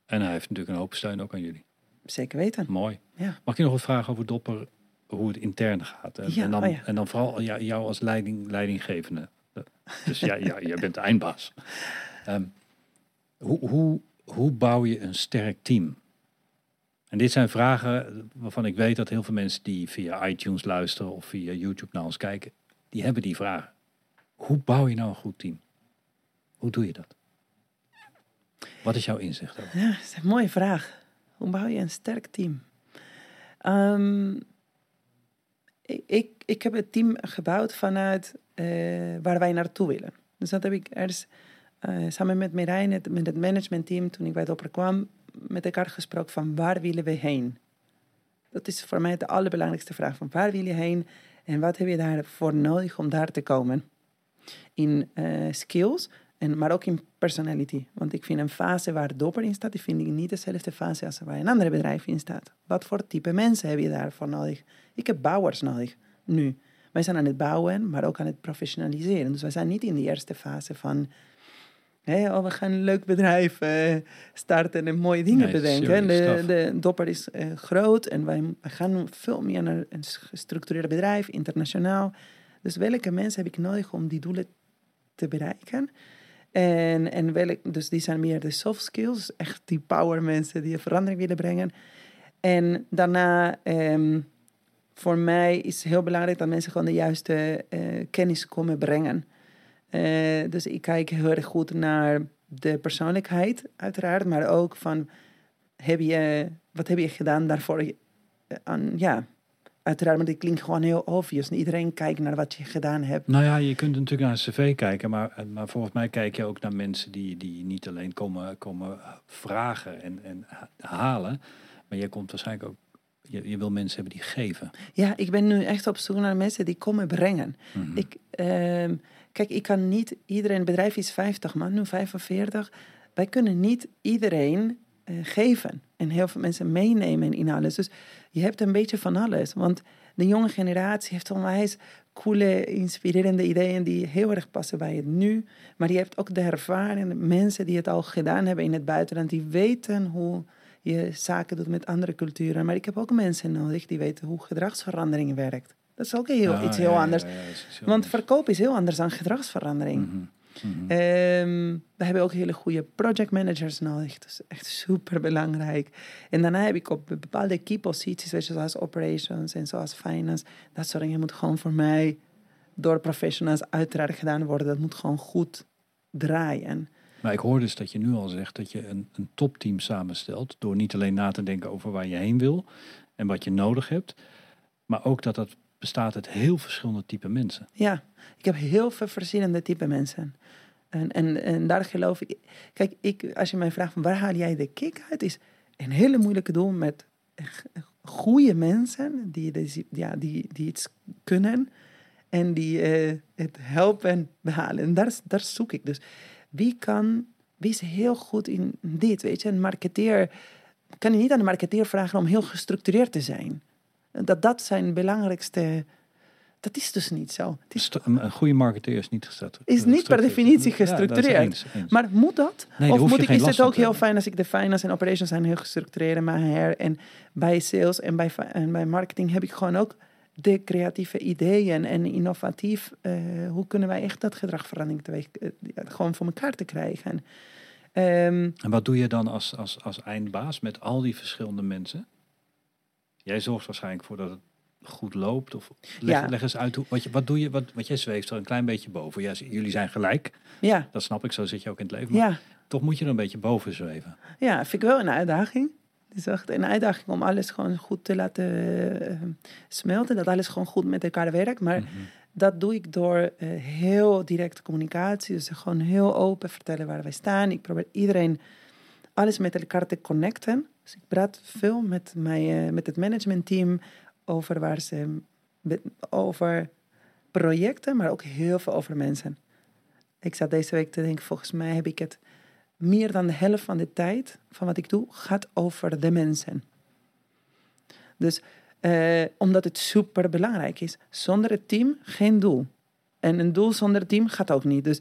En hij heeft natuurlijk een hoop steun ook aan jullie. zeker weten. Mooi. Ja. Mag ik je nog wat vragen over Dopper, hoe het intern gaat? En, Ja, en, dan, oh en dan vooral jou als leiding, leidinggevende. Dus ja, ja, jij bent de eindbaas. Ehm, hoe, hoe, hoe bouw je een sterk team? En dit zijn vragen waarvan ik weet dat heel veel mensen die via iTunes luisteren of via YouTube naar ons kijken, die hebben die vragen. Hoe bouw je nou een goed team? Hoe doe je dat? Wat is jouw inzicht over? Ja, dat is een mooie vraag. Hoe bouw je een sterk team? Ehm, ik, ik, heb het team gebouwd vanuit eh, waar wij naartoe willen. Dus dat heb ik eerst uh, samen met Merijn, met het managementteam, toen ik bij Dopper kwam, met elkaar gesproken van waar willen we heen? Dat is voor mij de allerbelangrijkste vraag. Van waar wil je heen en wat heb je daarvoor nodig om daar te komen? In uh, skills, en, maar ook in personality. Want ik vind een fase waar Dopper in staat, die vind ik niet dezelfde fase als waar een andere bedrijf in staat. Wat voor type mensen heb je daarvoor nodig? Ik heb bouwers nodig, nu. Wij zijn aan het bouwen, maar ook aan het professionaliseren. Dus wij zijn niet in de eerste fase van... Hey, oh, we gaan een leuk bedrijf uh, starten en mooie dingen nee, bedenken. De, de, Dopper is uh, groot en wij, wij, gaan veel meer naar een gestructureerd bedrijf, internationaal. Dus welke mensen heb ik nodig om die doelen te bereiken? En, en welk, dus die zijn meer de soft skills, echt die power mensen die een verandering willen brengen. En daarna, um, voor mij is het heel belangrijk dat mensen gewoon de juiste uh, kennis komen brengen. Uh, dus ik kijk heel erg goed naar de persoonlijkheid, uiteraard, maar ook van, heb je, wat heb je gedaan daarvoor? Aan, ja, uiteraard, maar dit klinkt gewoon heel obvious. Iedereen kijkt naar wat je gedaan hebt. Nou ja, je kunt natuurlijk naar een cv kijken, maar, maar volgens mij kijk je ook naar mensen die, die niet alleen komen, komen vragen en, en halen, maar je komt waarschijnlijk ook je, je wil mensen hebben die geven. Ja, ik ben nu echt op zoek naar mensen die komen brengen. Mm -hmm. ik, uh, kijk, ik kan niet iedereen, bedrijf is 50 man, nu 45. Wij kunnen niet iedereen uh, geven en heel veel mensen meenemen in alles. Dus je hebt een beetje van alles. Want de jonge generatie heeft onwijs coole, inspirerende ideeën die heel erg passen bij het nu. Maar je hebt ook de ervarende mensen die het al gedaan hebben in het buitenland, die weten hoe je zaken doet met andere culturen. Maar ik heb ook mensen nodig die weten hoe gedragsverandering werkt. Dat is ook heel, ah, iets heel ja, anders. Ja, ja, heel Want verkoop is heel anders dan gedragsverandering. Mm -hmm. Mm -hmm. um, we hebben ook hele goede project managers nodig. Dat is echt super belangrijk. En daarna heb ik op bepaalde key posities, zoals operations en zoals finance. Dat soort dingen moet gewoon voor mij door professionals uiteraard gedaan worden. Dat moet gewoon goed draaien. Maar ik hoor dus dat je nu al zegt dat je een, een topteam samenstelt. Door niet alleen na te denken over waar je heen wil en wat je nodig hebt. Maar ook dat dat bestaat uit heel verschillende type mensen. Ja, ik heb heel veel verschillende type mensen. En, en, en daar geloof ik. Kijk, ik, als je mij vraagt van waar haal jij de kick uit, is een hele moeilijke doel met goede mensen die, ja, die, die iets kunnen en die uh, het helpen behalen. En daar, daar zoek ik dus wie kan, wie is heel goed in dit, weet je. Een marketeer, kan je niet aan de marketeer vragen om heel gestructureerd te zijn. Dat dat zijn belangrijkste... Dat is dus niet zo. Is, een goede marketeer is niet gestructureerd. Is niet per definitie gestructureerd. Ja, maar moet dat? Nee, of moet ik, is het ook heel fijn als ik de finance en operations zijn heel gestructureerd, maar her en bij sales en bij, en bij marketing heb ik gewoon ook de creatieve ideeën en innovatief, uh, hoe kunnen wij echt dat gedragverandering teweeg, uh, gewoon voor elkaar te krijgen. Um, en wat doe je dan als, als, als eindbaas met al die verschillende mensen? Jij zorgt waarschijnlijk voor dat het goed loopt. Of leg, ja. leg eens uit, hoe, wat, je, wat doe je, wat, wat jij zweeft er een klein beetje boven. Ja, jullie zijn gelijk, ja. dat snap ik, zo zit je ook in het leven. Maar ja. toch moet je er een beetje boven zweven. Ja, vind ik wel een uitdaging. Het is echt een uitdaging om alles gewoon goed te laten uh, smelten. Dat alles gewoon goed met elkaar werkt. Maar mm -hmm. dat doe ik door uh, heel directe communicatie. Dus gewoon heel open vertellen waar wij staan. Ik probeer iedereen alles met elkaar te connecten. Dus ik praat veel met, mijn, uh, met het managementteam over waar ze over projecten, maar ook heel veel over mensen. Ik zat deze week te denken, volgens mij heb ik het meer dan de helft van de tijd van wat ik doe gaat over de mensen. Dus uh, omdat het super belangrijk is. Zonder het team geen doel. En een doel zonder het team gaat ook niet. Dus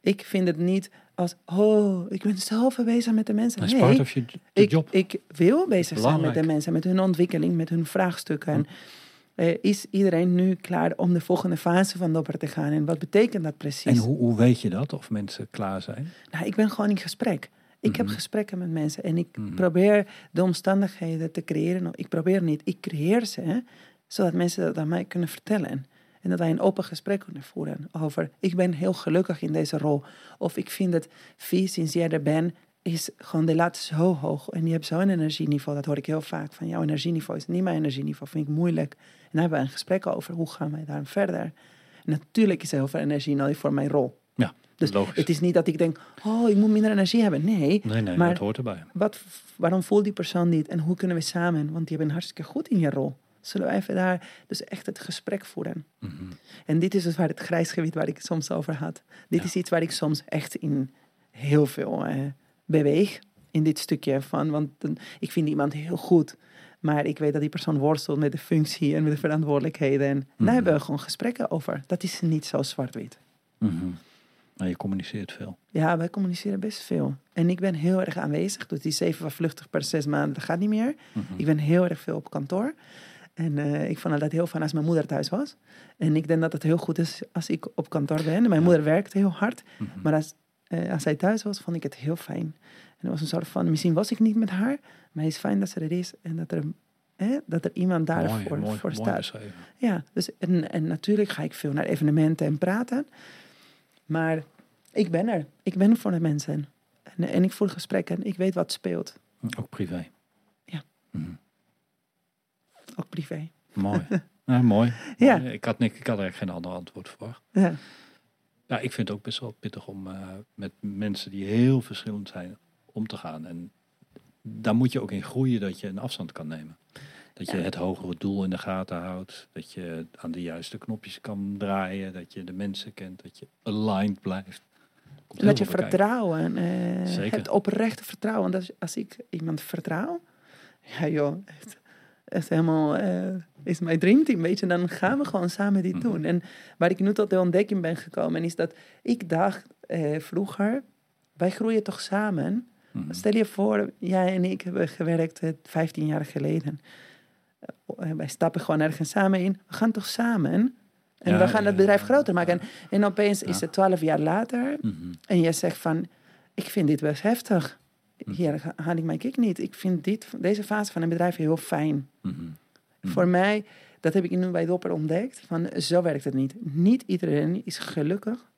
ik vind het niet als, oh, ik ben zelf bezig met de mensen. Nee, part of je ik, job. ik wil bezig zijn met de mensen, met hun ontwikkeling, met hun vraagstukken. Hm. Uh, is iedereen nu klaar om de volgende fase van Dopper te gaan? En wat betekent dat precies? En hoe, hoe weet je dat, of mensen klaar zijn? Nou, ik ben gewoon in gesprek. Ik mm -hmm. heb gesprekken met mensen en ik mm -hmm. probeer de omstandigheden te creëren. Ik probeer niet, ik creëer ze, hè, zodat mensen dat aan mij kunnen vertellen. En dat wij een open gesprek kunnen voeren over, ik ben heel gelukkig in deze rol. Of ik vind het vies sinds jij er bent, is gewoon, de lat zo hoog. En die hebben zo'n energieniveau. Dat hoor ik heel vaak. Van jouw energieniveau is niet mijn energieniveau. Vind ik moeilijk. En daar hebben we een gesprek over. Hoe gaan wij daar verder? En natuurlijk is er heel veel energie nodig voor mijn rol. Ja, Dus logisch. het is niet dat ik denk, oh, ik moet minder energie hebben. Nee, nee, nee, maar- dat hoort erbij. wat, waarom voelt die persoon niet? En hoe kunnen we samen? Want die hebben hartstikke goed in je rol. Zullen we even daar dus echt het gesprek voeren? Mhm. En dit is dus waar het grijsgebied waar ik soms over had. Dit Ja. is iets waar ik soms echt in heel veel eh, beweeg. In dit stukje van, want ik vind iemand heel goed. Maar ik weet dat die persoon worstelt met de functie en met de verantwoordelijkheden. En Mhm. daar hebben we gewoon gesprekken over. Dat is niet zo zwart-wit. Mhm. Maar je communiceert veel. Ja, wij communiceren best veel. En ik ben heel erg aanwezig. Dus die zeven van vluchtig per zes maanden, dat gaat niet meer. Mhm. Ik ben heel erg veel op kantoor. En eh, ik vond altijd heel fijn als mijn moeder thuis was. En ik denk dat het heel goed is als ik op kantoor ben. En mijn moeder werkt heel hard. Mhm. Maar als, eh, als zij thuis was, vond ik het heel fijn. En het was een soort van, misschien was ik niet met haar. Maar het is fijn dat ze er is. En dat er, eh, dat er iemand daarvoor mooi, voor mooi staat. Ja, dus en, en natuurlijk ga ik veel naar evenementen en praten. Maar ik ben er. Ik ben er voor de mensen. En, en ik voer gesprekken. Ik weet wat speelt. Ook privé. Ja. Mhm. Ook privé. Mooi. ja, mooi. Ja. Mooi. Ik, had, niks, ik had eigenlijk geen ander antwoord verwacht. Ja. Ja, ik vind het ook best wel pittig om eh, met mensen die heel verschillend zijn om te gaan. En daar moet je ook in groeien dat je een afstand kan nemen. Dat je Ja. het hogere doel in de gaten houdt. Dat je aan de juiste knopjes kan draaien. Dat je de mensen kent. Dat je aligned blijft. Komt dat je vertrouwen eh, Zeker. hebt, oprechte vertrouwen. Want als, als ik iemand vertrouw, ja joh, echt helemaal, eh, is mijn dreamteam, weet je. Dan gaan we gewoon samen dit Mhm. doen. En waar ik nu tot de ontdekking ben gekomen, is dat ik dacht eh, vroeger, wij groeien toch samen? Mhm. Stel je voor, jij en ik hebben gewerkt eh, 15 jaar geleden. Eh, wij stappen gewoon ergens samen in. We gaan toch samen? En Ja, we gaan het bedrijf groter maken. En, en opeens is het 12 jaar later. Mhm. En je zegt van, ik vind dit best heftig. Hm. Hier ha- haal ik mijn kick niet. Ik vind dit, deze fase van een bedrijf heel fijn. Mhm. Hm. Voor mij, dat heb ik nu bij Dopper ontdekt, van zo werkt het niet. Niet iedereen is gelukkig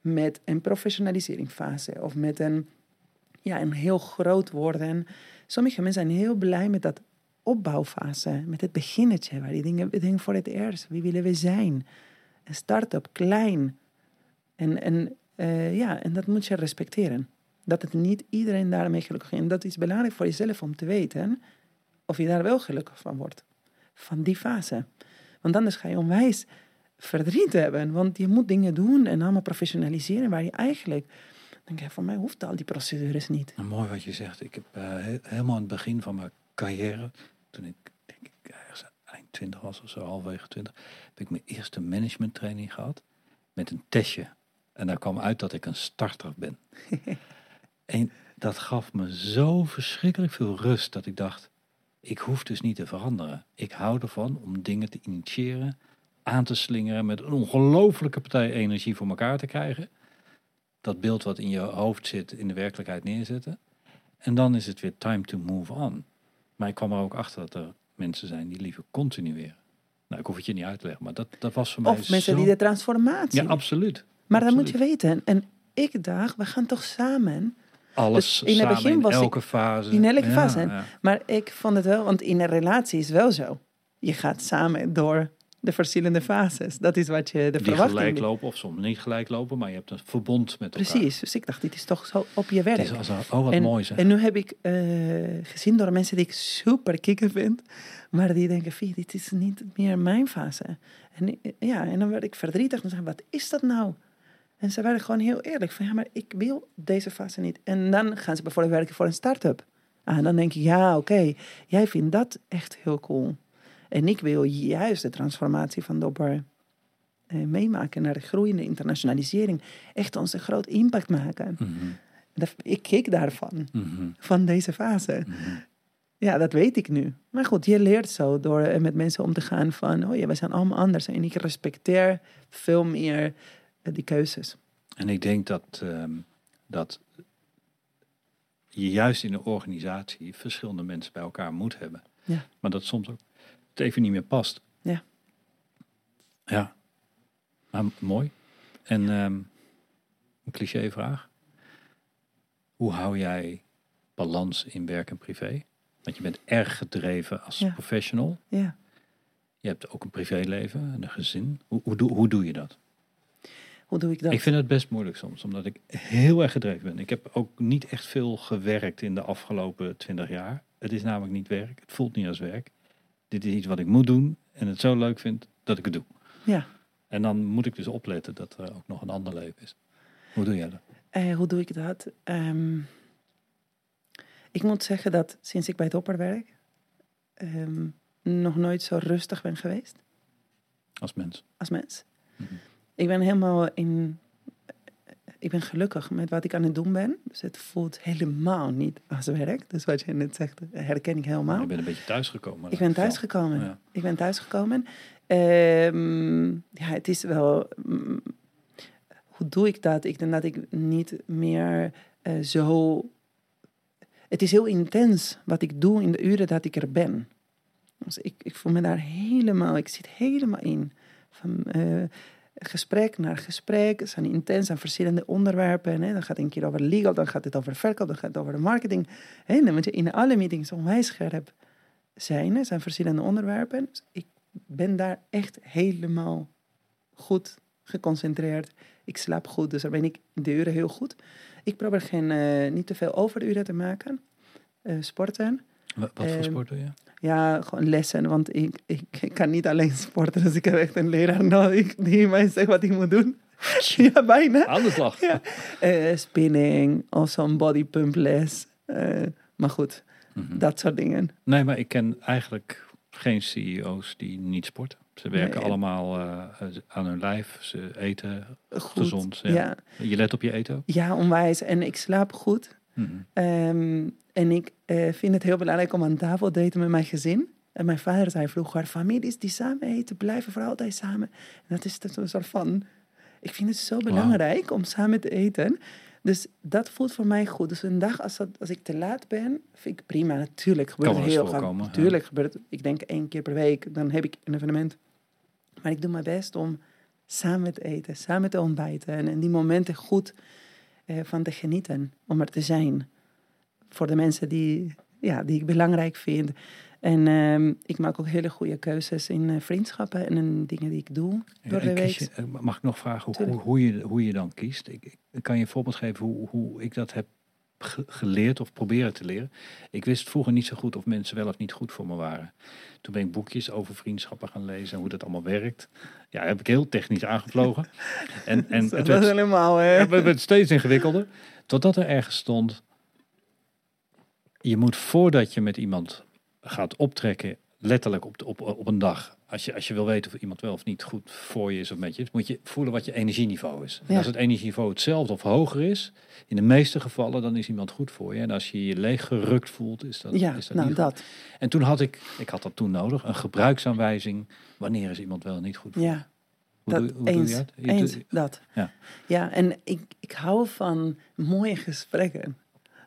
met een professionaliseringsfase of met een, ja, een heel groot worden. Sommige mensen zijn heel blij met dat opbouwfase, met het beginnetje, waar die dingen, dingen voor het eerst, wie willen we zijn? Een start-up, klein. En, en, eh, ja, en dat moet je respecteren. Dat het niet iedereen daarmee gelukkig is. En dat is belangrijk voor jezelf om te weten of je daar wel gelukkig van wordt. Van die fase. Want anders ga je onwijs verdriet hebben. Want je moet dingen doen en allemaal professionaliseren waar je eigenlijk... denk je, voor mij hoeft al die procedures niet. Nou, mooi wat je zegt. Ik heb eh, he- helemaal aan het begin van mijn carrière, toen ik denk ik ergens eind 20 was of zo, halverwege 20, heb ik mijn eerste management training gehad met een testje. En daar kwam uit dat ik een starter ben. en dat gaf me zo verschrikkelijk veel rust dat ik dacht, ik hoef dus niet te veranderen. Ik hou ervan om dingen te initiëren, aan te slingeren, met een ongelofelijke partij energie voor elkaar te krijgen. Dat beeld wat in je hoofd zit, in de werkelijkheid neerzetten. En dan is het weer time to move on. Maar ik kwam er ook achter dat er mensen zijn die liever continueren. Nou, ik hoef het je niet uit te leggen, maar dat, dat was voor mij Of mensen zo... die de transformatie... Ja, absoluut. maar dat moet je weten. En ik dacht, we gaan toch samen... Alles Dus in het begin in was ik- elke fase. in elke Ja, fase. ja. Maar ik vond het wel, want in een relatie is het wel zo. Je gaat samen door de verschillende fases. Dat is wat je de Die verwachting gelijk lopen of soms niet gelijk lopen, maar je hebt een verbond met elkaar. Precies. Dus ik dacht, dit is toch zo op je werk. Is oh, wat en, mooi zeg. En nu heb ik eh, gezien door mensen die ik super kikker vind, maar die denken, Vie, dit is niet meer mijn fase. En, ik- ja, en dan werd ik verdrietig en zei, wat is dat nou? En ze werden gewoon heel eerlijk van, ja, maar ik wil deze fase niet. En dan gaan ze bijvoorbeeld werken voor een start-up. Ah, dan denk ik, ja, oké, jij vindt dat echt heel cool. En ik wil juist de transformatie van Dopper eh, meemaken naar de groeiende internationalisering. Echt onze groot impact maken. Mhm, Dat- Ik keek daarvan, mhm, van deze fase. mhm. Ja, dat weet ik nu. Maar goed, je leert zo door eh, met mensen om te gaan van... oh ja, we zijn allemaal anders. En ik respecteer veel meer die keuzes. En ik denk dat, ehm, dat je juist in een organisatie verschillende mensen bij elkaar moet hebben. Ja. Maar dat soms ook het even niet meer past. Ja. Ja. Maar mooi. En ehm, een cliché vraag. Hoe hou jij balans in werk en privé? Want je bent erg gedreven als Ja. professional. Ja. Je hebt ook een privéleven en een gezin. Hoe, hoe, hoe doe je dat? Hoe doe ik dat? Ik vind het best moeilijk soms, omdat ik heel erg gedreven ben. Ik heb ook niet echt veel gewerkt in de afgelopen twintig jaar. Het is namelijk niet werk. Het voelt niet als werk. Dit is iets wat ik moet doen en het zo leuk vind dat ik het doe. Ja. En dan moet ik dus opletten dat er ook nog een ander leven is. Hoe doe jij dat? Eh, hoe doe ik dat? Ehm, ik moet zeggen dat sinds ik bij Dopper werk, ehm, nog nooit zo rustig ben geweest Als mens. als mens. Mhm. Ik ben helemaal in. Ik ben gelukkig met wat ik aan het doen ben. Dus het voelt helemaal niet als werk. Dus wat je net zegt, herken ik helemaal. Je bent een beetje thuisgekomen. Ik ben thuisgekomen. Ja. Ik ben thuisgekomen. Ehm ja, het is wel. mm, hoe doe ik dat? Ik denk dat ik niet meer eh, zo. Het is heel intens wat ik doe in de uren dat ik er ben. Dus ik, ik voel me daar helemaal. Ik zit helemaal in. Van eh, gesprek naar gesprek. Het zijn intens aan verschillende onderwerpen. Hè. Dan gaat het een keer over legal, dan gaat het over verkoop, dan gaat het over de marketing. Hè. Dan moet je in alle meetings onwijs scherp zijn. Er zijn verschillende onderwerpen. Dus ik ben daar echt helemaal goed geconcentreerd. Ik slaap goed, dus daar ben ik de uren heel goed. Ik probeer geen, eh, niet te veel overuren te maken. Eh, sporten. Wat, wat voor Ehm, sport doe je? Ja, gewoon lessen, want ik, ik, ik kan niet alleen sporten. Dus ik heb echt een leraar nodig die mij zegt wat ik moet doen. ja, bijna. Aan de slag. Ja. Eh, spinning of zo'n bodypump les. Eh, maar goed, Mhm. dat soort dingen. Nee, maar ik ken eigenlijk geen CEO's die niet sporten. Ze werken Nee. allemaal eh, aan hun lijf. Ze eten Goed. gezond. Ja. Ja. Je let op je eten ook? ja, onwijs. En ik slaap goed. Ehm, en ik eh, vind het heel belangrijk om aan tafel te eten met mijn gezin. En mijn vader zei vroeger, families die samen eten, blijven voor altijd samen. En dat is een soort van... Ik vind het zo belangrijk om samen te eten. Dus dat voelt voor mij goed. Dus een dag als, dat, als ik te laat ben, vind ik prima. Natuurlijk gebeurt het heel vaak. ja. Natuurlijk gebeurt het, ik denk één keer per week, dan heb ik een evenement. Maar ik doe mijn best om samen te eten, samen te ontbijten. En, en die momenten goed eh, van te genieten, om er te zijn. Voor de mensen die, ja, die ik belangrijk vind. En ehm, ik maak ook hele goede keuzes in eh, vriendschappen en in dingen die ik doe door de week. je- eh, mag ik nog vragen hoe, hoe, je, hoe je dan kiest? Ik, ik- kan je een voorbeeld geven hoe, hoe ik dat heb ge- geleerd of proberen te leren? Ik wist vroeger niet zo goed of mensen wel of niet goed voor me waren. Toen ben ik boekjes over vriendschappen gaan lezen en hoe dat allemaal werkt. Ja, heb ik heel technisch aangevlogen. En, en het dat is werd, helemaal, hè? het werd steeds ingewikkelder. Totdat er ergens stond, je moet voordat je met iemand gaat optrekken, letterlijk op, de, op, op een dag. Als je, als je wil weten of iemand wel of niet goed voor je is of met je is, moet je voelen wat je energieniveau is. En als het energieniveau hetzelfde of hoger is, in de meeste gevallen, dan is iemand goed voor je. En als je je leeg gerukt voelt, is dat, Ja, is dat nou niet dat. En toen had ik, ik had dat toen nodig, een gebruiksaanwijzing. Wanneer is iemand wel of niet goed voor je? Ja, Hoe, dat, doe, hoe doe eens, je dat? Je eens, doet- dat. Ja. ja, en ik, ik hou van mooie gesprekken.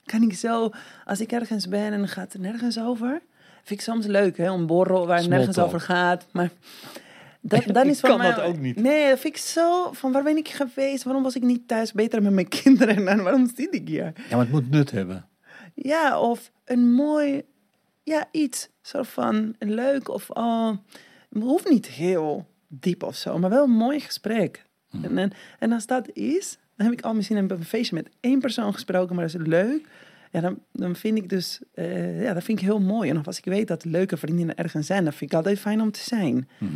Kan ik zo, als ik ergens ben en gaat het nergens over, vind ik soms leuk, hè, een borrel waar het nergens over gaat. Maar dat, dan Ik is van kan mij, dat ook niet. Nee, dat vind ik zo, van waar ben ik geweest? Waarom was ik niet thuis beter met mijn kinderen? En waarom zit ik hier? Ja, maar het moet nut hebben. Ja, of een mooi, ja, iets. Soort van leuk of, oh, het hoeft niet heel diep of zo, maar wel een mooi gesprek. Mhm. En, en, en als dat is, dan heb ik al misschien een feestje met één persoon gesproken, maar dat is leuk. Ja, dan, dan vind ik dus, eh, ja, dat vind ik heel mooi. En of als ik weet dat leuke vriendinnen ergens zijn, dan vind ik altijd fijn om te zijn. Mhm.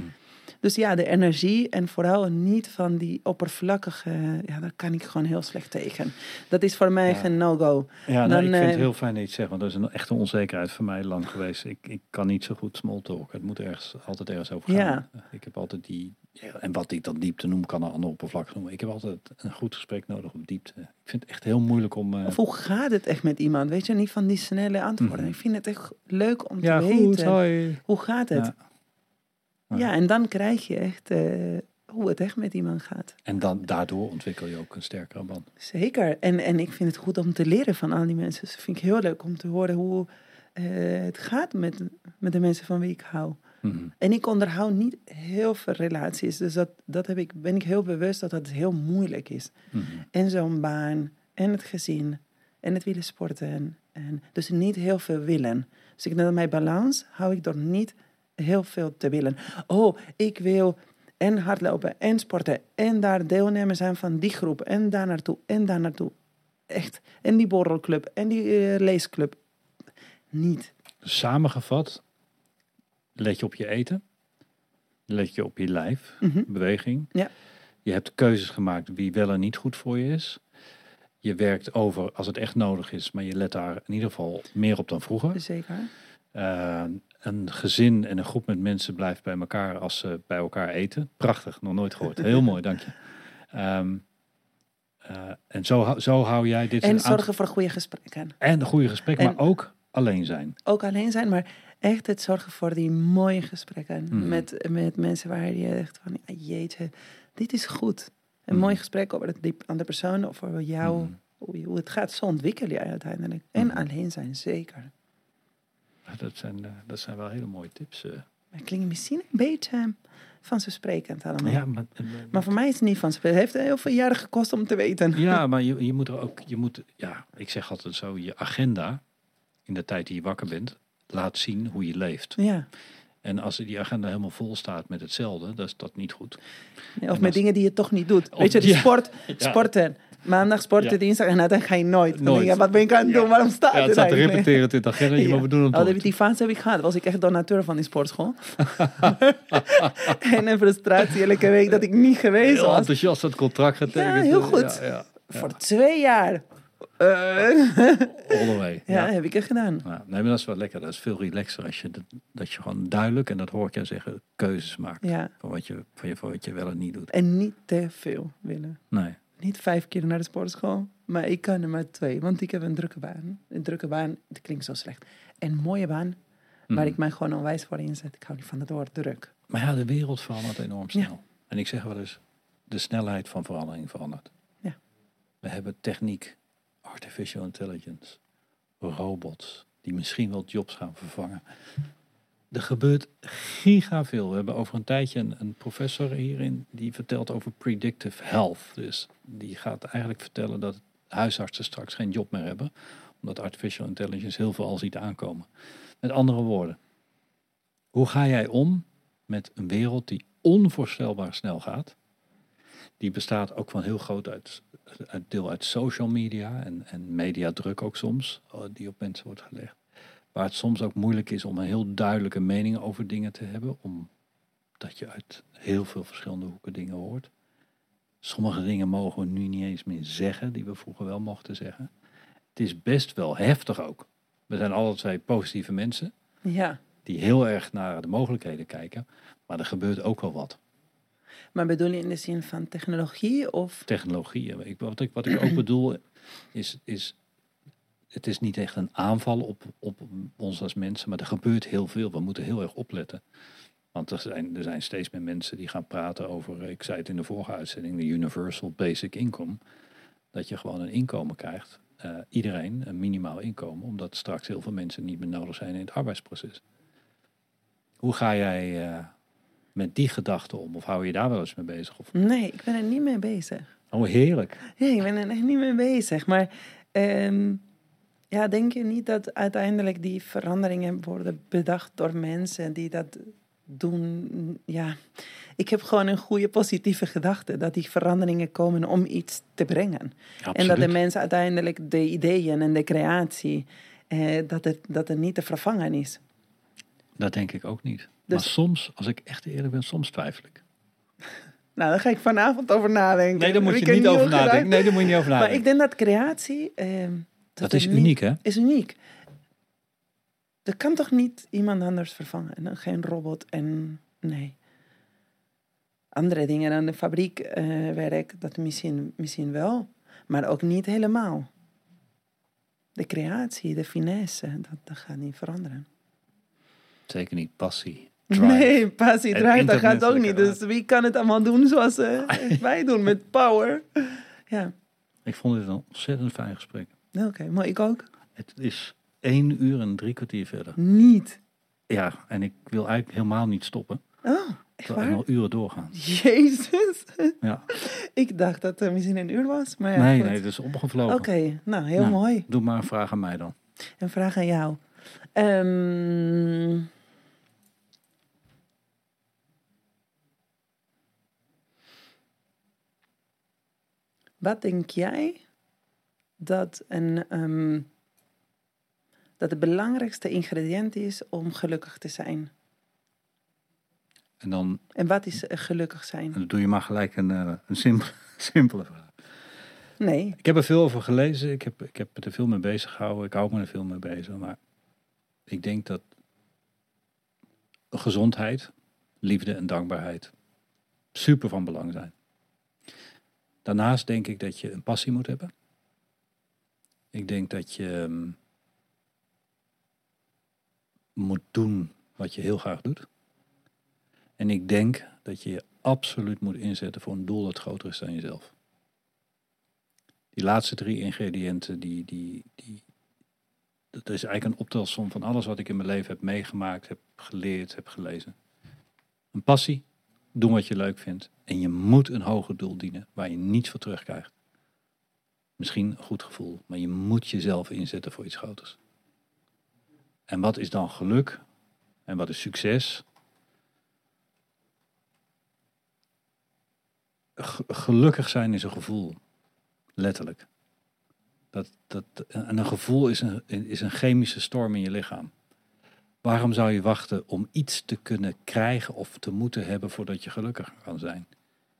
Dus ja, de energie en vooral niet van die oppervlakkige, ja, daar kan ik gewoon heel slecht tegen. Dat is voor mij Ja. geen no-go. Ja, nou, Dan, ik vind het eh, heel fijn dat je het zegt, want dat is een echte onzekerheid voor mij lang geweest. Ik, ik kan niet zo goed small talk. Het moet ergens, altijd ergens over gaan. Ik heb altijd die, en wat ik dan diepte noem, kan een ander oppervlak noemen. Ik heb altijd een goed gesprek nodig op diepte. Ik vind het echt heel moeilijk om... eh, Of hoe gaat het echt met iemand? Weet je, niet van die snelle antwoorden. Mhm. Ik vind het echt leuk om ja, te goed, weten. hoi. Hoe gaat het? Ja. Ja. Ja. en dan krijg je echt eh, hoe het echt met iemand gaat. En dan, daardoor ontwikkel je ook een sterkere band. Zeker. En, en ik vind het goed om te leren van al die mensen. Dus dat vind ik heel leuk om te horen hoe eh, het gaat met, met de mensen van wie ik hou. Mhm. En ik onderhoud niet heel veel relaties. Dus dat, dat heb ik, ben ik heel bewust dat dat heel moeilijk is. Mhm. En zo'n baan, en het gezin, en het willen sporten. En, en dus niet heel veel willen. Dus ik denk dat mijn balans hou ik door niet heel veel te willen. Oh, ik wil en hardlopen en sporten en daar deelnemer zijn van die groep en daar naartoe en daar naartoe. Echt. En die borrelclub en die eh, leesclub. Niet. Samengevat, let je op je eten. Let je op je lijf, Mhm. beweging. Ja. Je hebt keuzes gemaakt wie wel en niet goed voor je is. Je werkt over als het echt nodig is, maar je let daar in ieder geval meer op dan vroeger. Zeker. Eh, een gezin en een groep met mensen blijft bij elkaar als ze bij elkaar eten. Prachtig, nog nooit gehoord. Heel mooi, dank je. Ehm, eh, en zo, hou- zo hou jij dit En zorgen voor goede gesprekken. en een goede gesprek, En- maar ook alleen zijn. Ook alleen zijn, maar echt het zorgen voor die mooie gesprekken. Mhm. Met, met mensen waar je echt van, ja, jeetje, dit is goed. Een Mhm. mooi gesprek over het diep aan de persoon of over jou, Mhm. hoe, het gaat. Zo ontwikkel je uiteindelijk. En alleen zijn, zeker. Ja, Dat zijn, eh, dat zijn wel hele mooie tips. eh. Maar het klinkt misschien een beetje vanzelfsprekend allemaal. Ja, maar, eh, Maar voor mij is het niet vanzelfsprekend. Het heeft heel veel jaren gekost om te weten. ja, maar je, je moet er ook, je moet, ja, ik zeg altijd zo, je agenda in de tijd die je wakker bent, laat zien hoe je leeft. Ja. En als die agenda helemaal vol staat met hetzelfde, dan is dat niet goed. Nee, En Of met dingen die je toch niet doet. Weet je, die ja. sport, Ja. sporten. Maandag sporten, Ja. dinsdag en uiteindelijk ga je nooit. Dan Nooit. denk je, wat ben ik aan het doen? Waarom staat Ja, het het staat te repeteren in het agenda, maar we doen het Oh, die fase heb ik gehad. Was ik echt donateur van die sportschool. en een frustratie elke week dat ik niet geweest Heel was. enthousiast dat contract getekend. Ja, heel goed. Voor twee jaar. Eh, All the way. ja, heb ik het gedaan. Ja, nee, maar dat is wel lekker. Dat is veel relaxer als je dat, dat je gewoon duidelijk, en dat hoor ik jou zeggen, keuzes maakt. Ja. Van, wat je, van, je, van wat je wel en niet doet. En niet te veel willen. Nee. Niet vijf keer naar de sportschool. Maar ik kan er maar twee. Want ik heb een drukke baan. Een drukke baan, dat klinkt zo slecht. Een mooie baan, waar Mhm. ik mij gewoon onwijs voor inzet. Ik hou niet van het woord druk. Maar ja, de wereld verandert enorm snel. Ja. En ik zeg wel eens, de snelheid van verandering verandert. Ja. We hebben techniek, artificial intelligence, robots, die misschien wel jobs gaan vervangen. Er gebeurt giga veel. We hebben over een tijdje een, een professor hierin die vertelt over predictive health. Dus die gaat eigenlijk vertellen dat huisartsen straks geen job meer hebben, omdat artificial intelligence heel veel al ziet aankomen. Met andere woorden, hoe ga jij om met een wereld die onvoorstelbaar snel gaat? Die bestaat ook van heel groot uit, uit deel uit social media en, en mediadruk ook soms, eh, die op mensen wordt gelegd. Waar het soms ook moeilijk is om een heel duidelijke mening over dingen te hebben, omdat je uit heel veel verschillende hoeken dingen hoort. Sommige dingen mogen we nu niet eens meer zeggen, die we vroeger wel mochten zeggen. Het is best wel heftig ook. We zijn alle twee positieve mensen Ja. die heel erg naar de mogelijkheden kijken, maar er gebeurt ook wel wat. Maar bedoel je in de zin van technologie of... Technologieën. Ik, wat, ik, wat ik ook bedoel is, is, het is niet echt een aanval op, op ons als mensen, maar er gebeurt heel veel. We moeten heel erg opletten. Want er zijn, er zijn steeds meer mensen die gaan praten over, ik zei het in de vorige uitzending, de Universal Basic Income. Dat je gewoon een inkomen krijgt. eh, iedereen een minimaal inkomen, omdat straks heel veel mensen niet meer nodig zijn in het arbeidsproces. Hoe ga jij eh, met die gedachten om? Of hou je daar wel eens mee bezig? Of, Nee, ik ben er niet mee bezig. oh, heerlijk. Nee, ik ben er echt niet mee bezig. Maar ehm, ja, denk je niet dat uiteindelijk die veranderingen worden bedacht door mensen die dat doen? Ja, ik heb gewoon een goede positieve gedachte dat die veranderingen komen om iets te brengen. En dat de mensen uiteindelijk de ideeën en de creatie, eh, dat, het, dat het niet te vervangen is. Dat denk ik ook niet. Dus- maar soms, als ik echt eerlijk ben, soms twijfel ik. Nou, daar ga ik vanavond over nadenken. Nee, daar moet je niet over nadenken. Nee, daar moet je niet over Maar nadenken. ik denk dat creatie... ehm, dat is niet- uniek, hè? is uniek. Er kan toch niet iemand anders vervangen? En Geen robot en nee. Andere dingen dan de fabriekwerk, dat misschien, misschien wel, maar ook niet helemaal. De creatie, de finesse, dat, dat gaat niet veranderen. Zeker niet passie. Drive. Nee, passie, drive, dat gaat ook niet. Dus wie kan het allemaal doen zoals eh, wij doen, met power? Ja, Ik vond dit een ontzettend fijn gesprek. oké, maar ik ook. Het is één uur en drie kwartier verder. Niet. Ja, en ik wil eigenlijk helemaal niet stoppen. Oh, echt waar? nog uren doorgaan. Jezus. Ja. Ik dacht dat het misschien een uur was, maar ja, nee, goed. nee, dat is opgevlogen. Oké, nou, heel Nou. mooi. Doe maar een vraag aan mij dan. Een vraag aan jou. Ehm, wat denk jij dat, een, ehm, dat het belangrijkste ingrediënt is om gelukkig te zijn? En dan, En wat is eh, gelukkig zijn? dan doe je maar gelijk een, eh, een simpele, simpele vraag. Nee. Ik heb er veel over gelezen. Ik heb, ik heb er veel mee bezig gehouden. Ik hou me er veel mee bezig. Maar ik denk dat gezondheid, liefde en dankbaarheid super van belang zijn. Daarnaast denk ik dat je een passie moet hebben. Ik denk dat je ehm, moet doen wat je heel graag doet. En ik denk dat je je absoluut moet inzetten voor een doel dat groter is dan jezelf. Die laatste drie ingrediënten, die, die, die, dat is eigenlijk een optelsom van alles wat ik in mijn leven heb meegemaakt, heb geleerd, heb gelezen. Een passie, doen wat je leuk vindt. En je moet een hoger doel dienen waar je niets voor terugkrijgt. Misschien een goed gevoel, maar je moet jezelf inzetten voor iets groters. En wat is dan geluk? En wat is succes? Gelukkig zijn is een gevoel. Letterlijk. Dat, dat, en een gevoel is een, is een chemische storm in je lichaam. Waarom zou je wachten om iets te kunnen krijgen of te moeten hebben voordat je gelukkig kan zijn?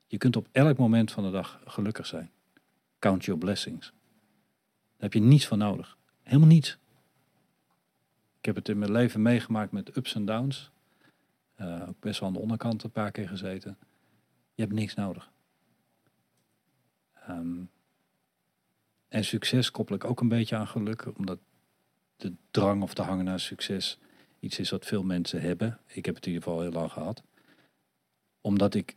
Je kunt op elk moment van de dag gelukkig zijn. Count your blessings. Daar heb je niets van nodig. Helemaal niets. Ik heb het in mijn leven meegemaakt met ups en downs. Eh, ook best wel aan de onderkant een paar keer gezeten. Je hebt niks nodig. Ehm, en succes koppel ik ook een beetje aan geluk, omdat de drang of de hangen naar succes iets is wat veel mensen hebben. Ik heb het in ieder geval heel lang gehad. Omdat ik.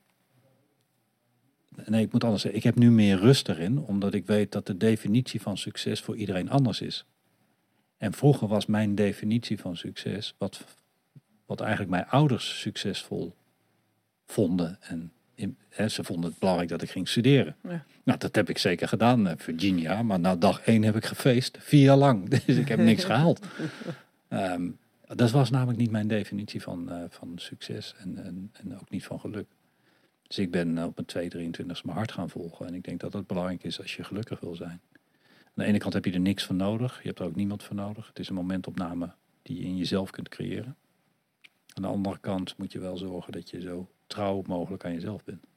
Nee, ik moet anders zeggen. Ik heb nu meer rust erin, omdat ik weet dat de definitie van succes voor iedereen anders is. En vroeger was mijn definitie van succes, wat, wat eigenlijk mijn ouders succesvol vonden. En in, hè, ze vonden het belangrijk dat ik ging studeren. Ja. Nou, dat heb ik zeker gedaan, eh, Virginia. Maar na dag één heb ik gefeest, vier jaar lang. Dus ik heb niks gehaald. Ehm, dat was namelijk niet mijn definitie van, eh, van succes en, en, en ook niet van geluk. Dus ik ben op mijn 2, 23 mijn hart gaan volgen. En ik denk dat dat belangrijk is als je gelukkig wil zijn. Aan de ene kant heb je er niks voor nodig. Je hebt er ook niemand voor nodig. Het is een momentopname die je in jezelf kunt creëren. Aan de andere kant moet je wel zorgen dat je zo trouw mogelijk aan jezelf bent. Dat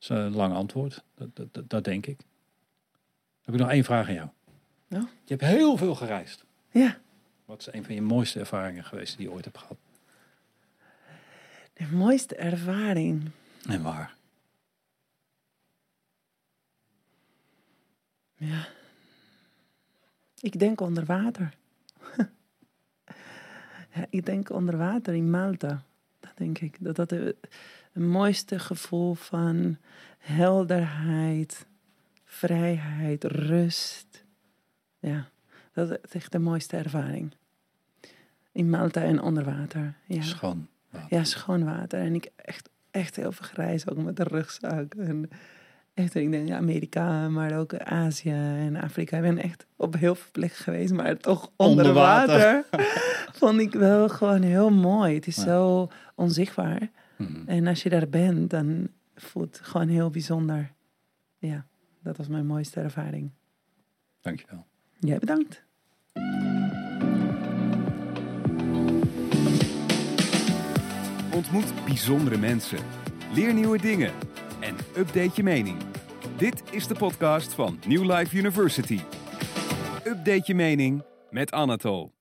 is een lang antwoord. Dat, dat, dat, dat denk ik. Dan heb ik nog één vraag aan jou. Nou? Je hebt heel veel gereisd. Ja, Wat is een van je mooiste ervaringen geweest die je ooit hebt gehad? de mooiste ervaring. En waar? Ja. Ik denk onder water. ja, ik denk onder water in Malta. Dat denk ik. Dat dat het mooiste gevoel van helderheid, vrijheid, rust. Ja, dat is echt de mooiste ervaring. In Malta en onder water. Ja. Schoon water. Ja, schoon water. En ik echt, echt heel veel gereisd, ook met de rugzak. En echt, ik denk ja, Amerika, maar ook Azië en Afrika. Ik ben echt op heel veel plekken geweest, maar toch onder, Onder water. Vond ik wel gewoon heel mooi. Het is Ja. zo onzichtbaar. Mhm. En als je daar bent, dan voelt het gewoon heel bijzonder. Ja, dat was mijn mooiste ervaring. Dankjewel. Jij bedankt. Ontmoet bijzondere mensen. Leer nieuwe dingen. En update je mening. Dit is de podcast van New Life University. Update je mening met Anatol.